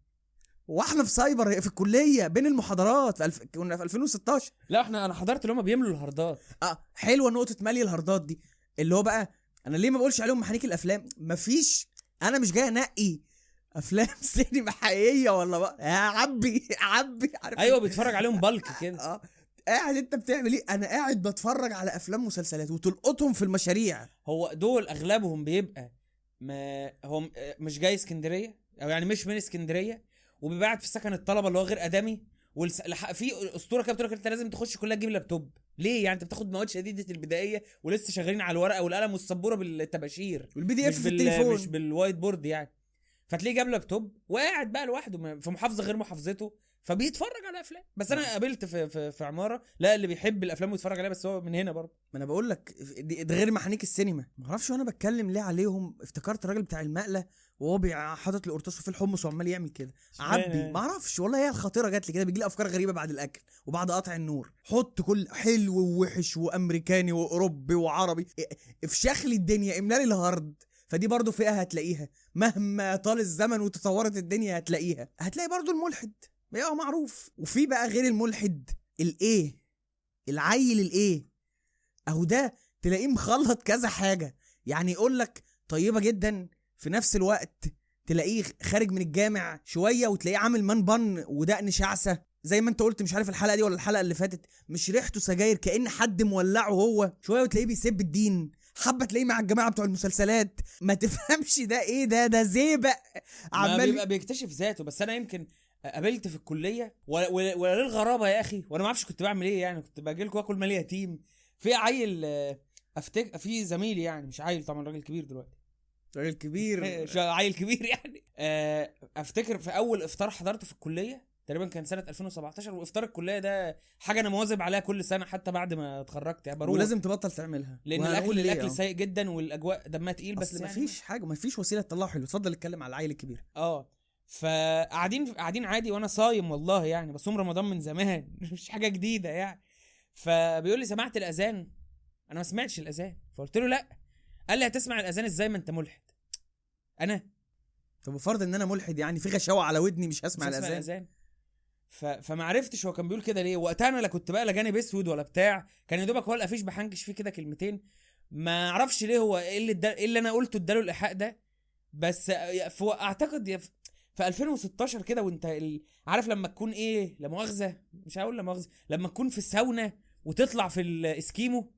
وإحنا في سايبر في الكلية بين المحاضرات في ألف... كنا في 2016 لا إحنا أنا حضرت اللي هم بيملوا ال hardات. آه حلوة نقطة مالي ال hardات دي اللي هو بقى أنا ليه ما بقولش عليهم محانيك الأفلام؟ مفيش. أنا مش جاي أنقي أفلام سينما حقيقية ولا بقى؟ يا عبي يا عبي عارف؟ أيوه بيتفرج عليهم بالك كده. آه قاعد أنت بتعمل إيه؟ أنا قاعد بتفرج على أفلام مسلسلات وتلقطهم في المشاريع. هو دول أغلبهم بيبقى ما هو م- مش جاي اسكندرية؟ أو يعني مش من اسكندرية وبيبقى قاعد في سكن الطلبة اللي هو غير آدمي والس... لح- في أسطورة كده بتقول لك أنت لازم تخش كلها تجيب لابتوب. ليه؟ يعني أنت بتاخد مواد شديدة البدائية ولسه شغالين على الورقة والقلم والسبورة بالتباشير وال PDF في بال... التليفون. مش بال white board يعني. فتلاقيه جاب لابتوب وقاعد بقى لوحده في محافظة غير محافظته فبيتفرج على أفلام. بس أنا قابلت في في, في عمارة لا اللي بيحب الأفلام ويتفرج عليها بس هو من هنا برضه. ما أنا بقول لك ده غير محانيك السينما. ما أعرفش وأنا بتكلم ليه عليهم. افتكرت الراجل بتاع المقلة وهو حاطط القرطاس في الحمص وعمال يعمل كده. عبي؟ ما أعرفش والله هي الخاطرة جات لي كده بيجي لي أفكار غريبة بعد الأكل وبعد قطع النور. حط كل حلو ووحش وأمريكاني وأوروبي وعربي افشخ لي الدنيا املأ لي ال hard. فدي برضو فئة هتلاقيها. مهما طال الزمن وتطورت الدنيا هتلاقيها. هتلاقي برضو الملحد. بقى معروف. وفي بقى غير الملحد الإيه؟ العيل الإيه؟ أهو ده تلاقيه مخلط كذا حاجة. يعني يقول لك طيبة جدا في نفس الوقت تلاقيه خارج من الجامع شوية وتلاقيه عامل man bun ودقن شعثه زي ما انت قلت مش عارف الحلقة دي ولا الحلقة اللي فاتت مش ريحته سجاير كأن حد مولعه هو. شوية وتلاقيه بيسب الدين. حبة تلاقيه مع الجماعة بتوع المسلسلات. ما تفهمش ده إيه ده ده زيبق. ما عمال بيبقى بيكتشف ذاته. بس أنا يمكن قابلت في الكلية ولا, ولا, ولا ليه الغرابه يا أخي. وأنا ما أعرفش كنت بعمل إيه يعني. كنت باجي لكم آكل مال يتيم. في عيل آه، افتك في زميلي يعني مش عيل طبعا راجل كبير دلوقتي. راجل كبير. عيل كبير يعني. آه، أفتكر في أول إفطار حضرته في الكلية تقريبا كان سنة 2017 وإفطار الكلية ده حاجة أنا مواظب عليها كل سنة حتى بعد ما اتخرجت. يعني بروح. ولازم تبطل تعملها. لأن الاكل ليه، الأكل. سيء جدا والأجواء دمها تقيل بس بس يعني مفيش حاجة مفيش وسيلة تطلعه حلو. اتفضل اتكلم على العيل الكبير. آه. فقاعدين قاعدين عادي وأنا صايم والله يعني بصوم رمضان من زمان. مش حاجة جديدة يعني. فبيقول لي سمعت الأذان؟ أنا ما سمعتش الأذان. فقلت له لأ. قال لي هتسمع الأذان إزاي ما أنت ملحد؟ أنا. طب بفرض إن أنا ملحد يعني في غشاوة على ودني مش هسمع مش الأذان؟ الأذان. ف... فما عرفتش هو كان بيقول كده ليه. وقتها أنا لا كنت بقى لا جانب اسود ولا بتاع. كان يا دوبك هو القفيش بحنكش فيه كده كلمتين. ما أعرفش ليه هو إيه اللي ادى... إيه اللي أنا قلته اداله الإيحاء ده. بس في... أعتقد يا في... في 2016 كده وأنت ال... عارف لما تكون إيه لا مؤاخذة؟ مش هقول لا مؤاخذة. لما تكون في الساونا وتطلع في الاسكيمو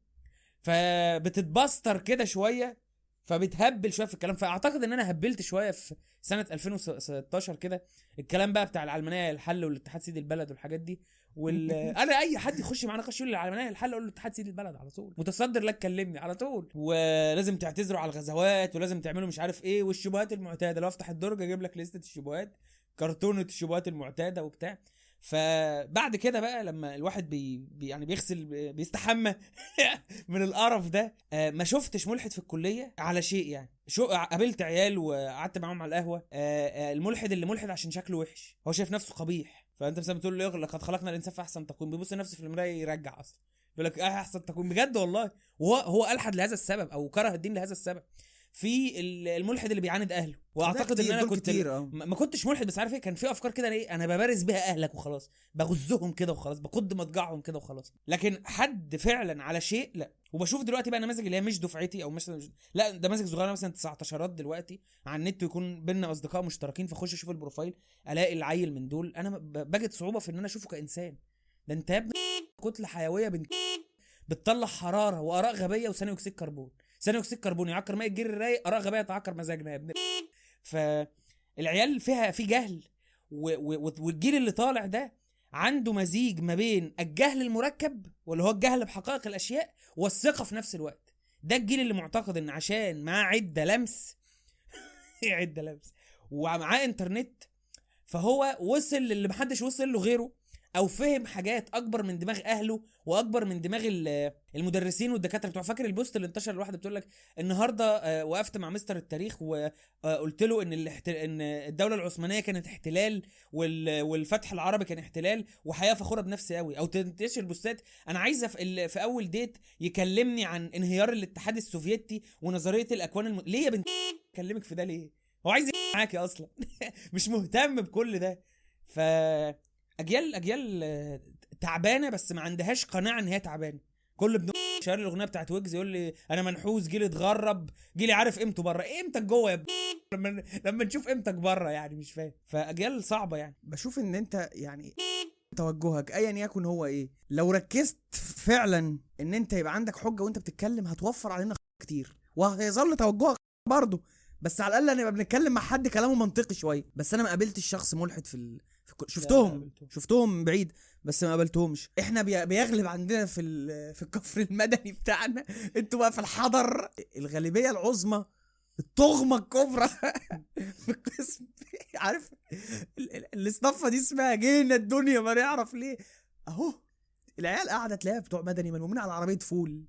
فبتتبستر كده شوية فبتهبل شوية في الكلام. فأعتقد إن أنا هبلت شوية في سنة 2016 كده. الكلام بقى بتاع العلمانيه الحل والاتحاد سيد البلد والحاجات دي وال أنا أي حد يخش معانا نقاش يقول لي العلمانيه الحل أقول له اتحاد سيد البلد على طول. متصدر لا تكلمني على طول. ولازم تعتذروا على الغزوات ولازم تعملوا مش عارف إيه والشبهات المعتادة. لو أفتح الدرج أجيب لك لستة الشبهات كرتونة الشبهات المعتادة وبتاع. فبعد كده بقى لما الواحد بي يعني بيغسل بي- بيستحمى من القرف ده آه، ما شفتش ملحد في الكلية على شيء يعني. شو قابلت عيال وقعدت معاهم على القهوة آه، آه، الملحد اللي ملحد عشان شكله وحش. هو شايف نفسه قبيح. فأنت مثلا بتقول له لقد خلقنا الإنسان في أحسن تقويم. بيبص لنفسه في المراية يرجع أصلا. يقول لك آه أحسن تقويم؟ بجد والله. وهو هو ألحد لهذا السبب أو كره الدين لهذا السبب. في ال- الملحد اللي بيعاند أهله. وأعتقد إن أنا كنت كتير آه. ما كنتش ملحد بس عارف إيه؟ كان في أفكار كده إيه؟ أنا ببارز بيها أهلك وخلاص. بغزهم كده وخلاص بقض مضجعهم كده وخلاص. لكن حد فعلا على شيء لا. وبشوف دلوقتي بقى نماذج اللي هي مش دفعتي أو مش لا ده نماذج صغيرة مثلا 19 دلوقتي على النت يكون بينا أصدقاء مشتركين فأخش أشوف ال profile ألاقي العيل من دول. أنا بجد صعوبه في إن أنا أشوفه كإنسان. ده أنت يا ابني كتلة حيوية بنت بتطلع حرارة وآراء غبية وثاني أكسيد كربون. ثاني أكسيد كربون يعكر ماء الجير الرايق أراء غبية تعكر مزاجنا يا ابني فالعيال فيها في جهل والجيل اللي طالع ده عنده مزيج ما بين الجهل المركب واللي هو الجهل بحقائق الأشياء والثقة في نفس الوقت. ده الجيل اللي معتقد إن عشان معاه عدة لمس إيه عدة لمس ومعاه إنترنت فهو وصل للي محدش وصل له غيره. أو فهم حاجات أكبر من دماغ أهله وأكبر من دماغ ال- المدرسين والدكاترة بتوع فاكر ال post اللي انتشر الواحده بتقول لك النهارده آه، وقفت مع مستر التاريخ وقلت له إن. إن الدولة العثمانية كانت احتلال وال... والفتح العربي كان احتلال وحياة فخورة بنفسي قوي أو تنتشر postات. أنا عايزة في, أول date يكلمني عن انهيار الاتحاد السوفيتي ونظرية الأكوان الم... ليه يا بنت؟ اكلمك في ده ليه؟ هو عايز معاكي أصلا. مش مهتم بكل ده. ف أجيال أجيال آه، تعبانة بس ما عندهاش قناعة إن هي تعبانة. كل ابن شهر الأغنية بتاعت ويجز يقول لي أنا منحوس جيلي اتغرب جيلي عارف قيمته بره. إيه قيمتك جوه يا لما لما نشوف قيمتك بره يعني مش فاهم. فأجيال صعبة يعني. بشوف إن أنت يعني توجهك ايا يكن هو إيه. لو ركزت فعلا إن أنت يبقى عندك حجة وأنت بتتكلم هتوفر علينا كتير. وهيظل توجهك برضه. بس على الأقل نبقى بنتكلم مع حد كلامه منطقي شوية. بس أنا ما قابلتش شخص ملحد في, ال... شفتهم. شفتهم بعيد بس ما قابلتهمش. إحنا بي... بيغلب عندنا في. في الكفر المدني بتاعنا. أنتوا بقى في الحضر الغالبية العظمى الطغمة الكبرى في القسم. عارف؟ ال- ال- الاصطفه دي اسمها جينا الدنيا ما نعرف ليه. أهو العيال قاعدة تلاقيها بتوع مدني ملمومين على عربية فول.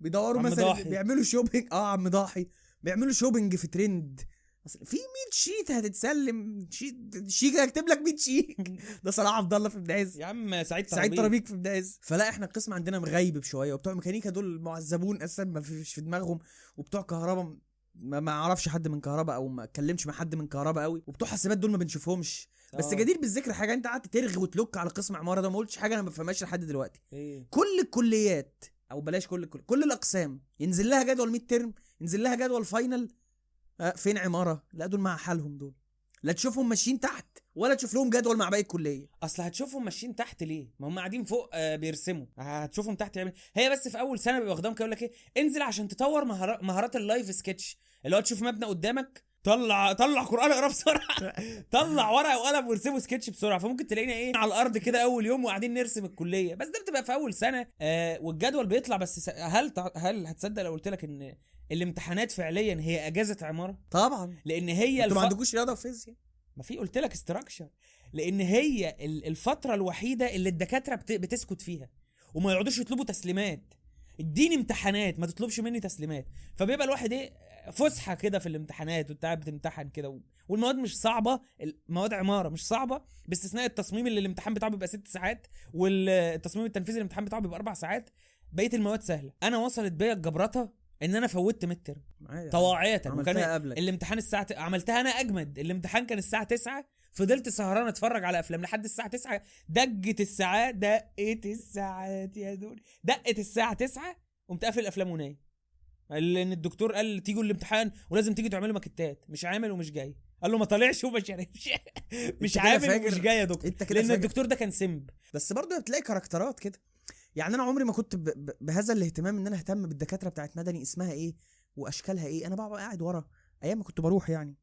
بيدوروا مثلا ضاحي. بيعملوا shopping آه عم ضاحي. بيعملوا shopping في ترند أصل في 100 sheet هتتسلم. sheet شيك هكتب لك 100 شيك. ده صلاح عبد الله في ابن عز. يا عم سعيد سعيد طرابيك. طرابيك في ابن عز. فلا إحنا القسم عندنا مغيب شوية وبتوع ميكانيكا دول معذبون أساسا ما فيش في دماغهم. وبتوع كهرباء ما ما أعرفش حد من كهرباء أو ما اتكلمش مع حد من كهرباء قوي. وبتوع حاسبات دول ما بنشوفهمش. بس آه. جدير بالذكر حاجة انت قعدت ترغي وتلوك على قسم عمارة ده ما قلتش حاجة أنا ما بفهمهاش لحد دلوقتي. إيه؟ كل الكليات أو بلاش كل الكل كل الأقسام ينزل لها جدول midterm ينزل لها جدول final فين عمارة؟ لا دول مع حالهم دول. لا تشوفهم ماشيين تحت ولا تشوف لهم جدول مع باقي الكلية. أصل هتشوفهم ماشيين تحت ليه؟ ما هم قاعدين فوق آه بيرسموا. هتشوفهم تحت يعمل هي بس في أول سنة بيبقى واخدهم كده يقول لك إيه؟ انزل عشان تطور مهارات ال live sketch. اللي هو تشوف مبنى قدامك طلع طلع قرآن اقرا بسرعة. طلع ورقة وقلم وارسموا سكتش بسرعة. فممكن تلاقينا إيه على الأرض كده أول يوم وقاعدين نرسم الكلية. بس ده بتبقى في أول سنة آه والجدول بيطلع. بس هل هل هتصدق لو قلت لك إن الامتحانات فعليا هي أجازة عمارة. طبعا. لأن هي أنتوا ما الف... عندكوش رياضة وفيزياء. ما في قلت لك استراكشر لأن هي ال- الفترة الوحيدة اللي الدكاترة بت... بتسكت فيها. وما يقعدوش يطلبوا تسليمات. اديني امتحانات ما تطلبش مني تسليمات. فبيبقى الواحد إيه فسحة كده في الامتحانات وانت قاعد بتمتحن كده و... والمواد مش صعبة. المواد عمارة مش صعبة باستثناء التصميم اللي الامتحان بتاعه بيبقى ست ساعات والتصميم التنفيذي الامتحان بتاعه بيبقى أربع ساعات. بقية المواد سهلة. أنا وصلت بيا الجبرته إن أنا فوتت متر طواعية وكان عملتها قبلك. الامتحان الساعة ت- عملتها أنا أجمد. الامتحان كان الساعة 9 فضلت سهران أتفرج على أفلام. لحد الساعة 9 دقت الساعات دقت الساعات يا دول دقت الساعة 9 قمت قافل الأفلام ونايم. لأن الدكتور قال تيجوا الامتحان ولازم تيجي تعملوا ماكيتات مش عامل ومش جاي. قال له ما طلعش وما شاركش مش عامل. ومش جاي يا دكتور. لأن فاجر. الدكتور ده كان سمب. بس برضه بتلاقي كاركترات كده. يعني أنا عمري ما كنت ب... ب... بهذا الاهتمام إن أنا أهتم بالدكاترة بتاعت مدني اسمها إيه وأشكالها إيه. أنا بقى قاعد ورا أيام ما كنت بروح يعني.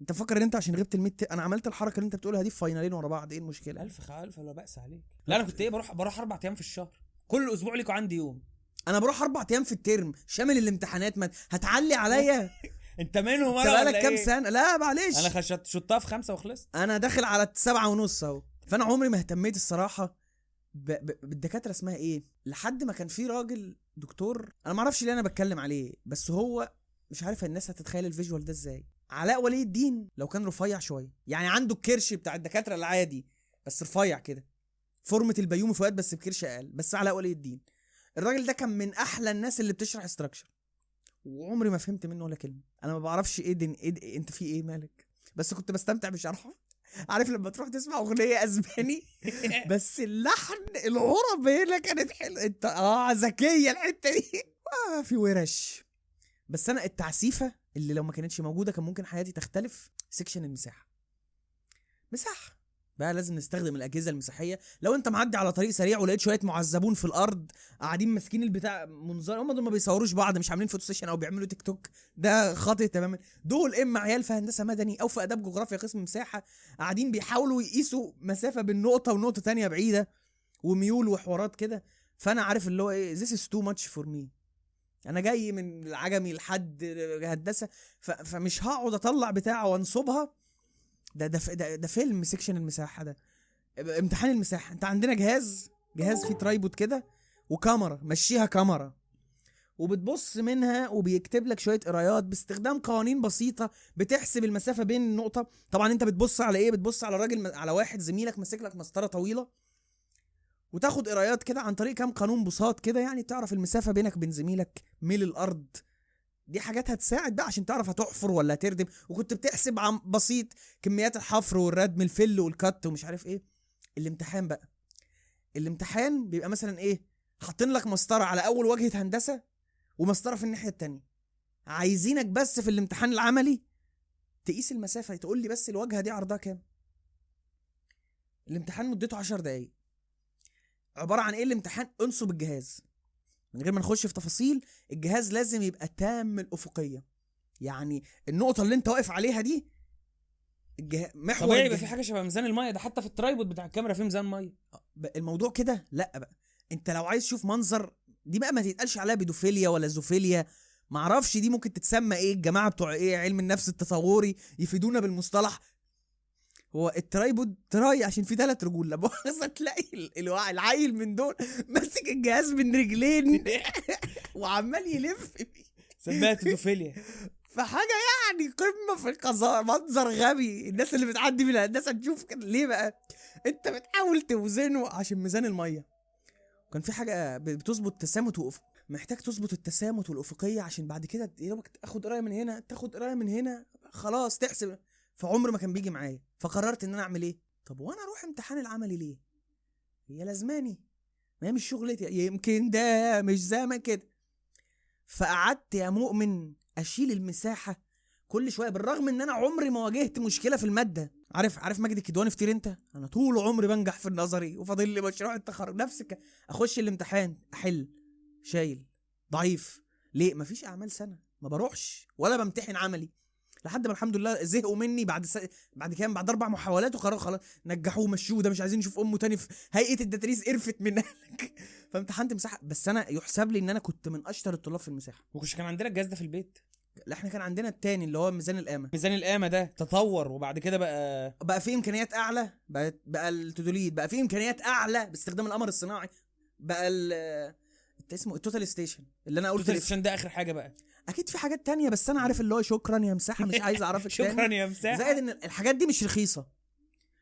أنت فاكر إن أنت عشان غبت ال mid أنا عملت الحركة اللي أنت بتقولها دي في فاينالين ورا بعض إيه المشكلة؟ ألف خ- ألف لا بأس عليك. لا أنا كنت إيه بروح بروح أربع أيام في الشهر. كل أسبوع ليكوا عندي يوم. أنا بروح أربع أيام في الترم. شامل الامتحانات ما هتعلي عليا. أنت منهم أنت أنا بقالك كام إيه؟ سنة؟ لا معلش. أنا خشت شطها في خمسة وخلصت. أنا داخل على سبعة ونص أهو. فأنا عمري ما اهتميت الصراحة. بالدكاتره اسمها إيه؟ لحد ما كان في راجل دكتور أنا ما أعرفش ليه أنا بتكلم عليه بس هو مش عارف الناس هتتخيل ال visual ده إزاي. علاء ولي الدين لو كان رفيع شوية يعني عنده الكرش بتاع الدكاترة العادي بس رفيع كده. فورمة البيومي فؤاد بس بكرش أقل بس علاء ولي الدين. الراجل ده كان من أحلى الناس اللي بتشرح structure وعمري ما فهمت منه ولا كلمة. أنا ما بعرفش إيه, دن... إيه, إيه أنت في إيه مالك؟ بس كنت بستمتع بشرحه. عارف لما تروح تسمع أغنية أسباني؟ بس اللحن العرب هنا كانت حلوة. انت آه ذكية الحتة دي. آه في ورش. بس أنا التعسيفة اللي لو ما كانتش موجودة كان ممكن حياتي تختلف. section المساحة. مساحة. بقى لازم نستخدم الأجهزة المساحية. لو أنت معدي على طريق سريع ولقيت شوية معذبون في الأرض قاعدين ماسكين البتاع منظر هم دول ما بيصوروش بعض مش عاملين photo session أو بيعملوا تيك توك ده خاطئ تماما. دول إما عيال في هندسة مدني أو في آداب جغرافيا قسم مساحة قاعدين بيحاولوا يقيسوا مسافة بين نقطة ونقطة تانية بعيدة وميول وحوارات كده. فأنا عارف اللي هو إيه this is too much for me. أنا جاي من العجمي لحد هندسة فمش هقعد أطلع بتاعه وأنصبها ده ده ده, ده فيلم section المساحة ده. امتحان المساحة. انت عندنا جهاز جهاز فيه tripod كده وكاميرا مشيها كاميرا. وبتبص منها وبيكتب لك شوية قرايات باستخدام قوانين بسيطة بتحسب المسافة بين النقطة. طبعا انت بتبص على إيه؟ بتبص على راجل على واحد زميلك ماسك لك مسطرة طويلة. وتاخد قرايات كده عن طريق كام قانون بساط كده يعني تعرف المسافة بينك وبين زميلك ميل الأرض. دي حاجات هتساعد بقى عشان تعرف هتحفر ولا هتردم. وكنت بتحسب عن بسيط كميات الحفر والردم الفل والكت ومش عارف إيه. الامتحان بقى. الامتحان بيبقى مثلا إيه حاطين لك مسطرة على أول واجهه هندسة ومسطرة في الناحية التانية. عايزينك بس في الامتحان العملي تقيس المسافة تقول لي بس الواجهة دي عرضها كام. الامتحان مدته 10 دقايق. عبارة عن إيه؟ الامتحان انصب الجهاز. من غير ما نخش في تفاصيل الجهاز لازم يبقى تام الأفقية. يعني النقطة اللي أنت واقف عليها دي الجه... محور طبيعي يبقى. في حاجة شبه ميزان المية ده حتى في ال tripod بتاع الكاميرا في ميزان مية. ب- الموضوع كده لأ بقى. أنت لو عايز تشوف منظر دي بقى ما تتقالش عليها بيدوفيليا ولا zoophilia. معرفش دي ممكن تتسمى إيه الجماعة بتوع إيه علم النفس التصوري يفيدونا بالمصطلح. هو ال tripod tri عشان في ثلاث رجول مؤاخذه تلاقي العيل من دول ماسك الجهاز من رجلين وعمال يلف. سميها تدوفيليا فحاجة يعني قمة في القذارة منظر غبي. الناس اللي بتعدي من الهندسه تشوف كده ليه بقى؟ انت بتحاول توزنه عشان ميزان المية. كان في حاجة ب- بتظبط تسامت وأفق. محتاج تظبط التسامت والأفقية عشان بعد كده يا دوبك تاخد قراية من هنا تاخد قراية من هنا خلاص تحسب. فعمر ما كان بيجي معايا. فقررت إن أنا أعمل إيه؟ طب وأنا أروح امتحان العملي ليه؟ هي لازماني. ما هي مش شغلتي. يمكن ده مش زي كده. فقعدت يا مؤمن أشيل المساحة كل شوية بالرغم إن أنا عمري ما واجهت مشكلة في المادة. عارف عارف مجدي الكدواني في أنت؟ أنا طول عمري بنجح في النظري وفاضل لي مشروع التخرج. نفس أخش الامتحان أحل شايل ضعيف. ليه؟ مفيش أعمال سنة. ما بروحش ولا بمتحن عملي. لحد ما الحمد لله زهقوا مني بعد س... بعد كام بعد أربع محاولات وقرروا خلاص نجحوه مشوه ده مش عايزين نشوف أمه تاني في هيئة التدريس قرفت لك فامتحنت مساحة. بس أنا يحسب لي إن أنا كنت من أشطر الطلاب في المساحة. وكش كان عندنا الجهاز ده في البيت؟ لا إحنا كان عندنا التاني اللي هو ميزان القامة. ميزان القامة ده تطور وبعد كده بقى بقى فيه إمكانيات أعلى بقى بقى ال theodolite بقى فيه إمكانيات أعلى باستخدام القمر الصناعي. بقى ال اسمه ال total station اللي أنا قلت عشان ده آخر حاجة بقى. أكيد في حاجات تانية بس أنا عارف اللي هو شكرا يا مساحة مش عايز أعرفك شكرا يا مساحة. زائد إن الحاجات دي مش رخيصة.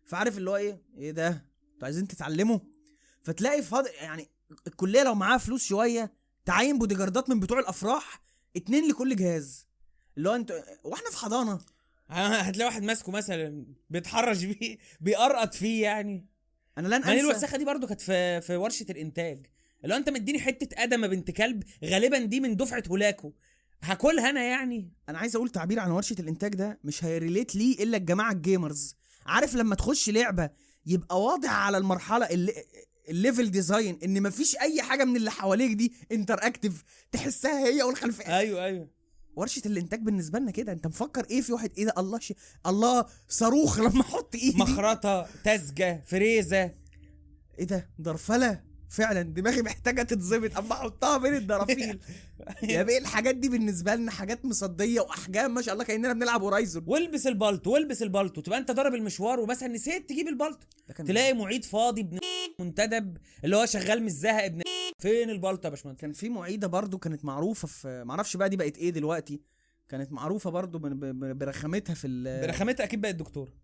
فعارف اللي هو إيه؟ إيه ده؟ أنتوا عايزين تتعلموا؟ فتلاقي فاضي يعني الكلية لو معاها فلوس شوية تعين بوديجاردات من بتوع الأفراح اتنين لكل جهاز. اللي هو انت وإحنا في حضانة. هتلاقي واحد ماسكه مثلا بيتحرش بيه بيقرقط فيه يعني. أنا لن أنسى. الوساخه دي برضو كانت في في ورشة الإنتاج. اللي هو أنت مديني حتة ادمه بنت كلب غالبا دي من دفعة هولاكو. هاكلها أنا يعني. أنا عايز أقول تعبير عن ورشة الإنتاج ده مش هي relate ليه إلا الجماعة ال gamers. عارف لما تخش لعبة يبقى واضح على المرحلة اللي ال level design إن مفيش أي حاجة من اللي حواليك دي interactive تحسها هي والخلفية. أيوه أيوه. ورشة الإنتاج بالنسبة لنا كده أنت مفكر إيه في واحد؟ إيه ده؟ الله شي... الله صاروخ لما أحط إيدي. مخرطة تسجه فريزة. إيه ده؟ درفلة. فعلا دماغي محتاجة تتظبط. أما أحطها بين الدرافيل يا بيه الحاجات دي بالنسبة لنا حاجات مصدية وأحجام ما شاء الله كأننا بنلعب Horizon والبس البلطو والبس البلطو تبقى أنت ضارب المشوار ومثلا نسيت تجيب البلطو تلاقي معيد فاضي ابن منتدب اللي هو شغال مش زهق ابن فين البلطو يا باشمهندس؟ كان في معيدة برضو كانت معروفة في معرفش بقى دي بقت إيه دلوقتي. كانت معروفة برضو برخامتها في برخامتها أكيد بقت دكتور.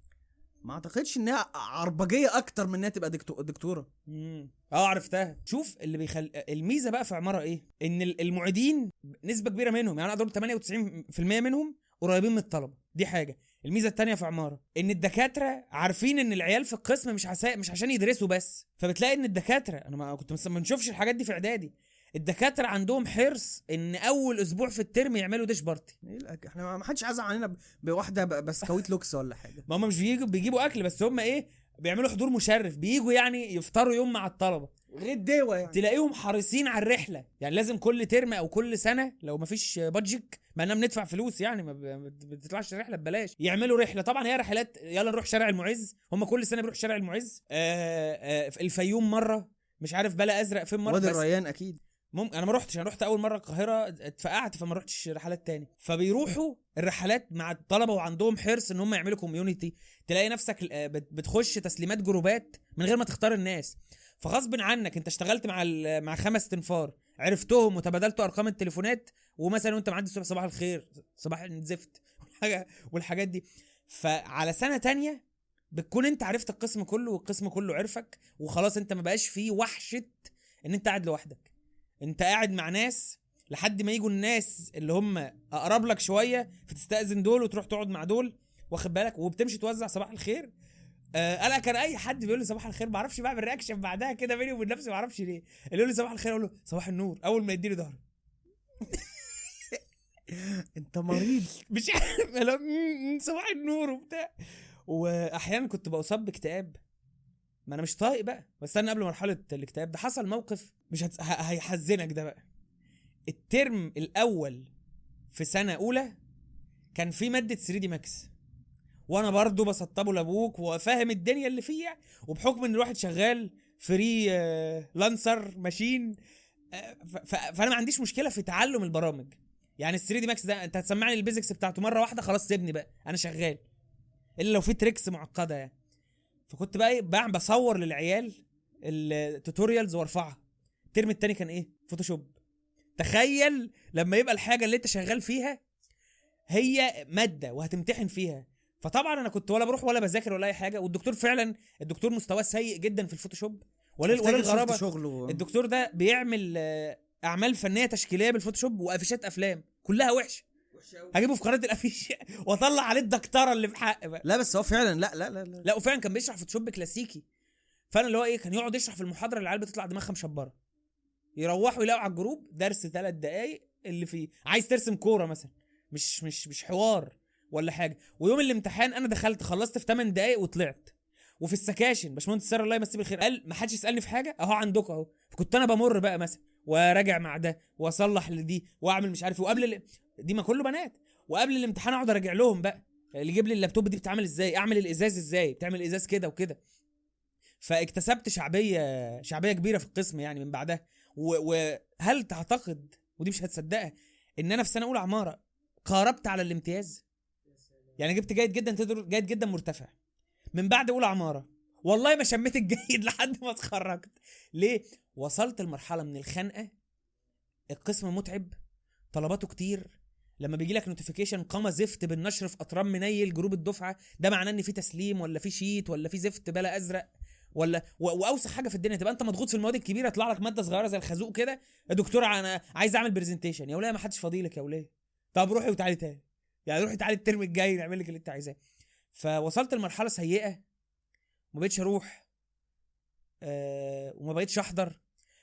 ما اعتقدش انها عربجية أكتر من انها تبقى دكتو- دكتورة. امم آه عرفتها. شوف اللي بيخل الميزة بقى في عمارة إيه؟ ان ال- المعيدين نسبة كبيرة منهم يعني أقدر 98% منهم قريبين من الطلبة. دي حاجة. الميزة التانية في عمارة ان الدكاترة عارفين ان العيال في القسم مش عسا... مش عشان يدرسوا بس. فبتلاقي ان الدكاترة أنا ما كنت ما نشوفش الحاجات دي في اعدادي. الدكاترة عندهم حرص إن أول أسبوع في الترم يعملوا dish party إيه إحنا ما حدش عزم علينا بواحدة بسكويت لوكس ولا حاجة. ما هم مش بيجوا بيجيبوا أكل بس هم إيه بيعملوا حضور مشرف بيجوا يعني يفطروا يوم مع الطلبة. غير دوا يعني. تلاقيهم حريصين على الرحلة. يعني لازم كل ترم أو كل سنة لو ما فيش budget ما أنا بندفع فلوس يعني ما بتطلعش رحلة ببلاش. يعملوا رحلة. طبعا هي رحلات يلا نروح شارع المعز. هم كل سنة بيروحوا شارع المعز. آه آه في الفيوم مرة. مش عارف بلا أزرق فين مرة وادي الريان أكيد. مم... أنا ما رحتش أنا رحت أول مرة القاهرة اتفقعت فما رحتش رحلات تاني. فبيروحوا الرحلات مع الطلبة وعندهم حرص إن هم يعملوا community تلاقي نفسك آه، بت- بتخش تسليمات جروبات من غير ما تختار الناس. فغصب عنك أنت اشتغلت مع مع خمس تنفار عرفتهم وتبادلتوا أرقام التليفونات ومثلا وأنت معدي الصبح صباح الخير صباح الزفت والحاجات دي. فعلى سنة تانية بتكون أنت عرفت القسم كله والقسم كله عرفك وخلاص أنت ما بقاش فيه وحشة إن أنت قاعد لوحدك. انت قاعد مع ناس لحد ما يجوا الناس اللي هم اقرب لك شوية فتستأذن دول وتروح تقعد مع دول واخد بالك؟ وبتمشي توزع صباح الخير. آه أنا كان اي حد بيقول لي صباح الخير؟ ما أعرفش بعمل reaction بعدها كده بيني وبين نفسي ما أعرفش ليه. اللي يقول لي صباح الخير أقول له صباح النور. أول ما يديني ظهري انت مريض. مش عارف. صباح النور. وبتاع. واحيانا كنت بصاب باكتئاب. ما أنا مش طايق بقى. أنا قبل مرحلة الاكتئاب. ده حصل موقف مش هتس... ه- هيحزنك ده بقى. الترم الأول في سنة أولى كان في مادة 3D Max. وأنا برضو بسطبه لأبوك وفاهم الدنيا اللي فيه يعني. وبحكم إن الواحد شغال free آه، lancer ماشين آه، فأنا ما عنديش مشكلة في تعلم البرامج. يعني ال 3D Max ده أنت هتسمعني ال basics بتاعته. مرة واحدة خلاص سيبني بقى. أنا شغال. إلا لو في tricks معقدة يعني. فكنت بقى إيه بعمل بصور للعيال ال tutorials وارفعها. الترم التاني كان إيه؟ Photoshop تخيل لما يبقى الحاجة اللي أنت شغال فيها هي مادة وهتمتحن فيها. فطبعا أنا كنت ولا بروح ولا بذاكر ولا أي حاجة والدكتور فعلا الدكتور مستواه سيء جدا في ال Photoshop. ولا وللغرابة شغله. الدكتور ده بيعمل آه، أعمال فنية تشكيلية بال Photoshop وأفيشات أفلام. كلها وحشة. هجيبه في قناة الافيش وأطلع عليه الدكتورة اللي في حق بقى لا بس هو فعلا لا لا لا, لا. لا وفعلا كان بيشرح Photoshop كلاسيكي. فأنا اللي هو إيه كان يقعد يشرح في المحاضرة العيال بتطلع دماغها مشبرة. يروحوا يلاقوا على ال group درس ثلاث دقايق اللي فيه. عايز ترسم كورة مثلا. مش مش مش حوار ولا حاجة. ويوم الامتحان أنا دخلت خلصت في 8 دقايق وطلعت. وفي السكاشن باشمهندس سار الله يمسيه بالخير قال ما حدش يسألني في حاجة؟ أهو عندكم أهو. فكنت أنا بمر بقى مثلا. وراجع مع ده وأصلح لدي وأعمل مش عارف إيه. وقبل. دي ما كله بنات. وقبل الامتحان اقعد اراجع لهم بقى. اللي يجيب لي اللابتوب دي بتتعمل إزاي؟ اعمل الازاز إزاي؟ بتعمل ازاز كده وكده. فاكتسبت شعبية شعبية كبيرة في القسم يعني من بعدها. وهل تعتقد ودي مش هتصدقها إن أنا في سنة أولى عمارة قاربت على الامتياز؟ يعني جبت جيد جدا تقدر جيد جدا مرتفع. من بعد أولى عمارة. والله ما شميت الجيد لحد ما اتخرجت. ليه؟ وصلت لمرحلة من الخنقة. القسم متعب. طلباته كتير. لما بيجي لك notification قامه زفت بالنشر في اطرام منيل group الدفعة ده معناه إن في تسليم ولا في sheet ولا في زفت بلا أزرق ولا وأوسخ حاجة في الدنيا. تبقى أنت مضغوط في المواد الكبيرة يطلع لك مادة صغيرة زي الخازوق كده يا دكتور أنا عايز أعمل presentation يا وليه ما حدش فاضيلك يا وليه؟ طب روحي وتعالي تاني. يعني روحي تعالي الترم الجاي نعمل لك اللي أنت عايزاه. فوصلت لمرحلة سيئة ما بقتش أروح آه وما بقتش أحضر.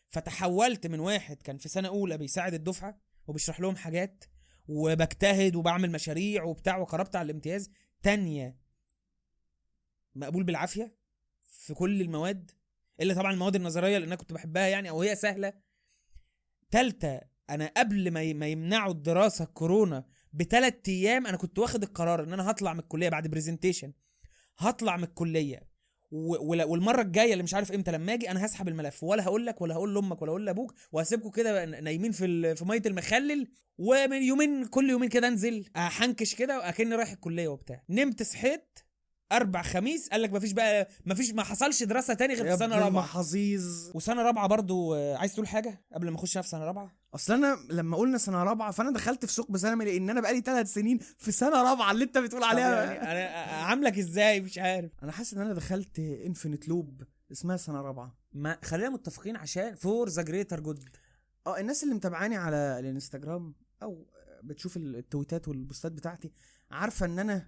فتحولت من واحد كان في سنة أولى بيساعد الدفعة وبيشرح لهم حاجات وبجتهد وبعمل مشاريع وبتاع وقربت على الامتياز تانية مقبول بالعافية في كل المواد إلا طبعا المواد النظرية لأن أنا كنت بحبها يعني أو هي سهلة. تالتة أنا قبل ما ما يمنعوا الدراسة كورونا بثلاث أيام أنا كنت واخد القرار إن أنا هطلع من الكلية بعد برزنتيشن هطلع من الكلية. والمرة الجاية اللي مش عارف إمتى لما أجي أنا هسحب الملف ولا هقول لك ولا هقول لأمك ولا هقول لأبوك وهسيبكم كده نايمين في في مية المخلل ومن يومين كل يومين كده انزل احنكش كده وأكني رايح الكلية وبتاع. نمت صحيت أربع خميس قال لك مفيش بقى مفيش ما حصلش دراسة تاني غير في سنة رابعة. المحظوظ وسنة رابعة برضو آه، عايز تقول حاجة قبل ما أخش في سنة رابعة؟ أصل أنا لما قلنا سنة رابعة فأنا دخلت في ثقب ثانوي لأن أنا بقالي ثلاث سنين في سنة رابعة اللي أنت بتقول عليها. يعني أنا عاملك إزاي؟ مش عارف. أنا حاسس إن أنا دخلت infinite loop اسمها سنة رابعة. ما خلينا متفقين عشان for the greater good آه الناس اللي متابعاني على الانستجرام أو بتشوف التويتات والبوستات بتاعتي عارفة إن أنا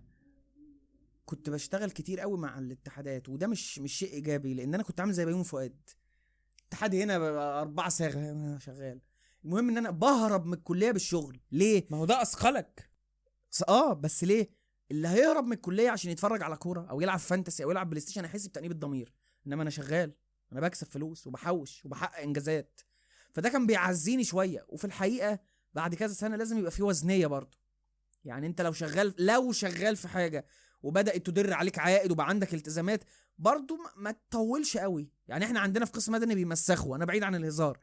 كنت بشتغل كتير قوي مع الاتحادات وده مش مش شيء إيجابي لأن أنا كنت عامل زي بيومي فؤاد. اتحاد هنا أربعة صاغه أنا شغال. المهم إن أنا بهرب من الكلية بالشغل. ليه؟ ما هو ده أثقلك. آه بس ليه؟ اللي هيهرب من الكلية عشان يتفرج على كورة أو يلعب fantasy أو يلعب PlayStation هيحس بتأنيب الضمير. إنما أنا شغال. أنا بكسب فلوس وبحوش وبحقق إنجازات. فده كان بيعزيني شوية. وفي الحقيقة بعد كذا سنة لازم يبقى في وزنية برضه. يعني أنت لو شغال لو شغال في حاجة وبدأت تدر عليك عائد وبقى عندك التزامات برضه ما- ما تطولش قوي. يعني إحنا عندنا في قسم مدني بيمسخوا. أنا بعيد عن الهزار.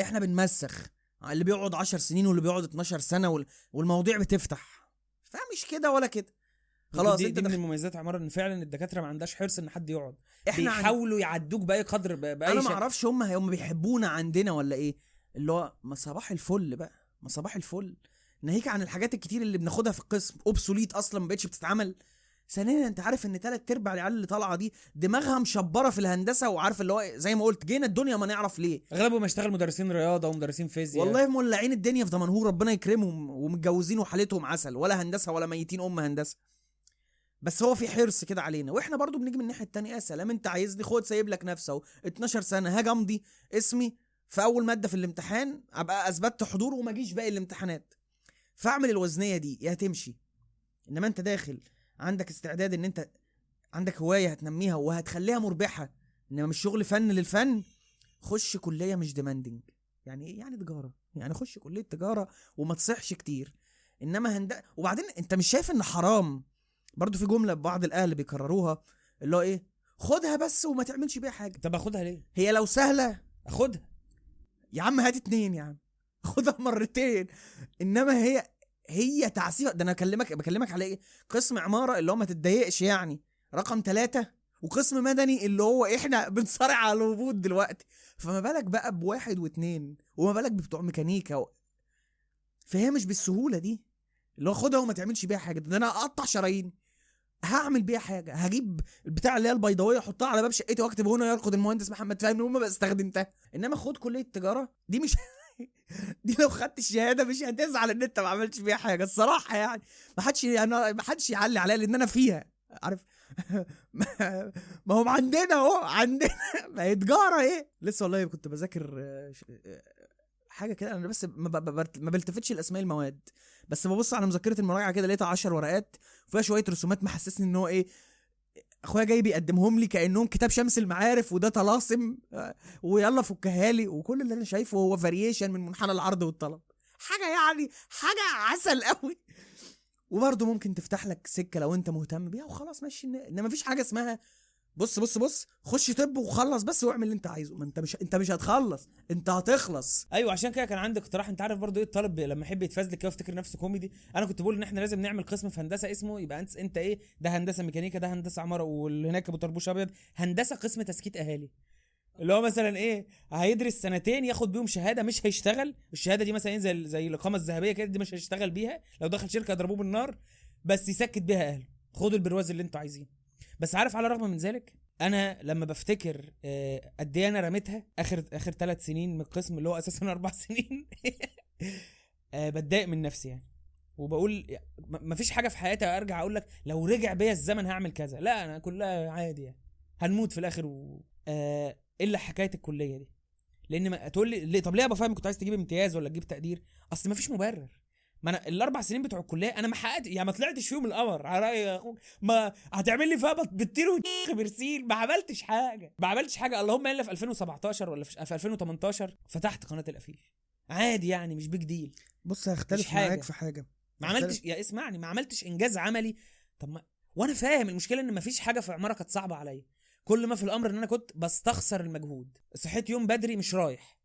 إحنا بنمسخ. اللي بيقعد 10 سنين واللي بيقعد 12 سنة وال... والمواضيع بتفتح. فمش كده ولا كده. خلاص دي, دي من. المميزات عمارة إن فعلا الدكاترة ما عندهاش حرص إن حد يقعد. إحنا عن... بيحاولوا يعدوك بأي قدر بأي أنا ما أعرفش هم هم بيحبونا عندنا ولا إيه؟ اللي هو ما صباح الفل بقى. ما صباح الفل. ناهيك عن الحاجات الكتير اللي بناخدها في القسم. اوبسوليت أصلا ما بقتش بتتعمل. ثانيا انت عارف إن تلات أرباع العيال اللي طالعة دي دماغها مشبره في الهندسة وعارف اللي هو زي ما قلت جينا الدنيا ما نعرف ليه. أغلبهم يشتغل مدرسين رياضة ومدرسين فيزياء. والله مولعين الدنيا في دمنهور ربنا يكرمهم ومتجوزين وحالتهم عسل ولا هندسة ولا ميتين أم هندسة. بس هو في حرص كده علينا وإحنا برضو بنيجي من الناحية التانية يا سلام أنت عايزني خد سايب لك نفسه أهو 12 سنة هاجي أمضي اسمي في أول مادة في الامتحان أبقى أثبتت حضور وما أجيش باقي الامتحانات. فأعمل الوزنية دي يا تمشي إنما أنت داخل عندك استعداد إن أنت عندك هواية هتنميها وهتخليها مربحة إنما مش شغل فن للفن خش كلية مش ديماندنج يعني إيه؟ يعني تجارة. يعني خش كلية تجارة وما تصحش كتير. إنما هند وبعدين أنت مش شايف إن حرام. برضو في جملة بعض الأهل بيكرروها اللي هو إيه؟ خدها بس وما تعملش بيها حاجة. طب أخدها ليه؟ هي لو سهلة أخدها. يا عم هات اتنين يا عم. خدها مرتين. إنما هي هي تعسيفة. ده أنا اكلمك بكلمك على إيه؟ قسم عمارة اللي هو ما تتضايقش يعني. رقم ثلاثة وقسم مدني اللي هو إحنا بنصارع على الهبوط دلوقتي. فما بالك بقى بواحد واتنين وما بالك ببتوع ميكانيكا و... فهي مش بالسهولة دي. اللي هو خدها وما تعملش بيها حاجة. ده أنا أقطع شرايين. هعمل بيها حاجة. هجيب البتاع اللي هي البيضاوية أحطها على باب شقتي وأكتب هنا يرقد المهندس محمد فهمي وما بستخدمتها. إنما خد كلية تجاره دي مش دي لو خدت الشهاده مش هتزعل ان انت ما عملتش بيها حاجة الصراحة يعني. ما حدش يعني ما حدش يعلي عليا لأن أنا فيها عارف؟ ما هو عندنا أهو عندنا ما هي تجاره إيه لسه والله كنت بذاكر آه، حاجة كده. أنا بس ما, بلتفتش الاسماء المواد. بس ببص على مذكره المراجعة كده لقيتها 10 ورقات وفيها شوية رسومات محسسني إن هو إيه أخويا جاي بيقدمهم لي كأنهم كتاب شمس المعارف وده طلاسم. ويلا فكها لي. وكل اللي أنا شايفه هو فاريشن من منحنى العرض والطلب. حاجة يعني حاجة عسل قوي وبرضه ممكن تفتح لك سكة لو أنت مهتم بيها وخلاص ماشي. إنما مفيش حاجة اسمها بص بص بص خش طب وخلص بس واعمل اللي انت عايزه. ما انت مش انت مش هتخلص انت هتخلص. أيوه عشان كده كان عندي اقتراح. انت عارف برضو إيه الطالب لما يحب يتفزلك كده ويفتكر نفسه كوميدي؟ أنا كنت بقول ان إحنا لازم نعمل قسم في هندسة اسمه يبقى انت انت إيه؟ ده هندسة ميكانيكا ده هندسة عمارة واللي هناك ابو طربوش أبيض. هندسة قسم تسكيت أهالي. اللي هو مثلا إيه؟ هيدرس سنتين ياخد بيهم شهادة مش هيشتغل. الشهادة دي مثلا إيه؟ زي زي الإقامة الذهبية كده دي مش هيشتغل بيها. لو دخل شركة يضربوه بالنار بس يسكت بيها أهله. خدوا البرواز اللي أنتوا عايزينه. بس عارف على الرغم من ذلك أنا لما بفتكر آه، قد إيه أنا رميتها آخر آخر ثلاث سنين من القسم اللي هو أساسا أربع سنين آه، بتضايق من نفسي يعني. وبقول مفيش حاجة في حياتي أرجع أقول لك لو رجع بيا الزمن هعمل كذا. لا أنا كلها عادي يعني. هنموت في الآخر و... آه إلا حكاية الكلية دي. لأن ما تقول لي طب ليه يا ابو فهمي كنت عايز تجيب امتياز ولا تجيب تقدير؟ أصل مفيش مبرر. ما أنا الأربع سنين بتوع الكلية أنا ما حققت يعني ما طلعتش فيهم القمر. على رأي يا أخوك. ما هتعمل لي فيها بتطير برسيل ما عملتش حاجة. ما عملتش حاجة. اللهم إلا في 2017 ولا في في 2018 فتحت قناة الافيش عادي يعني مش بيج ديل بص هختلف حاجة. معاك في حاجة. ما عملتش يا اسمعني ما عملتش إنجاز عملي. طب ما وأنا فاهم المشكلة إن مفيش حاجة في عمارة كانت صعبة عليا. كل ما في الأمر إن أنا كنت بستخسر المجهود. صحيت يوم بدري مش رايح.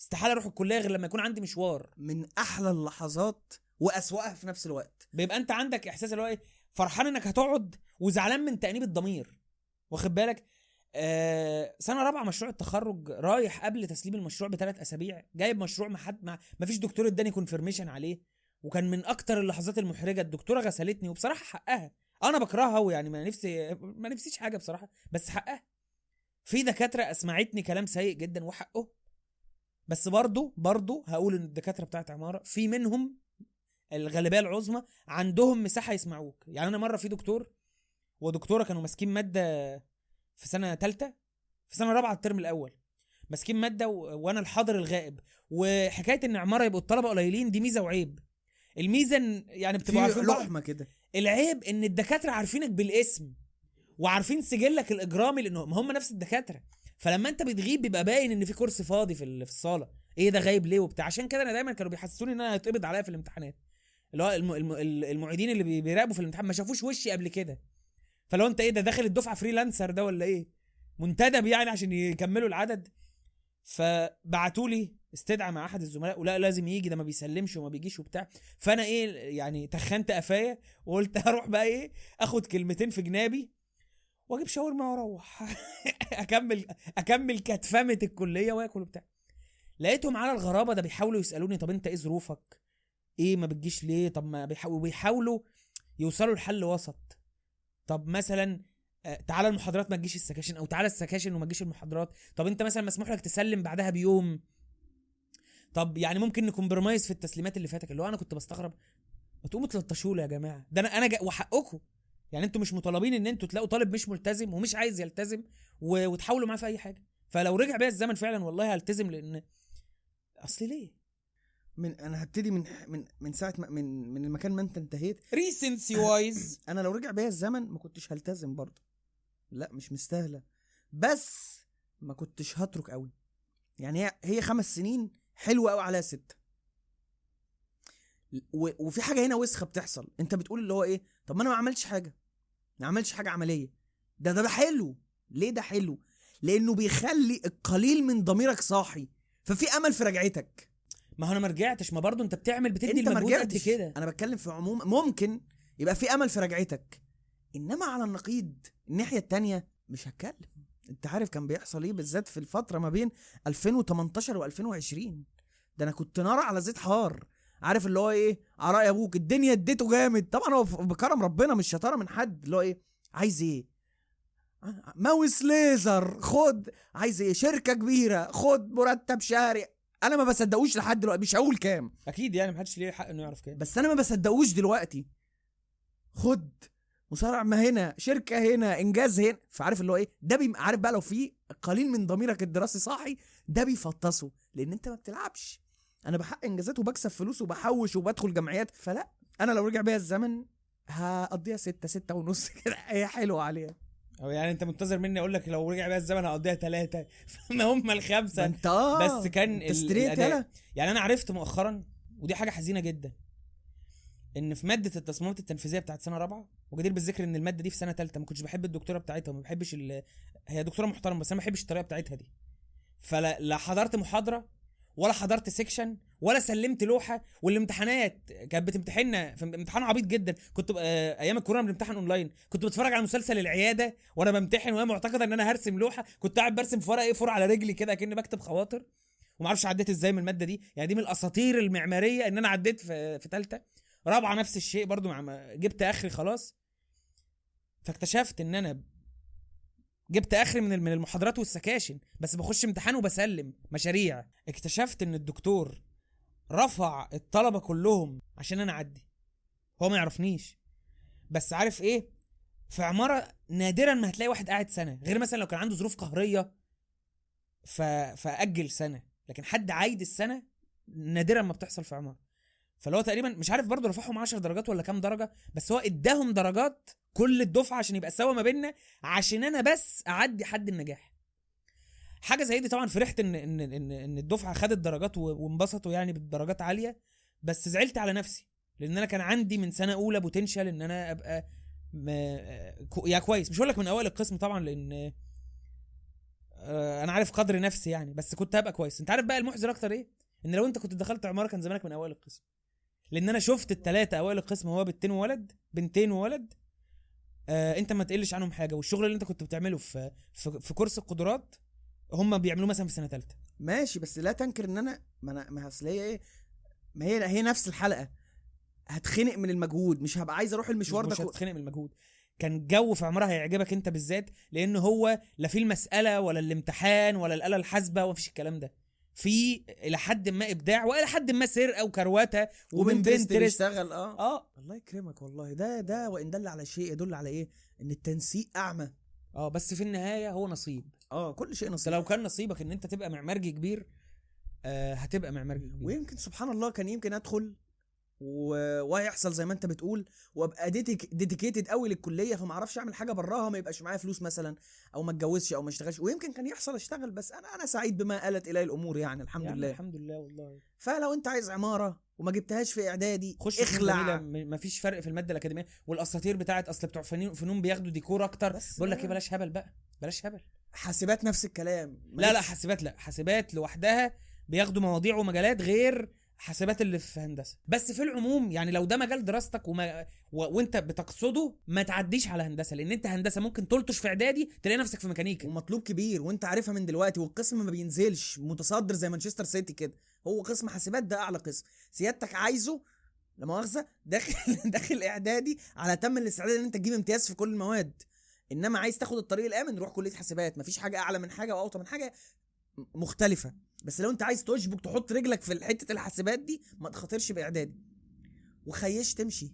استحالة أروح الكلية غير لما يكون عندي مشوار. من أحلى اللحظات وأسوأها في نفس الوقت. بيبقى أنت عندك إحساس اللي هو إيه فرحان إنك هتقعد وزعلان من تأنيب الضمير. واخد بالك؟ آه سنة رابعة مشروع التخرج رايح قبل تسليم المشروع بثلاث أسابيع. جايب مشروع ما حد ما فيش دكتور اداني كونفirmation عليه. وكان من أكتر اللحظات المحرجة الدكتورة غسلتني وبصراحة حقها. أنا بكرهها قوي يعني ما نفسي ما نفسيش حاجة بصراحة بس حقها. في دكاترة أسمعتني كلام سيء جدا وحقه. بس برضه برضه هقول إن الدكاترة بتاعت عمارة في منهم الغالبية العظمى عندهم مساحة يسمعوك. يعني أنا مرة في دكتور ودكتورة كانوا ماسكين مادة في سنة ثالثه في سنة رابعة الترم الأول ماسكين مادة و... وأنا الحاضر الغائب. وحكاية إن عمارة يبقوا الطلبة قليلين دي ميزة وعيب. الميزة إن- يعني بتبقوا في عارفين لحمة كده. العيب إن الدكاترة عارفينك بالاسم وعارفين سجلك الإجرامي لأنه ما هم نفس الدكاترة. فلما انت بتغيب بيبقى باين ان في كرسي فاضي في في الصالة. إيه ده غايب ليه وبتاع؟ عشان كده أنا دايما كانوا بيحسسوني إن أنا هيتقبض عليا في الامتحانات. اللي هو الم... الم... المعيدين اللي بي- بيراقبوا في الامتحان ما شافوش وشي قبل كده. فلو انت إيه ده داخل الدفعة freelancer ده ولا إيه؟ منتدب يعني عشان يكملوا العدد؟ فبعتوا لي استدعاء مع أحد الزملاء ولا لازم يجي ده ما بيسلمش وما بيجيش وبتاع. فأنا إيه يعني تخنت قفايا وقلت هروح بقى إيه آخد كلمتين في جنابي واجيب شاورما وأروح. أكمل أكمل كتفمه الكلية وآكل وبتاع. لقيتهم على الغرابة ده بيحاولوا يسألوني طب أنت إيه ظروفك؟ إيه ما بتجيش ليه؟ طب ما بيحاولوا يوصلوا لحل وسط. طب مثلا آه، تعالى المحاضرات ما تجيش السكاشن أو تعالى السكاشن وما تجيش المحاضرات. طب أنت مثلا مسموح لك تسلم بعدها بيوم؟ طب يعني ممكن ن compromise في التسليمات اللي فاتك اللي هو أنا كنت بستغرب. ما تقوموا تلطشوا يا جماعة. ده أنا أنا. وحقكم. يعني أنتوا مش مطالبين ان أنتوا تلاقوا طالب مش ملتزم ومش عايز يلتزم و... وتحاولوا معاه في أي حاجة. فلو رجع بيا الزمن فعلا والله هلتزم لأن أصل ليه؟ من أنا هبتدي من من من ساعة ما من من المكان ما أنت انتهيت. recency wise أنا لو رجع بيا الزمن ما كنتش هلتزم برضه. لا مش مستاهلة. بس ما كنتش هترك قوي يعني هي هي خمس سنين حلوة قوي عليها ستة. و- وفي حاجة هنا وسخة بتحصل. أنت بتقول اللي هو إيه؟ طب ما أنا ما عملتش حاجة. ما عملتش حاجة عملية. ده ده ده حلو. ليه ده حلو؟ لأنه بيخلي القليل من ضميرك صاحي. ففي أمل في رجعتك. ما هو أنا ما رجعتش ما برضه أنت بتعمل بتدي أنت المجهود قد كده. أنا بتكلم في عموم ممكن يبقى في أمل في رجعتك. إنما على النقيض الناحية التانية مش هتكلم. أنت عارف كان بيحصل إيه بالذات في الفترة ما بين 2018 و2020 ده أنا كنت نار على زيت حار. عارف اللي هو إيه؟ عراء أبوك. الدنيا اديته جامد. طبعا هو بكرم ربنا مش شطارة من حد. اللي هو إيه؟ عايز إيه؟ ماوس ليزر. خد. عايز إيه؟ شركة كبيرة. خد مرتب شهري. أنا ما بصدقوش لحد دلوقتي. مش هقول كام. أكيد يعني محدش ليه حق إنه يعرف كده بس أنا ما بصدقوش دلوقتي. خد. مصارعة هنا. شركة هنا. إنجاز هنا. فعارف اللي هو إيه؟ ده بي... عارف بقى لو في قليل من ضميرك الدراسي صاحي ده بيفطسه. لأن أنت ما بتلعبش. أنا بحقق انجازات وبكسب فلوس وبحوش وبدخل جمعيات فلا أنا لو رجع بيا الزمن هقضيها ستة ستة ونص كده هي حلوة عليها. أو يعني انت منتظر مني أقول لك لو رجع بيا الزمن هقضيها ثلاثة ما هم ما الخمسه انت آه بس كان انت ال- ستريت الأداء. يلا يعني أنا عرفت مؤخرا ودي حاجة حزينة جدا إن في مادة التصميمات التنفيذية بتاعت سنة رابعة وجدير بالذكر إن المادة دي في سنة ثالثه ما كنتش بحب الدكتورة بتاعتها وما بحبش ال... هي دكتورة محترمة بس أنا ما بحبش الطريقة بتاعتها دي. فلا لا حضرت محاضرة ولا حضرت section ولا سلمت لوحة. والامتحانات كانت بتمتحننا في امتحان عبيط جدا. كنت آه، أيام الكورونا بنمتحن اونلاين كنت بتفرج على مسلسل العيادة وأنا بمتحن وهي معتقدة إن أنا هرسم لوحة. كنت قاعد برسم في ورقة A4 على رجلي كده كاني بكتب خواطر. وما أعرفش عديت إزاي من المادة دي. يعني دي من الأساطير المعمارية إن أنا عديت في في ثالثه رابعة نفس الشيء برضو جبت آخري خلاص. فاكتشفت إن أنا جبت آخري من من المحاضرات والسكاشن بس بخش امتحان وبسلم مشاريع. اكتشفت إن الدكتور رفع الطلبة كلهم عشان أنا أعدي. هو ما يعرفنيش. بس عارف إيه؟ في عمارة نادرا ما هتلاقي واحد قاعد سنة غير مثلا لو كان عنده ظروف قهرية. ف... فأجل سنة. لكن حد عايد السنة نادرا ما بتحصل في عمارة. فاللي هو تقريبا مش عارف برضه رفعهم 10 درجات ولا كام درجة بس هو اداهم درجات كل الدفعة عشان يبقى سوا ما بيننا عشان أنا بس أعدي حد النجاح. حاجة زي دي طبعا فرحت إن إن إن, إن الدفعة خدت درجات وانبسطوا يعني بالدرجات عالية بس زعلت على نفسي لأن أنا كان عندي من سنة أولى بوتنشال إن أنا أبقى ما يا كويس. مش هقول لك من اوائل القسم طبعا لأن آه، أنا عارف قدر نفسي يعني بس كنت هبقى كويس. أنت عارف بقى المحزن أكتر إيه؟ إن لو أنت كنت دخلت عمارة كان زمانك من اوائل القسم. لأن أنا شفت الثلاثه اوائل القسم هو بنتين وولد بنتين وولد آه انت ما تقلش عنهم حاجة. والشغل اللي انت كنت بتعمله في في, في كورس القدرات هم بيعملوه مثلا في سنة ثالثه ماشي بس لا تنكر ان أنا ما أنا ما اصل هي إيه ما هي هي نفس الحلقة. هتخنق من المجهود مش هبقى عايز أروح المشوار ده مش كو... هتتخنق من المجهود. كان جو في عمرها هيعجبك انت بالذات لأن هو لا في المسألة ولا الامتحان ولا الآلة الحاسبة ومفيش الكلام ده. في إلى حد ما إبداع وإلى حد ما سرقة وكروته ومن بنترست بيشتغل آه. آه. الله يكرمك والله. ده ده وإن دل على شيء يدل على إيه؟ إن التنسيق أعمى. آه بس في النهاية هو نصيب. آه كل شيء نصيب. لو كان نصيبك إن أنت تبقى معمارجي كبير آه هتبقى معمارجي كبير. ويمكن سبحان الله كان يمكن أدخل و... وهيحصل زي ما انت بتقول وابقى dedic... dedicated قوي للكلية فما أعرفش اعمل حاجة براها ما يبقاش معايا فلوس مثلا أو ما اتجوزش أو ما اشتغلش. ويمكن كان يحصل اشتغل بس أنا أنا سعيد بما آلت إلي الأمور يعني الحمد يعني لله. الحمد لله والله. فلو انت عايز عمارة وما جبتهاش في إعدادي خش اخلع. جميلة، م- مفيش فرق في المادة الأكاديمية. والأساطير بتاعت أصل بتوع فنون فنون بياخدوا ديكور أكتر. بقول لك. إيه بلاش هبل بقى بلاش هبل. حاسبات نفس الكلام. ما لا لا حاسبات لا حاسبات لوحدها بياخدوا مواضيع ومجالات غير حاسبات اللي في هندسة. بس في العموم يعني لو ده مجال دراستك وما و... وانت بتقصده ما تعديش على هندسة لأن انت هندسة ممكن تلطش في إعدادي تلاقي نفسك في ميكانيكا. ومطلوب كبير وانت عارفها من دلوقتي والقسم ما بينزلش. متصدر زي مانشستر سيتي كده. هو قسم حاسبات ده أعلى قسم. سيادتك عايزه لا مؤاخذة داخل داخل إعدادي على تم الاستعداد إن انت تجيب امتياز في كل المواد. إنما عايز تاخد الطريق الآمن روح كلية حاسبات. مفيش حاجة أعلى من حاجة وأوطى من حاجة مختلفة. بس لو انت عايز تشبك تحط رجلك في حتة الحاسبات دي ما تخاطرش بإعدادي. وخيش تمشي.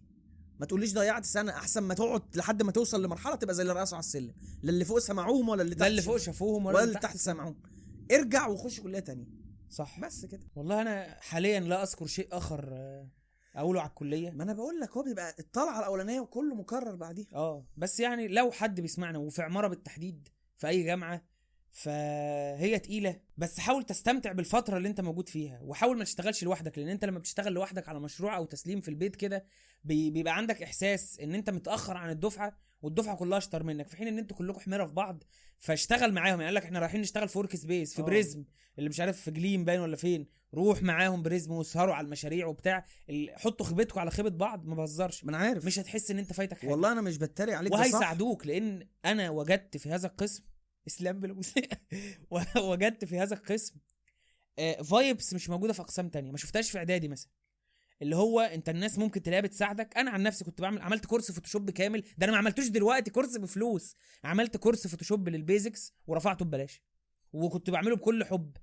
ما تقوليش ضيعت سنة أحسن ما تقعد لحد ما توصل لمرحلة تبقى زي اللي رأسه على السلم. لا اللي فوق سمعوهم ولا اللي تحت لا اللي فوق شافوهم ولا ولا اللي تحت سمعوهم. ارجع وخش كلية تانية. صح. بس كده. والله أنا حاليا لا أذكر شيء آخر آه، أقوله على الكلية. ما أنا بقول لك هو بيبقى الطلعة الأولانية وكله مكرر بعديها. آه بس يعني لو حد بيسمعنا وفي عمارة بالتحديد في أي جامعة فهي تقيلة. بس حاول تستمتع بالفترة اللي انت موجود فيها وحاول ما تشتغلش لوحدك لأن انت لما بتشتغل لوحدك على مشروع أو تسليم في البيت كده بي- بيبقى عندك إحساس إن انت متأخر عن الدفعة والدفعة كلها أشطر منك في حين إن أنتوا كلكم حميرة في بعض فاشتغل معاهم. يعني قال لك إحنا رايحين نشتغل في work space في آه. بريزم اللي مش عارف في جليم باين ولا فين. روح معاهم بريزم واسهروا على المشاريع وبتاع. حطوا خيبتكم على خيبة بعض. ما بهزرش. ما أنا عارف. مش هتحس إن انت فايتك حاجة. والله أنا مش بتريق عليك وهيساعدوك لأن أنا وجدت في هذا القسم السلام بالموسيقى وجدت في هذا القسم vibes مش موجودة في أقسام تانية ما شفتهاش في إعدادي مثلا. اللي هو أنت الناس ممكن تلاقيها بتساعدك. أنا عن نفسي كنت بعمل عملت كورس Photoshop كامل ده أنا ما عملتوش دلوقتي كورس بفلوس. عملت كورس Photoshop للـ basics ورفعته ببلاش. وكنت بعمله بكل حب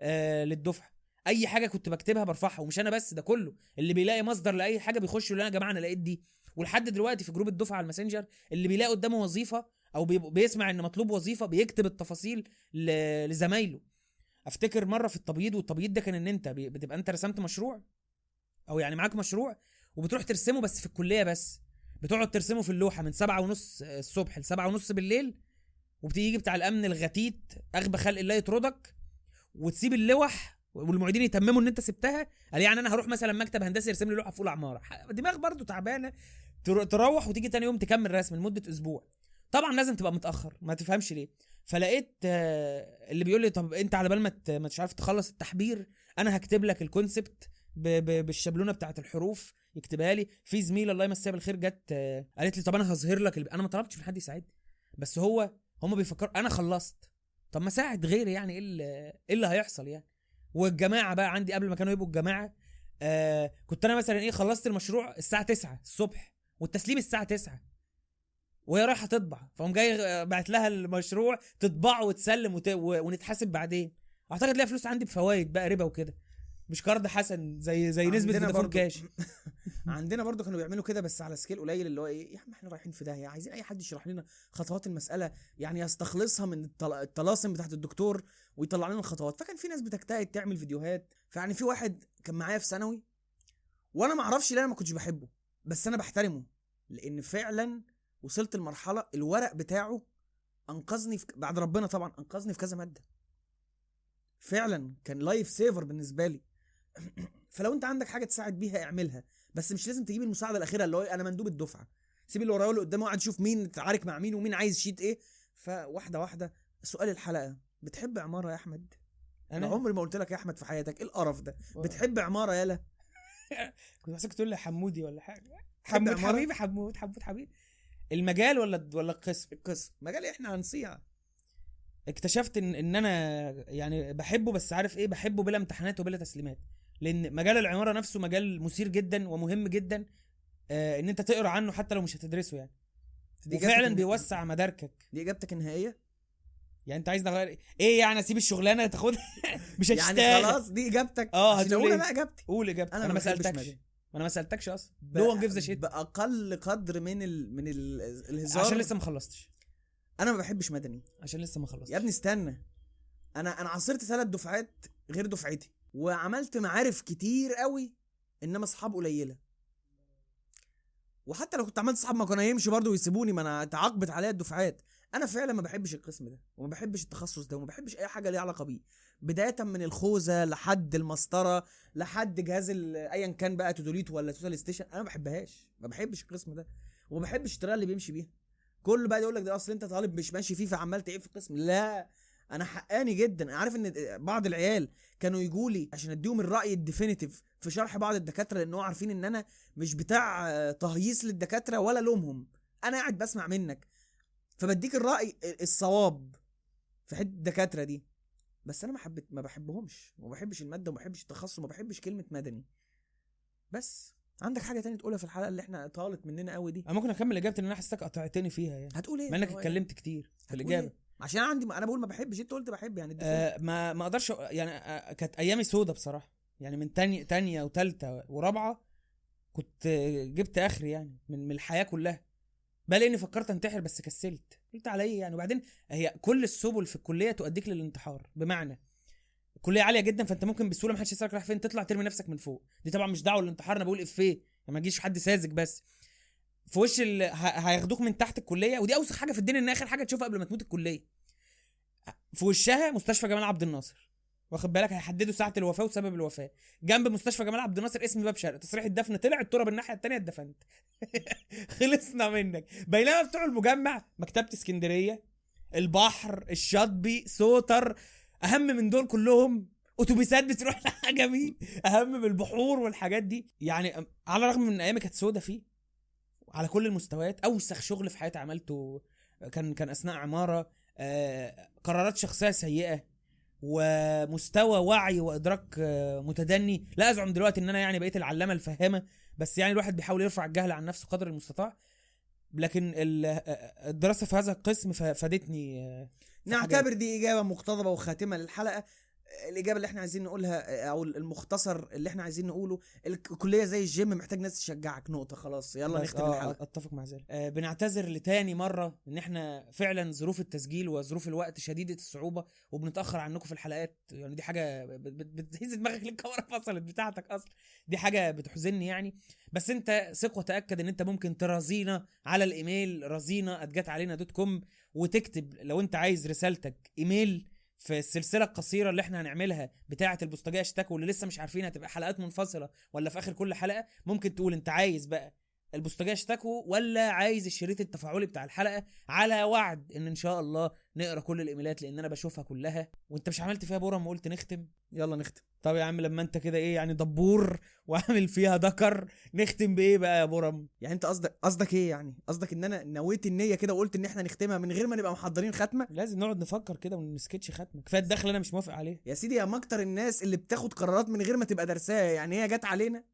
آه للدفعة. أي حاجة كنت بكتبها برفعها ومش أنا بس ده كله. اللي بيلاقي مصدر لأي حاجة بيخش يقول لنا يا جماعة أنا لقيت دي. ولحد دلوقتي في جروب الدفعة على ال Messenger اللي بيلاقي قدامه وظيفة أو بي- بيسمع إن مطلوب وظيفة بيكتب التفاصيل لزمايله. أفتكر مرة في التبييض والتبييض ده كان إن أنت بتبقى أنت رسمت مشروع أو يعني معاك مشروع وبتروح ترسمه بس في الكلية بس. بتقعد ترسمه في اللوحة من سبعة ونص الصبح لسبعة ونص بالليل وبتيجي بتاع الأمن الغتيت أغبى خلق الله يطردك وتسيب اللوح والمعيدين يتمموا إن أنت سبتها. قال يعني أنا هروح مثلا مكتب هندسي يرسم لي لوحة في اولى عماره دماغ برضو تعبانة. تر- تروح وتيجي تاني يوم تكمل رسم لمدة أسبوع. طبعا لازم تبقى متأخر ما تفهمش ليه. فلقيت آه، اللي بيقول لي طب أنت على بال ما مش عارف تخلص التحبير أنا هكتب لك الكونسبت ب- ب- بالشابلونة بتاعت الحروف يكتبها لي. في زميلة الله يمسيها بالخير جت آه، قالت لي طب أنا هظهر لك. أنا ما طلبتش من حد يساعدني بس هو هم بيفكروا أنا خلصت. طب ما ساعد غيري يعني إيه اللي, إيه اللي هيحصل يعني؟ والجماعة بقى عندي قبل ما كانوا يبقوا الجماعة آه كنت أنا مثلا إيه خلصت المشروع الساعة 9 الصبح والتسليم الساعة 9 وهي رايحة تطبع فقوم جاي بعت لها المشروع تطبعه وتسلم وت... و... ونتحاسب بعدين. أعتقد ليها فلوس عندي بفوائد بقى ربا وكده. مش قرض حسن زي زي نسبة عندنا فودافون برضو- كاش. عندنا برضو كانوا بيعملوا كده بس على سكيل قليل اللي هو إيه يا عم إحنا رايحين في داهية عايزين أي حد يشرح لنا خطوات المسألة يعني يستخلصها من الطل- الطلاسم بتاعت الدكتور ويطلع لنا الخطوات. فكان في ناس بتجتهد تعمل فيديوهات. فيعني في واحد كان معايا في ثانوي وأنا ما أعرفش ليه أنا ما كنتش بحبه بس أنا بحترمه لأن فعلا وصلت لمرحلة الورق بتاعه أنقذني في بعد ربنا طبعا أنقذني في كذا مادة. فعلا كان لايف سيفر بالنسبة لي. فلو أنت عندك حاجة تساعد بيها اعملها بس مش لازم تجيب المساعدة الأخيرة اللي هو أنا مندوب الدفعة. سيب اللي ورايا واللي قدامه وقعد شوف مين اتعارك مع مين ومين عايز شيت إيه. فواحدة واحدة سؤال الحلقة بتحب عمارة يا أحمد؟ أنا عمري ما قلت لك يا أحمد في حياتك إيه القرف ده؟ بتحب عمارة يالا؟ كنت بحسك تقول لي حمودي ولا حاجة. حمود؟ حبيبي حمود حمود حبيبي. المجال ولا ولا القسم؟ القسم. مجال إحنا هنصيع. اكتشفت ان إن أنا يعني بحبه بس عارف إيه؟ بحبه بلا امتحانات وبلا تسليمات. لأن مجال العمارة نفسه مجال مثير جدا ومهم جدا آه إن أنت تقرأ عنه حتى لو مش هتدرسه يعني. وفعلا بيوسع مداركك. دي إجابتك النهائية؟ يعني أنت عايز تغير إيه يعني؟ أسيب الشغلانة تاخدها؟ مش هتشتغل. يعني خلاص دي إجابتك. آه، هتقول إيه؟ أنا إجابتي. قول إجابتك. أنا أنا, ما سألتكش. ما أنا ما سألتكش أصلا. no one gives shit بأقل قدر من ال... من ال... الهزار. عشان لسه ما خلصتش. أنا ما بحبش مدني. عشان لسه ما خلصتش. يا ابني استنى. أنا أنا عاصرت ثلاث دفعات غير دفعتي وعملت معارف كتير قوي إنما أصحاب قليلة. وحتى لو كنت عملت أصحاب ما كانوا هيمشوا برضه ويسيبوني ما أنا اتعاقبت عليا الدفعات. أنا فعلا ما بحبش القسم ده وما بحبش التخصص ده وما بحبش أي حاجة ليها علاقة بيه. بداية من الخوذة لحد المسطرة لحد جهاز ايا كان بقى theodolite ولا total station أنا ما بحبهاش ما بحبش القسم ده وما بحبش الطريقة اللي بيمشي بيها. كله بقى يقول لك ده أصل أنت طالب مش ماشي فيه فعمال تعيب في القسم لا أنا حقاني جدا. عارف إن بعض العيال كانوا يجوا لي عشان أديهم الرأي الديفينيتيف في شرح بعض الدكاترة لأن هو عارفين إن أنا مش بتاع تهييص للدكاترة ولا لومهم. أنا قاعد بسمع منك. فبديك الرأي الصواب في حتة الدكاترة دي. بس أنا ما حبيت ما بحبهمش وما بحبش المادة وما بحبش التخصص وما بحبش كلمة مدني. بس عندك حاجة تانية تقولها في الحلقة اللي إحنا طالت مننا قوي دي؟ أنا ممكن أكمل إجابتي ان أنا حسيتك قطعتني فيها يعني. هتقول إيه؟ مع إنك إيه؟ اتكلمت كتير في الإجابة. إيه؟ عشان عندي أنا بقول ما بحبش أنت قلت بحب يعني. آه ما ما أقدرش يعني آه كانت أيامي سودة بصراحة. يعني من تانية تانية وتالتة ورابعة كنت جبت آخري يعني من من الحياة كلها. بل اني فكرت أنتحر بس كسلت. قلت على إيه يعني. وبعدين هي كل السبل في الكلية تؤديك للانتحار بمعنى الكلية عالية جدا فأنت ممكن بسهولة ما حدش يسألك رايح فين تطلع ترمي نفسك من فوق. دي طبعا مش دعوة للانتحار أنا بقول افيه يعني ما يجيش حد ساذج بس. في وش ال... هياخدوك من تحت الكلية ودي أوسخ حاجة في الدنيا إن آخر حاجة تشوفها قبل ما تموت الكلية. في وشها مستشفى جمال عبد الناصر. واخد بالك؟ هيحددوا ساعة الوفاة وسبب الوفاة. جنب مستشفى جمال عبد الناصر اسم باب شرق تصريح الدفن طلع التراب الناحية الثانية اتدفنت. خلصنا منك. بينما بتوع المجمع مكتبة اسكندرية البحر الشاطبي سوتر أهم من دول كلهم أتوبيسات بتروح لعجمي أهم من البحور والحاجات دي. يعني على الرغم من أيامي كانت سودة فيه على كل المستويات أوسخ شغل في حياتي عملته كان كان أثناء عمارة. آه، قرارات شخصية سيئة. ومستوى وعي وإدراك آه، متدني. لا أزعم دلوقتي إن أنا يعني بقيت العلامة الفهامة بس يعني الواحد بيحاول يرفع الجهل عن نفسه قدر المستطاع. لكن آه، آه، الدراسة في هذا القسم فادتني. نعتبر دي إجابة مقتضبة وخاتمة للحلقة. الإجابة اللي إحنا عايزين نقولها أو المختصر اللي إحنا عايزين نقوله الكلية زي الجيم محتاج ناس تشجعك نقطة خلاص يلا نختم آه، الحلقة. أتفق مع ذلك. آه بنعتذر لتاني مرة إن إحنا فعلا ظروف التسجيل وظروف الوقت شديدة الصعوبة وبنتأخر عنكم في الحلقات. يعني دي حاجة بت- بت- بتهز دماغك الكاميرا فصلت بتاعتك أصلا؟ دي حاجة بتحزني يعني. بس أنت ثق وتاكد إن أنت ممكن ترازينا على الإيميل رازينا at جت علينا dot com وتكتب لو أنت عايز رسالتك إيميل في السلسله القصيره اللي إحنا هنعملها بتاعة البوسطجيه اشتكوا واللي لسه مش عارفين هتبقى حلقات منفصلة ولا في آخر كل حلقة ممكن تقول انت عايز بقى البوسطجيه اشتكوا ولا عايز الشريط التفاعلي بتاع الحلقة على وعد إن إن شاء الله نقرأ كل الإيميلات لأن أنا بشوفها كلها. وأنت مش عملت فيها بورم وقلت نختم؟ يلا نختم. طب يا عم لما انت كده إيه يعني دبور وعامل فيها دكر نختم بإيه بقى يا بورم؟ يعني انت قصدك قصدك إيه يعني؟ قصدك ان أنا نويت النية كده وقلت ان إحنا نختمها من غير ما نبقى محضرين ختمة؟ لازم نقعد نفكر كده ونسكتش ختمة. كفاية الدخل أنا مش موافق عليه. يا سيدي يا مكتر الناس اللي بتاخد قرارات من غير ما تبقى درساها يعني هي جت علينا؟